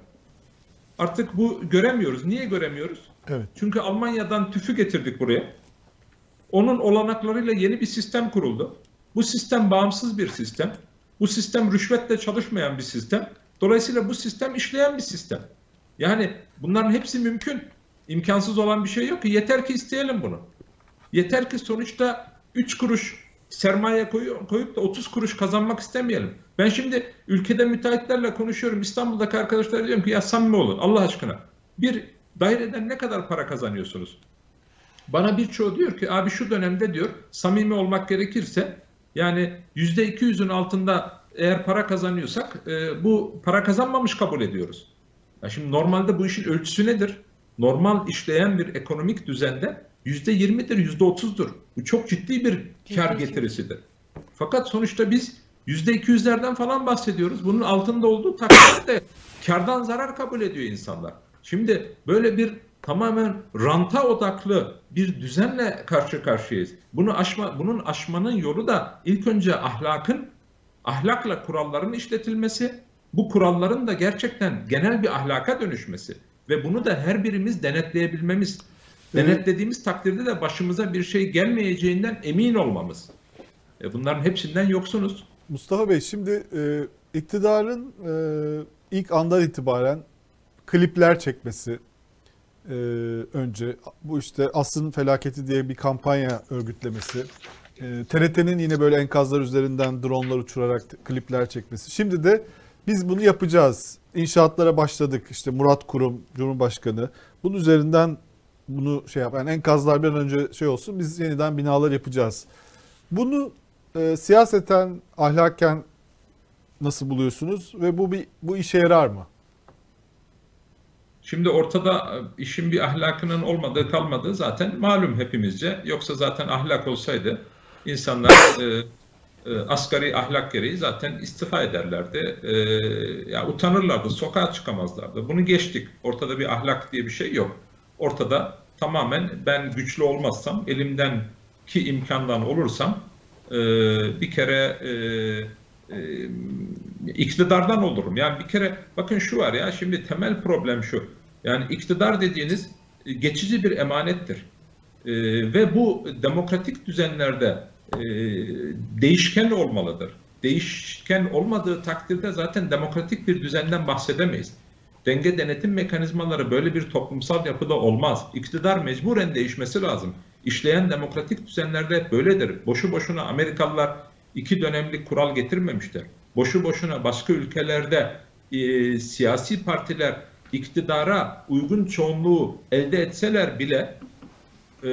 [SPEAKER 3] Artık bu göremiyoruz. Niye göremiyoruz? Evet. Çünkü Almanya'dan tüfü getirdik buraya. Onun olanaklarıyla yeni bir sistem kuruldu. Bu sistem bağımsız bir sistem. Bu sistem rüşvetle çalışmayan bir sistem. Dolayısıyla bu sistem işleyen bir sistem. Yani bunların hepsi mümkün. İmkansız olan bir şey yok ki. Yeter ki isteyelim bunu. Yeter ki sonuçta 3 kuruş sermaye koyup da 30 kuruş kazanmak istemeyelim. Ben şimdi ülkede müteahhitlerle konuşuyorum. İstanbul'daki arkadaşlar diyorum ki ya samimi olun Allah aşkına. Bir daireden ne kadar para kazanıyorsunuz? Bana birçoğu diyor ki abi şu dönemde diyor samimi olmak gerekirse yani yüzde iki yüzün altında eğer para kazanıyorsak e, bu para kazanmamış kabul ediyoruz. Ya şimdi normalde bu işin ölçüsü nedir? Normal işleyen bir ekonomik düzende yüzde yirmidir, yüzde otuzdur. Bu çok ciddi bir kar getirisidir. Fakat sonuçta biz yüzde iki yüzlerden falan bahsediyoruz. Bunun altında olduğu takdirde kardan zarar kabul ediyor insanlar. Şimdi böyle bir tamamen ranta odaklı bir düzenle karşı karşıyayız. Bunu aşma, bunun aşmanın yolu da ilk önce ahlakın, ahlakla kuralların işletilmesi, bu kuralların da gerçekten genel bir ahlaka dönüşmesi ve bunu da her birimiz denetleyebilmemiz. Denetlediğimiz takdirde de başımıza bir şey gelmeyeceğinden emin olmamız. E bunların hepsinden yoksunuz.
[SPEAKER 2] Mustafa Bey şimdi e, iktidarın e, ilk andan itibaren klipler çekmesi e, önce bu işte Asrın Felaketi diye bir kampanya örgütlemesi. E, TRT'nin yine böyle enkazlar üzerinden dronlar uçurarak klipler çekmesi. Şimdi de biz bunu yapacağız. İnşaatlara başladık. İşte Murat Kurum Cumhurbaşkanı bunun üzerinden bunu şey yap. Yani enkazlar bir an önce şey olsun biz yeniden binalar yapacağız. Bunu e, siyaseten ahlaken nasıl buluyorsunuz ve bu bir bu işe yarar mı?
[SPEAKER 3] Şimdi ortada e, işin bir ahlakının olmadığı kalmadığı zaten malum hepimizce. Yoksa zaten ahlak olsaydı insanlar e, e, asgari ahlak gereği zaten istifa ederlerdi. E, ya utanırlardı, sokağa çıkamazlardı. Bunu geçtik. Ortada bir ahlak diye bir şey yok. Ortada tamamen ben güçlü olmazsam, elimden ki imkandan olursam e, bir kere e, e, iktidardan olurum. Yani bir kere bakın şu var ya şimdi temel problem şu. Yani iktidar dediğiniz geçici bir emanettir. E, ve bu demokratik düzenlerde e, değişken olmalıdır. Değişken olmadığı takdirde zaten demokratik bir düzenden bahsedemeyiz. Denge denetim mekanizmaları böyle bir toplumsal yapıda olmaz. İktidar mecburen değişmesi lazım. İşleyen demokratik düzenlerde böyledir. Boşu boşuna Amerikalılar iki dönemlik kural getirmemiştir. Boşu boşuna başka ülkelerde e, siyasi partiler iktidara uygun çoğunluğu elde etseler bile e,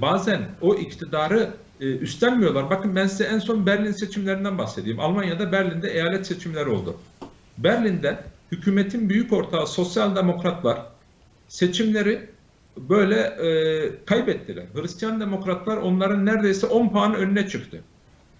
[SPEAKER 3] bazen o iktidarı e, üstlenmiyorlar. Bakın ben size en son Berlin seçimlerinden bahsedeyim. Almanya'da Berlin'de eyalet seçimleri oldu. Berlin'de hükümetin büyük ortağı sosyal demokratlar seçimleri böyle e, kaybettiler. Hristiyan demokratlar onların neredeyse 10 puan önüne çıktı.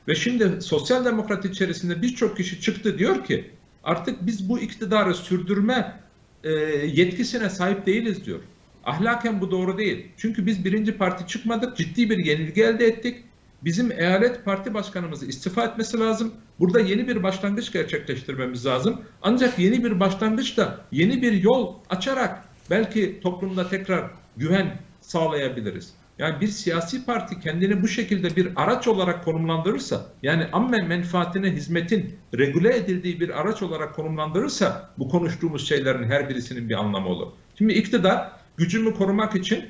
[SPEAKER 3] Ve şimdi sosyal demokrat içerisinde birçok kişi çıktı diyor ki artık biz bu iktidarı sürdürme e, yetkisine sahip değiliz diyor. Ahlaken bu doğru değil. Çünkü biz birinci parti çıkmadık, ciddi bir yenilgi elde ettik. Bizim eyalet parti başkanımızı istifa etmesi lazım. Burada yeni bir başlangıç gerçekleştirmemiz lazım. Ancak yeni bir başlangıç da yeni bir yol açarak belki toplumda tekrar güven sağlayabiliriz. Yani bir siyasi parti kendini bu şekilde bir araç olarak konumlandırırsa, yani amme menfaatine hizmetin regüle edildiği bir araç olarak konumlandırırsa bu konuştuğumuz şeylerin her birisinin bir anlamı olur. Şimdi iktidar gücümü korumak için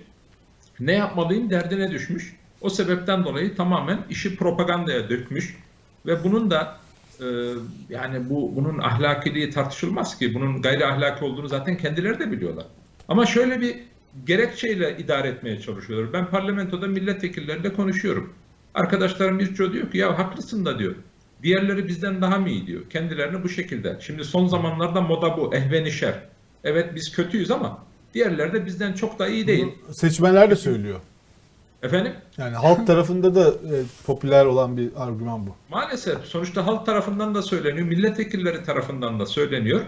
[SPEAKER 3] ne yapmalıyım derdine düşmüş. O sebepten dolayı tamamen işi propagandaya dökmüş ve bunun da e, yani bu bunun ahlakiliği tartışılmaz ki. Bunun gayri ahlaki olduğunu zaten kendileri de biliyorlar. Ama şöyle bir gerekçeyle idare etmeye çalışıyorlar. Ben parlamentoda milletvekilleriyle konuşuyorum. Arkadaşlarım birçoğu diyor ki ya haklısın da diyor. Diğerleri bizden daha mı iyi diyor. Kendilerini bu şekilde. Şimdi son zamanlarda moda bu. Ehvenişer. Evet biz kötüyüz ama diğerleri de bizden çok da iyi değil.
[SPEAKER 2] Bunu seçmenler de söylüyor.
[SPEAKER 3] Efendim?
[SPEAKER 2] Yani halk tarafında da e, popüler olan bir argüman bu.
[SPEAKER 3] Maalesef sonuçta halk tarafından da söyleniyor, milletvekilleri tarafından da söyleniyor.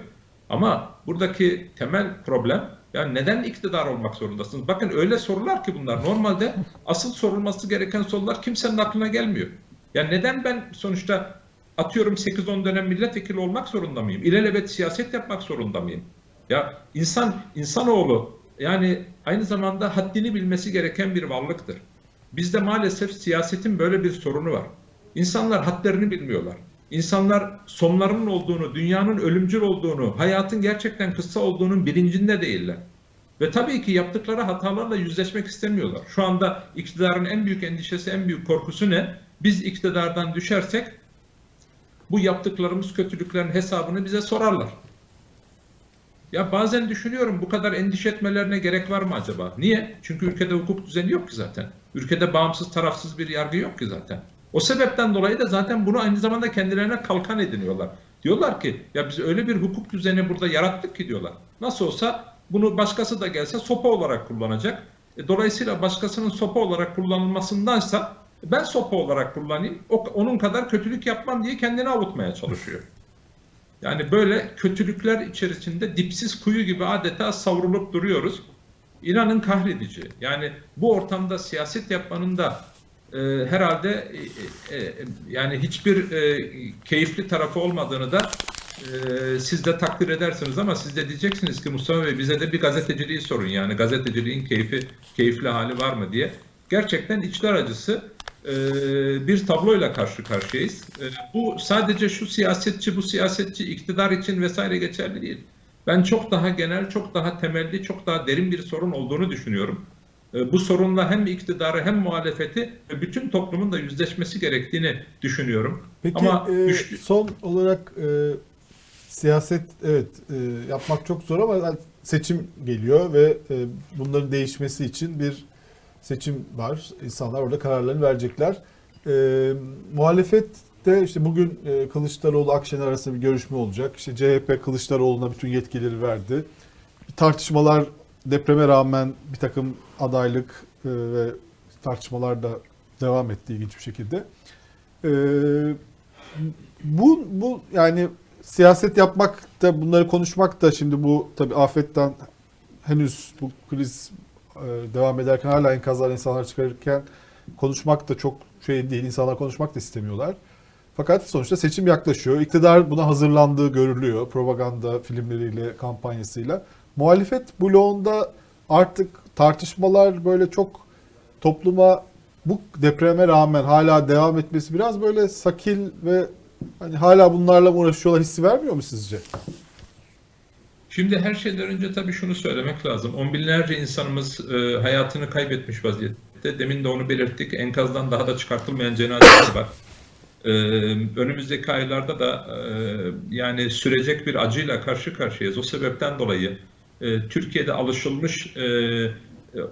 [SPEAKER 3] Ama buradaki temel problem yani neden iktidar olmak zorundasınız? Bakın öyle sorular ki bunlar. Normalde asıl sorulması gereken sorular kimsenin aklına gelmiyor. Yani neden ben sonuçta atıyorum 8-10 dönem milletvekili olmak zorunda mıyım? İlelebet siyaset yapmak zorunda mıyım? Ya insan, insanoğlu yani aynı zamanda haddini bilmesi gereken bir varlıktır. Bizde maalesef siyasetin böyle bir sorunu var. İnsanlar hadlerini bilmiyorlar. İnsanlar sonlarının olduğunu, dünyanın ölümcül olduğunu, hayatın gerçekten kısa olduğunun bilincinde değiller. Ve tabii ki yaptıkları hatalarla yüzleşmek istemiyorlar. Şu anda iktidarın en büyük endişesi, en büyük korkusu ne? Biz iktidardan düşersek bu yaptıklarımız kötülüklerin hesabını bize sorarlar. Ya bazen düşünüyorum bu kadar endişe etmelerine gerek var mı acaba? Niye? Çünkü ülkede hukuk düzeni yok ki zaten. Ülkede bağımsız tarafsız bir yargı yok ki zaten. O sebepten dolayı da zaten bunu aynı zamanda kendilerine kalkan ediniyorlar. Diyorlar ki ya biz öyle bir hukuk düzeni burada yarattık ki diyorlar. Nasıl olsa bunu başkası da gelse sopa olarak kullanacak. E, dolayısıyla başkasının sopa olarak kullanılmasındansa ben sopa olarak kullanayım, o, onun kadar kötülük yapmam diye kendini avutmaya çalışıyor. Yani böyle kötülükler içerisinde dipsiz kuyu gibi adeta savrulup duruyoruz. İnanın kahredici. Yani bu ortamda siyaset yapmanın da e, herhalde e, e, yani hiçbir e, keyifli tarafı olmadığını da siz de takdir edersiniz ama siz de diyeceksiniz ki Mustafa Bey bize de bir gazeteciliği sorun yani gazeteciliğin keyfi keyifli hali var mı diye. Gerçekten içler acısı bir tabloyla karşı karşıyayız. Bu sadece şu siyasetçi, bu siyasetçi iktidar için vesaire geçerli değil. Ben çok daha genel, çok daha temelli, çok daha derin bir sorun olduğunu düşünüyorum. E, bu sorunla hem iktidarı hem muhalefeti ve bütün toplumun da yüzleşmesi gerektiğini düşünüyorum.
[SPEAKER 2] Peki
[SPEAKER 3] Ama
[SPEAKER 2] e,
[SPEAKER 3] güçlü-
[SPEAKER 2] son olarak e, siyaset evet e, yapmak çok zor ama seçim geliyor ve e, bunların değişmesi için bir seçim var. İnsanlar orada kararlarını verecekler. E, muhalefette işte bugün e, Kılıçdaroğlu Akşener arasında bir görüşme olacak. İşte CHP Kılıçdaroğlu'na bütün yetkileri verdi. Tartışmalar depreme rağmen bir takım adaylık e, ve tartışmalar da devam etti ilginç bir şekilde. E, bu bu yani siyaset yapmak da bunları konuşmak da şimdi bu tabii afetten henüz bu kriz e, devam ederken hala enkazlar insanlar çıkarırken konuşmak da çok şey değil. İnsanlar konuşmak da istemiyorlar. Fakat sonuçta seçim yaklaşıyor. İktidar buna hazırlandığı görülüyor. Propaganda filmleriyle, kampanyasıyla. Muhalefet bloğunda artık tartışmalar böyle çok topluma bu depreme rağmen hala devam etmesi biraz böyle sakil ve hani hala bunlarla uğraşıyorlar hissi vermiyor mu sizce?
[SPEAKER 3] Şimdi her şeyden önce tabii şunu söylemek lazım. On binlerce insanımız e, hayatını kaybetmiş vaziyette. Demin de onu belirttik. Enkazdan daha da çıkartılmayan cenazeler var. E, önümüzdeki aylarda da e, yani sürecek bir acıyla karşı karşıyayız. O sebepten dolayı e, Türkiye'de alışılmış e,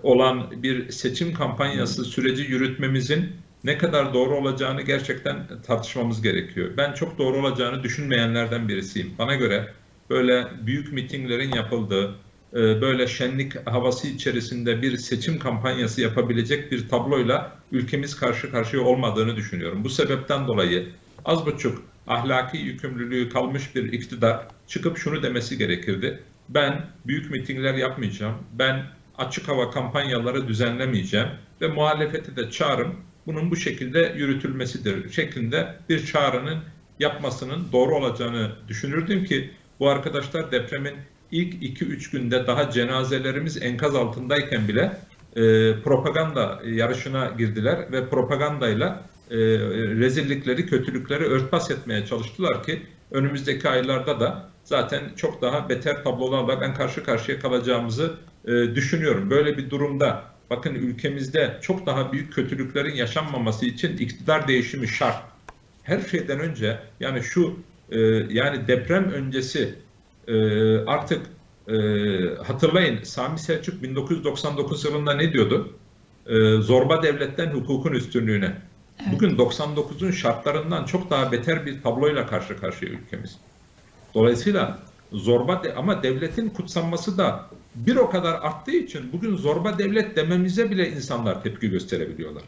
[SPEAKER 3] olan bir seçim kampanyası süreci yürütmemizin ne kadar doğru olacağını gerçekten tartışmamız gerekiyor. Ben çok doğru olacağını düşünmeyenlerden birisiyim. Bana göre böyle büyük mitinglerin yapıldığı, e, böyle şenlik havası içerisinde bir seçim kampanyası yapabilecek bir tabloyla ülkemiz karşı karşıya olmadığını düşünüyorum. Bu sebepten dolayı az buçuk ahlaki yükümlülüğü kalmış bir iktidar çıkıp şunu demesi gerekirdi. Ben büyük mitingler yapmayacağım. Ben açık hava kampanyaları düzenlemeyeceğim ve muhalefeti de çağrım bunun bu şekilde yürütülmesidir şeklinde bir çağrının yapmasının doğru olacağını düşünürdüm ki bu arkadaşlar depremin ilk 2-3 günde daha cenazelerimiz enkaz altındayken bile e, propaganda yarışına girdiler ve propagandayla e, rezillikleri, kötülükleri örtbas etmeye çalıştılar ki önümüzdeki aylarda da zaten çok daha beter tablolarla ben karşı karşıya kalacağımızı e, düşünüyorum. Böyle bir durumda bakın ülkemizde çok daha büyük kötülüklerin yaşanmaması için iktidar değişimi şart. Her şeyden önce yani şu e, yani deprem öncesi e, artık e, hatırlayın Sami Selçuk 1999 yılında ne diyordu? E, zorba devletten hukukun üstünlüğüne. Bugün 99'un şartlarından çok daha beter bir tabloyla karşı karşıya ülkemiz. Dolayısıyla zorba de, ama devletin kutsanması da bir o kadar arttığı için bugün zorba devlet dememize bile insanlar tepki gösterebiliyorlar.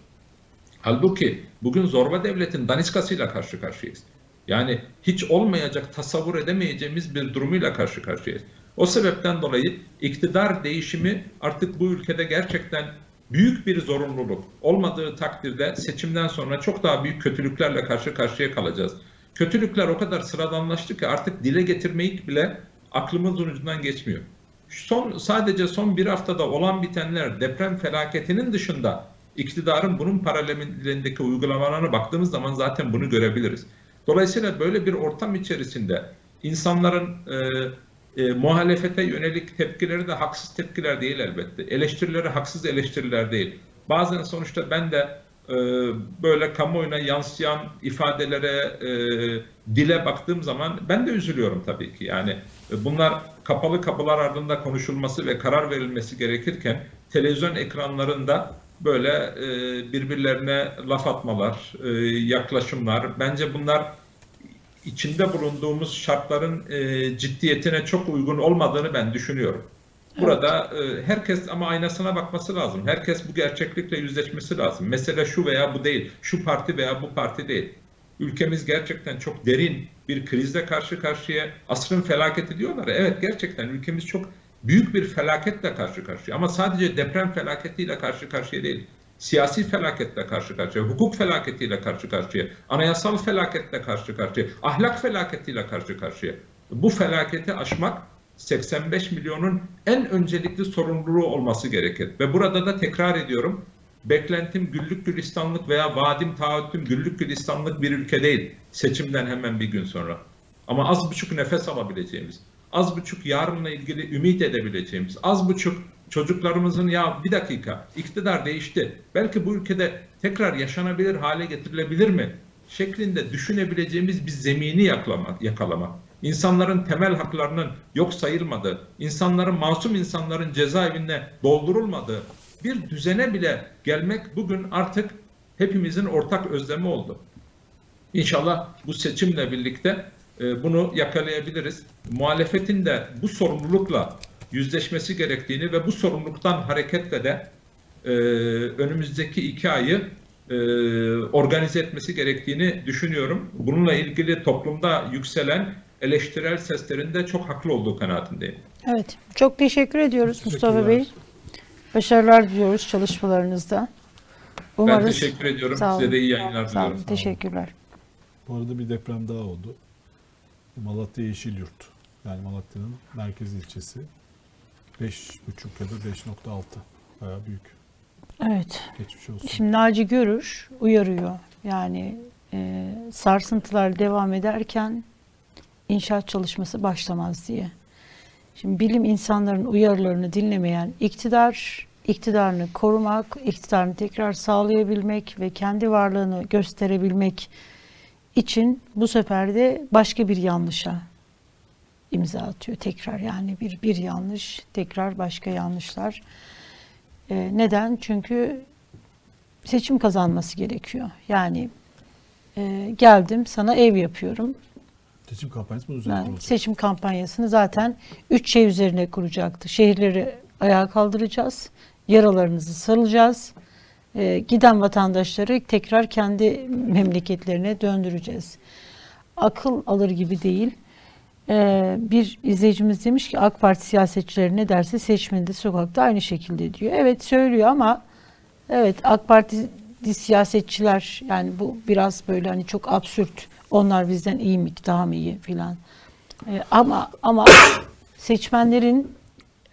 [SPEAKER 3] Halbuki bugün zorba devletin daniskasıyla karşı karşıyayız. Yani hiç olmayacak tasavvur edemeyeceğimiz bir durumuyla karşı karşıyayız. O sebepten dolayı iktidar değişimi artık bu ülkede gerçekten büyük bir zorunluluk. Olmadığı takdirde seçimden sonra çok daha büyük kötülüklerle karşı karşıya kalacağız. Kötülükler o kadar sıradanlaştı ki artık dile getirmeyi bile aklımızın ucundan geçmiyor. Son sadece son bir haftada olan bitenler deprem felaketinin dışında iktidarın bunun paralelindeki uygulamalarına baktığımız zaman zaten bunu görebiliriz. Dolayısıyla böyle bir ortam içerisinde insanların e, e, muhalefete yönelik tepkileri de haksız tepkiler değil elbette. Eleştirileri haksız eleştiriler değil. Bazen sonuçta ben de e, böyle kamuoyuna yansıyan ifadelere, e, dile baktığım zaman ben de üzülüyorum tabii ki. Yani e, bunlar kapalı kapılar ardında konuşulması ve karar verilmesi gerekirken televizyon ekranlarında böyle e, birbirlerine laf atmalar, e, yaklaşımlar, bence bunlar içinde bulunduğumuz şartların e, ciddiyetine çok uygun olmadığını ben düşünüyorum. Burada evet. herkes ama aynasına bakması lazım. Herkes bu gerçeklikle yüzleşmesi lazım. Mesele şu veya bu değil. Şu parti veya bu parti değil. Ülkemiz gerçekten çok derin bir krizle karşı karşıya. Asrın felaketi diyorlar. Evet gerçekten ülkemiz çok büyük bir felaketle karşı karşıya. Ama sadece deprem felaketiyle karşı karşıya değil. Siyasi felaketle karşı karşıya, hukuk felaketiyle karşı karşıya, anayasal felaketle karşı karşıya, ahlak felaketiyle karşı karşıya. Bu felaketi aşmak 85 milyonun en öncelikli sorumluluğu olması gerekir. Ve burada da tekrar ediyorum, beklentim güllük gülistanlık veya vadim taahhütüm güllük gülistanlık bir ülke değil. Seçimden hemen bir gün sonra. Ama az buçuk nefes alabileceğimiz, az buçuk yarınla ilgili ümit edebileceğimiz, az buçuk çocuklarımızın ya bir dakika iktidar değişti. Belki bu ülkede tekrar yaşanabilir hale getirilebilir mi? şeklinde düşünebileceğimiz bir zemini yakalamak, yakalamak. İnsanların temel haklarının yok sayılmadığı, insanların masum insanların cezaevinde doldurulmadığı bir düzene bile gelmek bugün artık hepimizin ortak özlemi oldu. İnşallah bu seçimle birlikte e, bunu yakalayabiliriz. Muhalefetin de bu sorumlulukla yüzleşmesi gerektiğini ve bu sorumluluktan hareketle de e, önümüzdeki iki ayı e, organize etmesi gerektiğini düşünüyorum. Bununla ilgili toplumda yükselen eleştirel seslerin de çok haklı olduğu kanaatindeyim.
[SPEAKER 1] Evet, çok teşekkür ediyoruz Mustafa Bey. Başarılar diliyoruz çalışmalarınızda.
[SPEAKER 3] Umarız... Ben teşekkür ediyorum. Size de iyi yayınlar
[SPEAKER 1] diliyorum. Sağ olun. Teşekkürler.
[SPEAKER 2] Bu arada bir deprem daha oldu. Malatya Yeşilyurt. Yani Malatya'nın merkez ilçesi. 5.5 ya da 5.6. Bayağı büyük.
[SPEAKER 1] Evet. Geçmiş olsun. Şimdi Naci Görür uyarıyor. Yani e, sarsıntılar devam ederken inşaat çalışması başlamaz diye. Şimdi bilim insanların uyarılarını dinlemeyen iktidar, iktidarını korumak, iktidarını tekrar sağlayabilmek ve kendi varlığını gösterebilmek için bu sefer de başka bir yanlışa imza atıyor tekrar yani bir bir yanlış tekrar başka yanlışlar. E, neden? Çünkü seçim kazanması gerekiyor. Yani e, geldim sana ev yapıyorum.
[SPEAKER 2] Seçim kampanyası mı üzerine yani
[SPEAKER 1] Seçim kampanyasını zaten üç şey üzerine kuracaktı. Şehirleri ayağa kaldıracağız, yaralarınızı sarılacağız, e, giden vatandaşları tekrar kendi memleketlerine döndüreceğiz. Akıl alır gibi değil. Ee, bir izleyicimiz demiş ki AK Parti siyasetçileri ne derse seçmeni de sokakta aynı şekilde diyor. Evet söylüyor ama evet AK Parti siyasetçiler yani bu biraz böyle hani çok absürt. Onlar bizden iyi mi daha mı iyi filan. Ee, ama ama seçmenlerin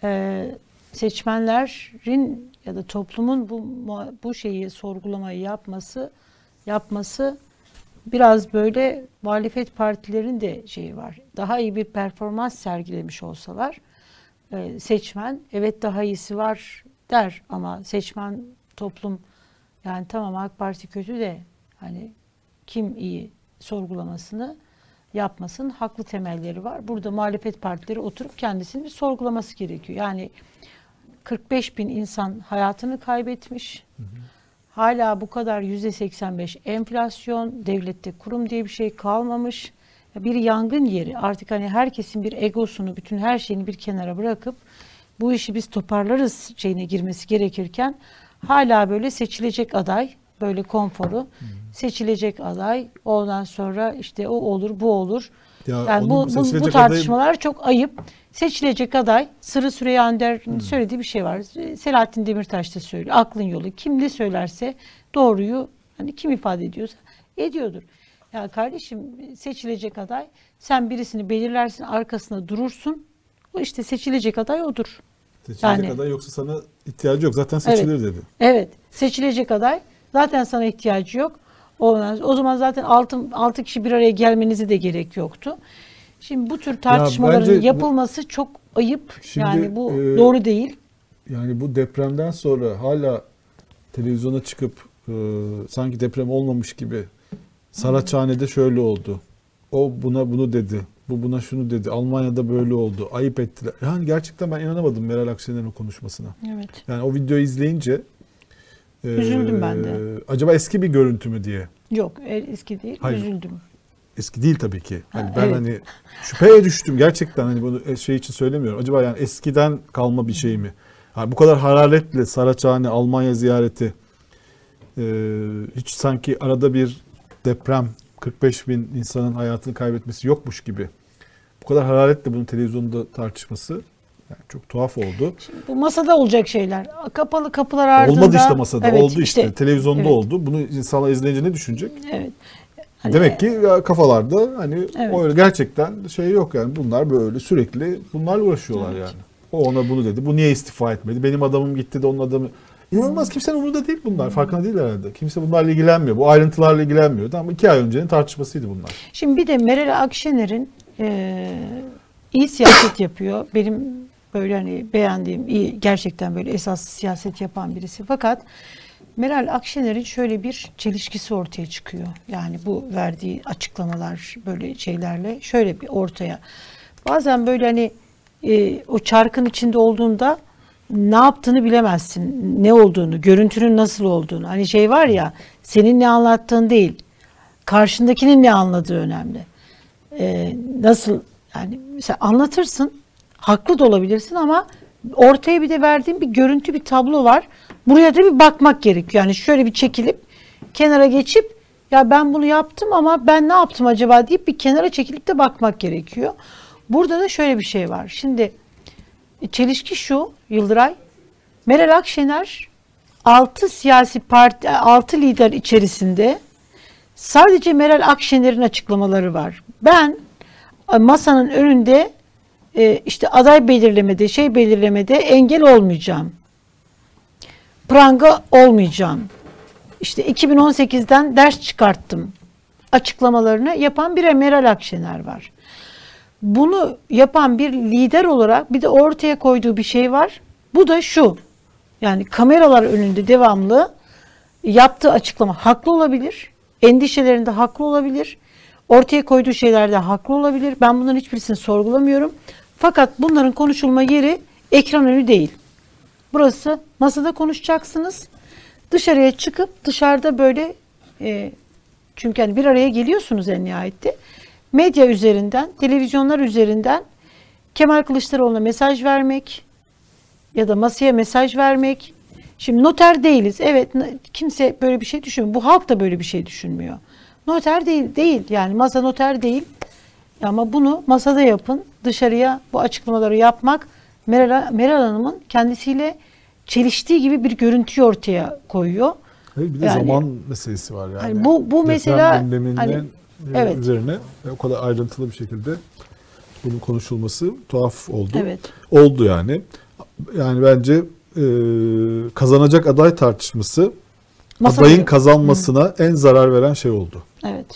[SPEAKER 1] e, seçmenlerin ya da toplumun bu bu şeyi sorgulamayı yapması yapması biraz böyle muhalefet partilerin de şeyi var. Daha iyi bir performans sergilemiş olsalar e, seçmen evet daha iyisi var der ama seçmen toplum yani tamam AK Parti kötü de hani kim iyi sorgulamasını yapmasın haklı temelleri var. Burada muhalefet partileri oturup kendisini bir sorgulaması gerekiyor. Yani 45 bin insan hayatını kaybetmiş. Hı hı. Hala bu kadar yüzde 85 enflasyon, devlette kurum diye bir şey kalmamış. Bir yangın yeri. Artık hani herkesin bir egosunu, bütün her şeyini bir kenara bırakıp bu işi biz toparlarız şeyine girmesi gerekirken hala böyle seçilecek aday, böyle konforu, seçilecek aday, ondan sonra işte o olur, bu olur. Ya yani bu, bu, bu tartışmalar adayı... çok ayıp. Seçilecek aday Sırrı Süreyya Önder'in hmm. söylediği bir şey var. Selahattin Demirtaş da söylüyor. Aklın yolu. Kim ne söylerse doğruyu hani kim ifade ediyorsa ediyordur. Ya kardeşim seçilecek aday sen birisini belirlersin arkasında durursun. O işte seçilecek aday odur.
[SPEAKER 2] Seçilecek yani, aday yoksa sana ihtiyacı yok. Zaten seçilir
[SPEAKER 1] evet,
[SPEAKER 2] dedi.
[SPEAKER 1] Evet. Seçilecek aday zaten sana ihtiyacı yok. O zaman zaten altı, altı kişi bir araya gelmenize de gerek yoktu. Şimdi bu tür tartışmaların ya yapılması bu, çok ayıp. Şimdi, yani bu e, doğru değil.
[SPEAKER 2] Yani bu depremden sonra hala televizyona çıkıp e, sanki deprem olmamış gibi Saraçhane'de şöyle oldu. O buna bunu dedi. Bu buna şunu dedi. Almanya'da böyle oldu. Ayıp ettiler. Yani gerçekten ben inanamadım Meral Akşener'in konuşmasına.
[SPEAKER 1] Evet.
[SPEAKER 2] Yani o videoyu izleyince
[SPEAKER 1] Üzüldüm ee, ben de.
[SPEAKER 2] Acaba eski bir görüntü mü diye?
[SPEAKER 1] Yok e, eski değil. Hayır. Üzüldüm.
[SPEAKER 2] Eski değil tabii ki. Hani ha, ben evet. hani şüpheye düştüm gerçekten hani bunu e, şey için söylemiyorum. Acaba yani eskiden kalma bir şey mi? Yani bu kadar hararetle Saraçhane, Almanya ziyareti e, hiç sanki arada bir deprem 45 bin insanın hayatını kaybetmesi yokmuş gibi. Bu kadar hararetle bunun televizyonda tartışması yani çok tuhaf oldu.
[SPEAKER 1] Şimdi bu masada olacak şeyler. Kapalı kapılar ardında.
[SPEAKER 2] Olmadı işte masada. Evet, oldu işte. işte. Televizyonda evet. oldu. Bunu insanlar izleyince ne düşünecek?
[SPEAKER 1] Evet.
[SPEAKER 2] Hani, Demek ki kafalarda hani evet. öyle gerçekten şey yok yani bunlar böyle sürekli bunlarla uğraşıyorlar evet. yani. O ona bunu dedi. Bu niye istifa etmedi? Benim adamım gitti de onun adamı İnanılmaz kimsenin umurunda değil bunlar. Farkında değil herhalde. Kimse bunlarla ilgilenmiyor. Bu ayrıntılarla ilgilenmiyor. Tamam iki ay öncenin tartışmasıydı bunlar.
[SPEAKER 1] Şimdi bir de Meral Akşener'in e, iyi siyaset yapıyor. Benim böyle hani beğendiğim, iyi gerçekten böyle esas siyaset yapan birisi. Fakat Meral Akşener'in şöyle bir çelişkisi ortaya çıkıyor. Yani bu verdiği açıklamalar böyle şeylerle şöyle bir ortaya. Bazen böyle hani e, o çarkın içinde olduğunda ne yaptığını bilemezsin. Ne olduğunu, görüntünün nasıl olduğunu. Hani şey var ya senin ne anlattığın değil. Karşındakinin ne anladığı önemli. E, nasıl yani mesela anlatırsın haklı da olabilirsin ama ortaya bir de verdiğim bir görüntü, bir tablo var. Buraya da bir bakmak gerekiyor. Yani şöyle bir çekilip kenara geçip ya ben bunu yaptım ama ben ne yaptım acaba deyip bir kenara çekilip de bakmak gerekiyor. Burada da şöyle bir şey var. Şimdi çelişki şu Yıldıray. Meral Akşener 6 siyasi parti 6 lider içerisinde sadece Meral Akşener'in açıklamaları var. Ben masanın önünde e, işte aday belirlemede, şey belirlemede engel olmayacağım. Pranga olmayacağım. İşte 2018'den ders çıkarttım açıklamalarını yapan bir Meral Akşener var. Bunu yapan bir lider olarak bir de ortaya koyduğu bir şey var. Bu da şu. Yani kameralar önünde devamlı yaptığı açıklama haklı olabilir. Endişelerinde haklı olabilir. Ortaya koyduğu şeylerde haklı olabilir. Ben bunların hiçbirisini sorgulamıyorum. Fakat bunların konuşulma yeri ekran önü değil. Burası masada konuşacaksınız. Dışarıya çıkıp dışarıda böyle e, çünkü hani bir araya geliyorsunuz en nihayette. Medya üzerinden, televizyonlar üzerinden Kemal Kılıçdaroğlu'na mesaj vermek ya da masaya mesaj vermek. Şimdi noter değiliz. Evet kimse böyle bir şey düşünmüyor. Bu halk da böyle bir şey düşünmüyor. Noter değil, değil. Yani masa noter değil. Ama bunu masada yapın. Dışarıya bu açıklamaları yapmak Meral, Meral Hanım'ın kendisiyle çeliştiği gibi bir görüntüyü ortaya koyuyor.
[SPEAKER 2] Hayır, bir de
[SPEAKER 1] Yani-
[SPEAKER 2] zaman meselesi var yani.
[SPEAKER 1] Hani bu- bu mesela hani-
[SPEAKER 2] e,
[SPEAKER 1] evet.
[SPEAKER 2] üzerine o kadar ayrıntılı bir şekilde bunun konuşulması tuhaf oldu.
[SPEAKER 1] Evet.
[SPEAKER 2] Oldu yani. Yani bence e, kazanacak aday tartışması
[SPEAKER 1] Masada
[SPEAKER 2] adayın kazanmasına en zarar veren şey oldu.
[SPEAKER 1] Evet.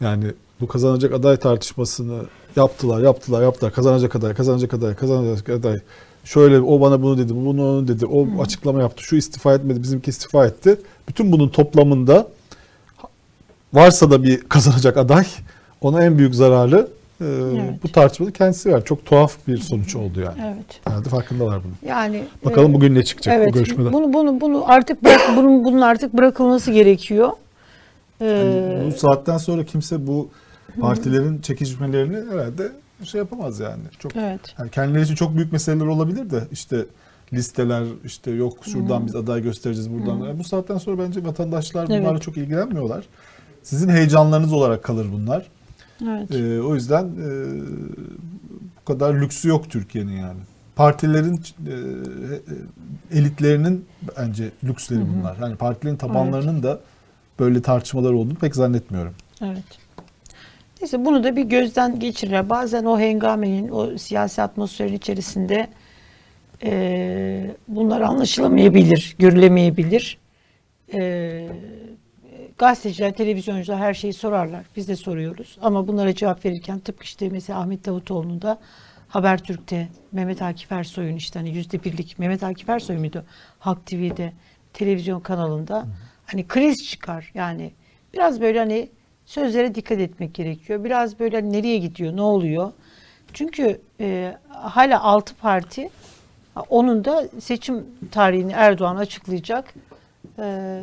[SPEAKER 2] Yani bu kazanacak aday tartışmasını yaptılar, yaptılar, yaptılar. Kazanacak aday, kazanacak aday, kazanacak aday. Şöyle o bana bunu dedi, bu bunu onu dedi. O açıklama yaptı. Şu istifa etmedi, bizimki istifa etti. Bütün bunun toplamında varsa da bir kazanacak aday ona en büyük zararı e,
[SPEAKER 1] Evet.
[SPEAKER 2] bu tartışmada kendisi var. Çok tuhaf bir sonuç oldu yani.
[SPEAKER 1] Evet.
[SPEAKER 2] Herhalde farkındalar bunun.
[SPEAKER 1] Yani
[SPEAKER 2] Bakalım
[SPEAKER 1] e,
[SPEAKER 2] bugün ne çıkacak bu
[SPEAKER 1] Evet.
[SPEAKER 2] görüşmeden.
[SPEAKER 1] Bunu bunu bunu artık bırak, bunun bunun artık bırakılması gerekiyor. Ee,
[SPEAKER 2] Yani bu saatten sonra kimse bu partilerin çekişmelerini herhalde şey yapamaz yani. Çok
[SPEAKER 1] evet.
[SPEAKER 2] yani kendileri için çok büyük meseleler olabilir de işte listeler işte yok şuradan biz aday göstereceğiz buradan. Yani bu saatten sonra bence vatandaşlar bunlarla
[SPEAKER 1] Evet.
[SPEAKER 2] çok ilgilenmiyorlar. Sizin heyecanlarınız olarak kalır bunlar.
[SPEAKER 1] Evet.
[SPEAKER 2] Ee, o yüzden e, bu kadar lüksü yok Türkiye'nin yani. Partilerin e, e, elitlerinin bence lüksleri bunlar. Yani partilerin tabanlarının da böyle tartışmalar olduğunu pek zannetmiyorum.
[SPEAKER 1] Evet. Neyse bunu da bir gözden geçirir. Bazen o hengamenin, o siyasi atmosferin içerisinde e, bunlar anlaşılamayabilir, görülemeyebilir. E, gazeteciler, televizyoncular her şeyi sorarlar. Biz de soruyoruz. Ama bunlara cevap verirken tıpkı işte mesela Ahmet Davutoğlu'nun da Habertürk'te Mehmet Akif Ersoy'un işte hani yüzde birlik Mehmet Akif Ersoy muydu? Halk TV'de televizyon kanalında hani kriz çıkar yani biraz böyle hani sözlere dikkat etmek gerekiyor. Biraz böyle nereye gidiyor, ne oluyor? Çünkü e, hala altı parti onun da seçim tarihini Erdoğan açıklayacak. Ee,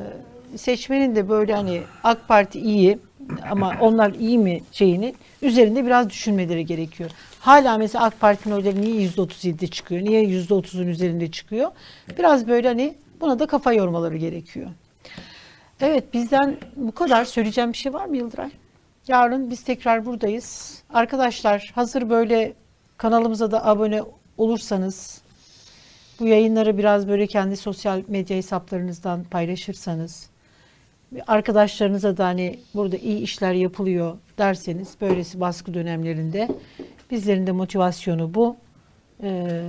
[SPEAKER 1] seçmenin de böyle hani AK Parti iyi ama onlar iyi mi şeyini üzerinde biraz düşünmeleri gerekiyor. Hala mesela AK Parti'nin oyları niye %37'de çıkıyor? Niye %30'un üzerinde çıkıyor? Biraz böyle hani buna da kafa yormaları gerekiyor. Evet bizden bu kadar. Söyleyeceğim bir şey var mı Yıldıray? Yarın biz tekrar buradayız. Arkadaşlar hazır böyle kanalımıza da abone olursanız bu yayınları biraz böyle kendi sosyal medya hesaplarınızdan paylaşırsanız arkadaşlarınıza da hani burada iyi işler yapılıyor derseniz böylesi baskı dönemlerinde bizlerin de motivasyonu bu. Ee,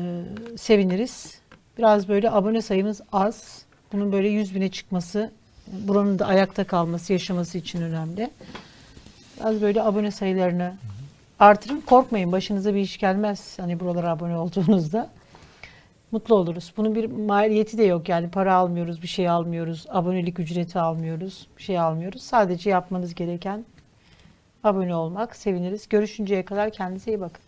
[SPEAKER 1] seviniriz. Biraz böyle abone sayımız az. Bunun böyle 100 bine çıkması, buranın da ayakta kalması, yaşaması için önemli. Biraz böyle abone sayılarını artırın. Korkmayın başınıza bir iş gelmez hani buralara abone olduğunuzda. Mutlu oluruz. Bunun bir maliyeti de yok yani para almıyoruz, bir şey almıyoruz, abonelik ücreti almıyoruz, bir şey almıyoruz. Sadece yapmanız gereken abone olmak. Seviniriz. Görüşünceye kadar kendinize iyi bakın.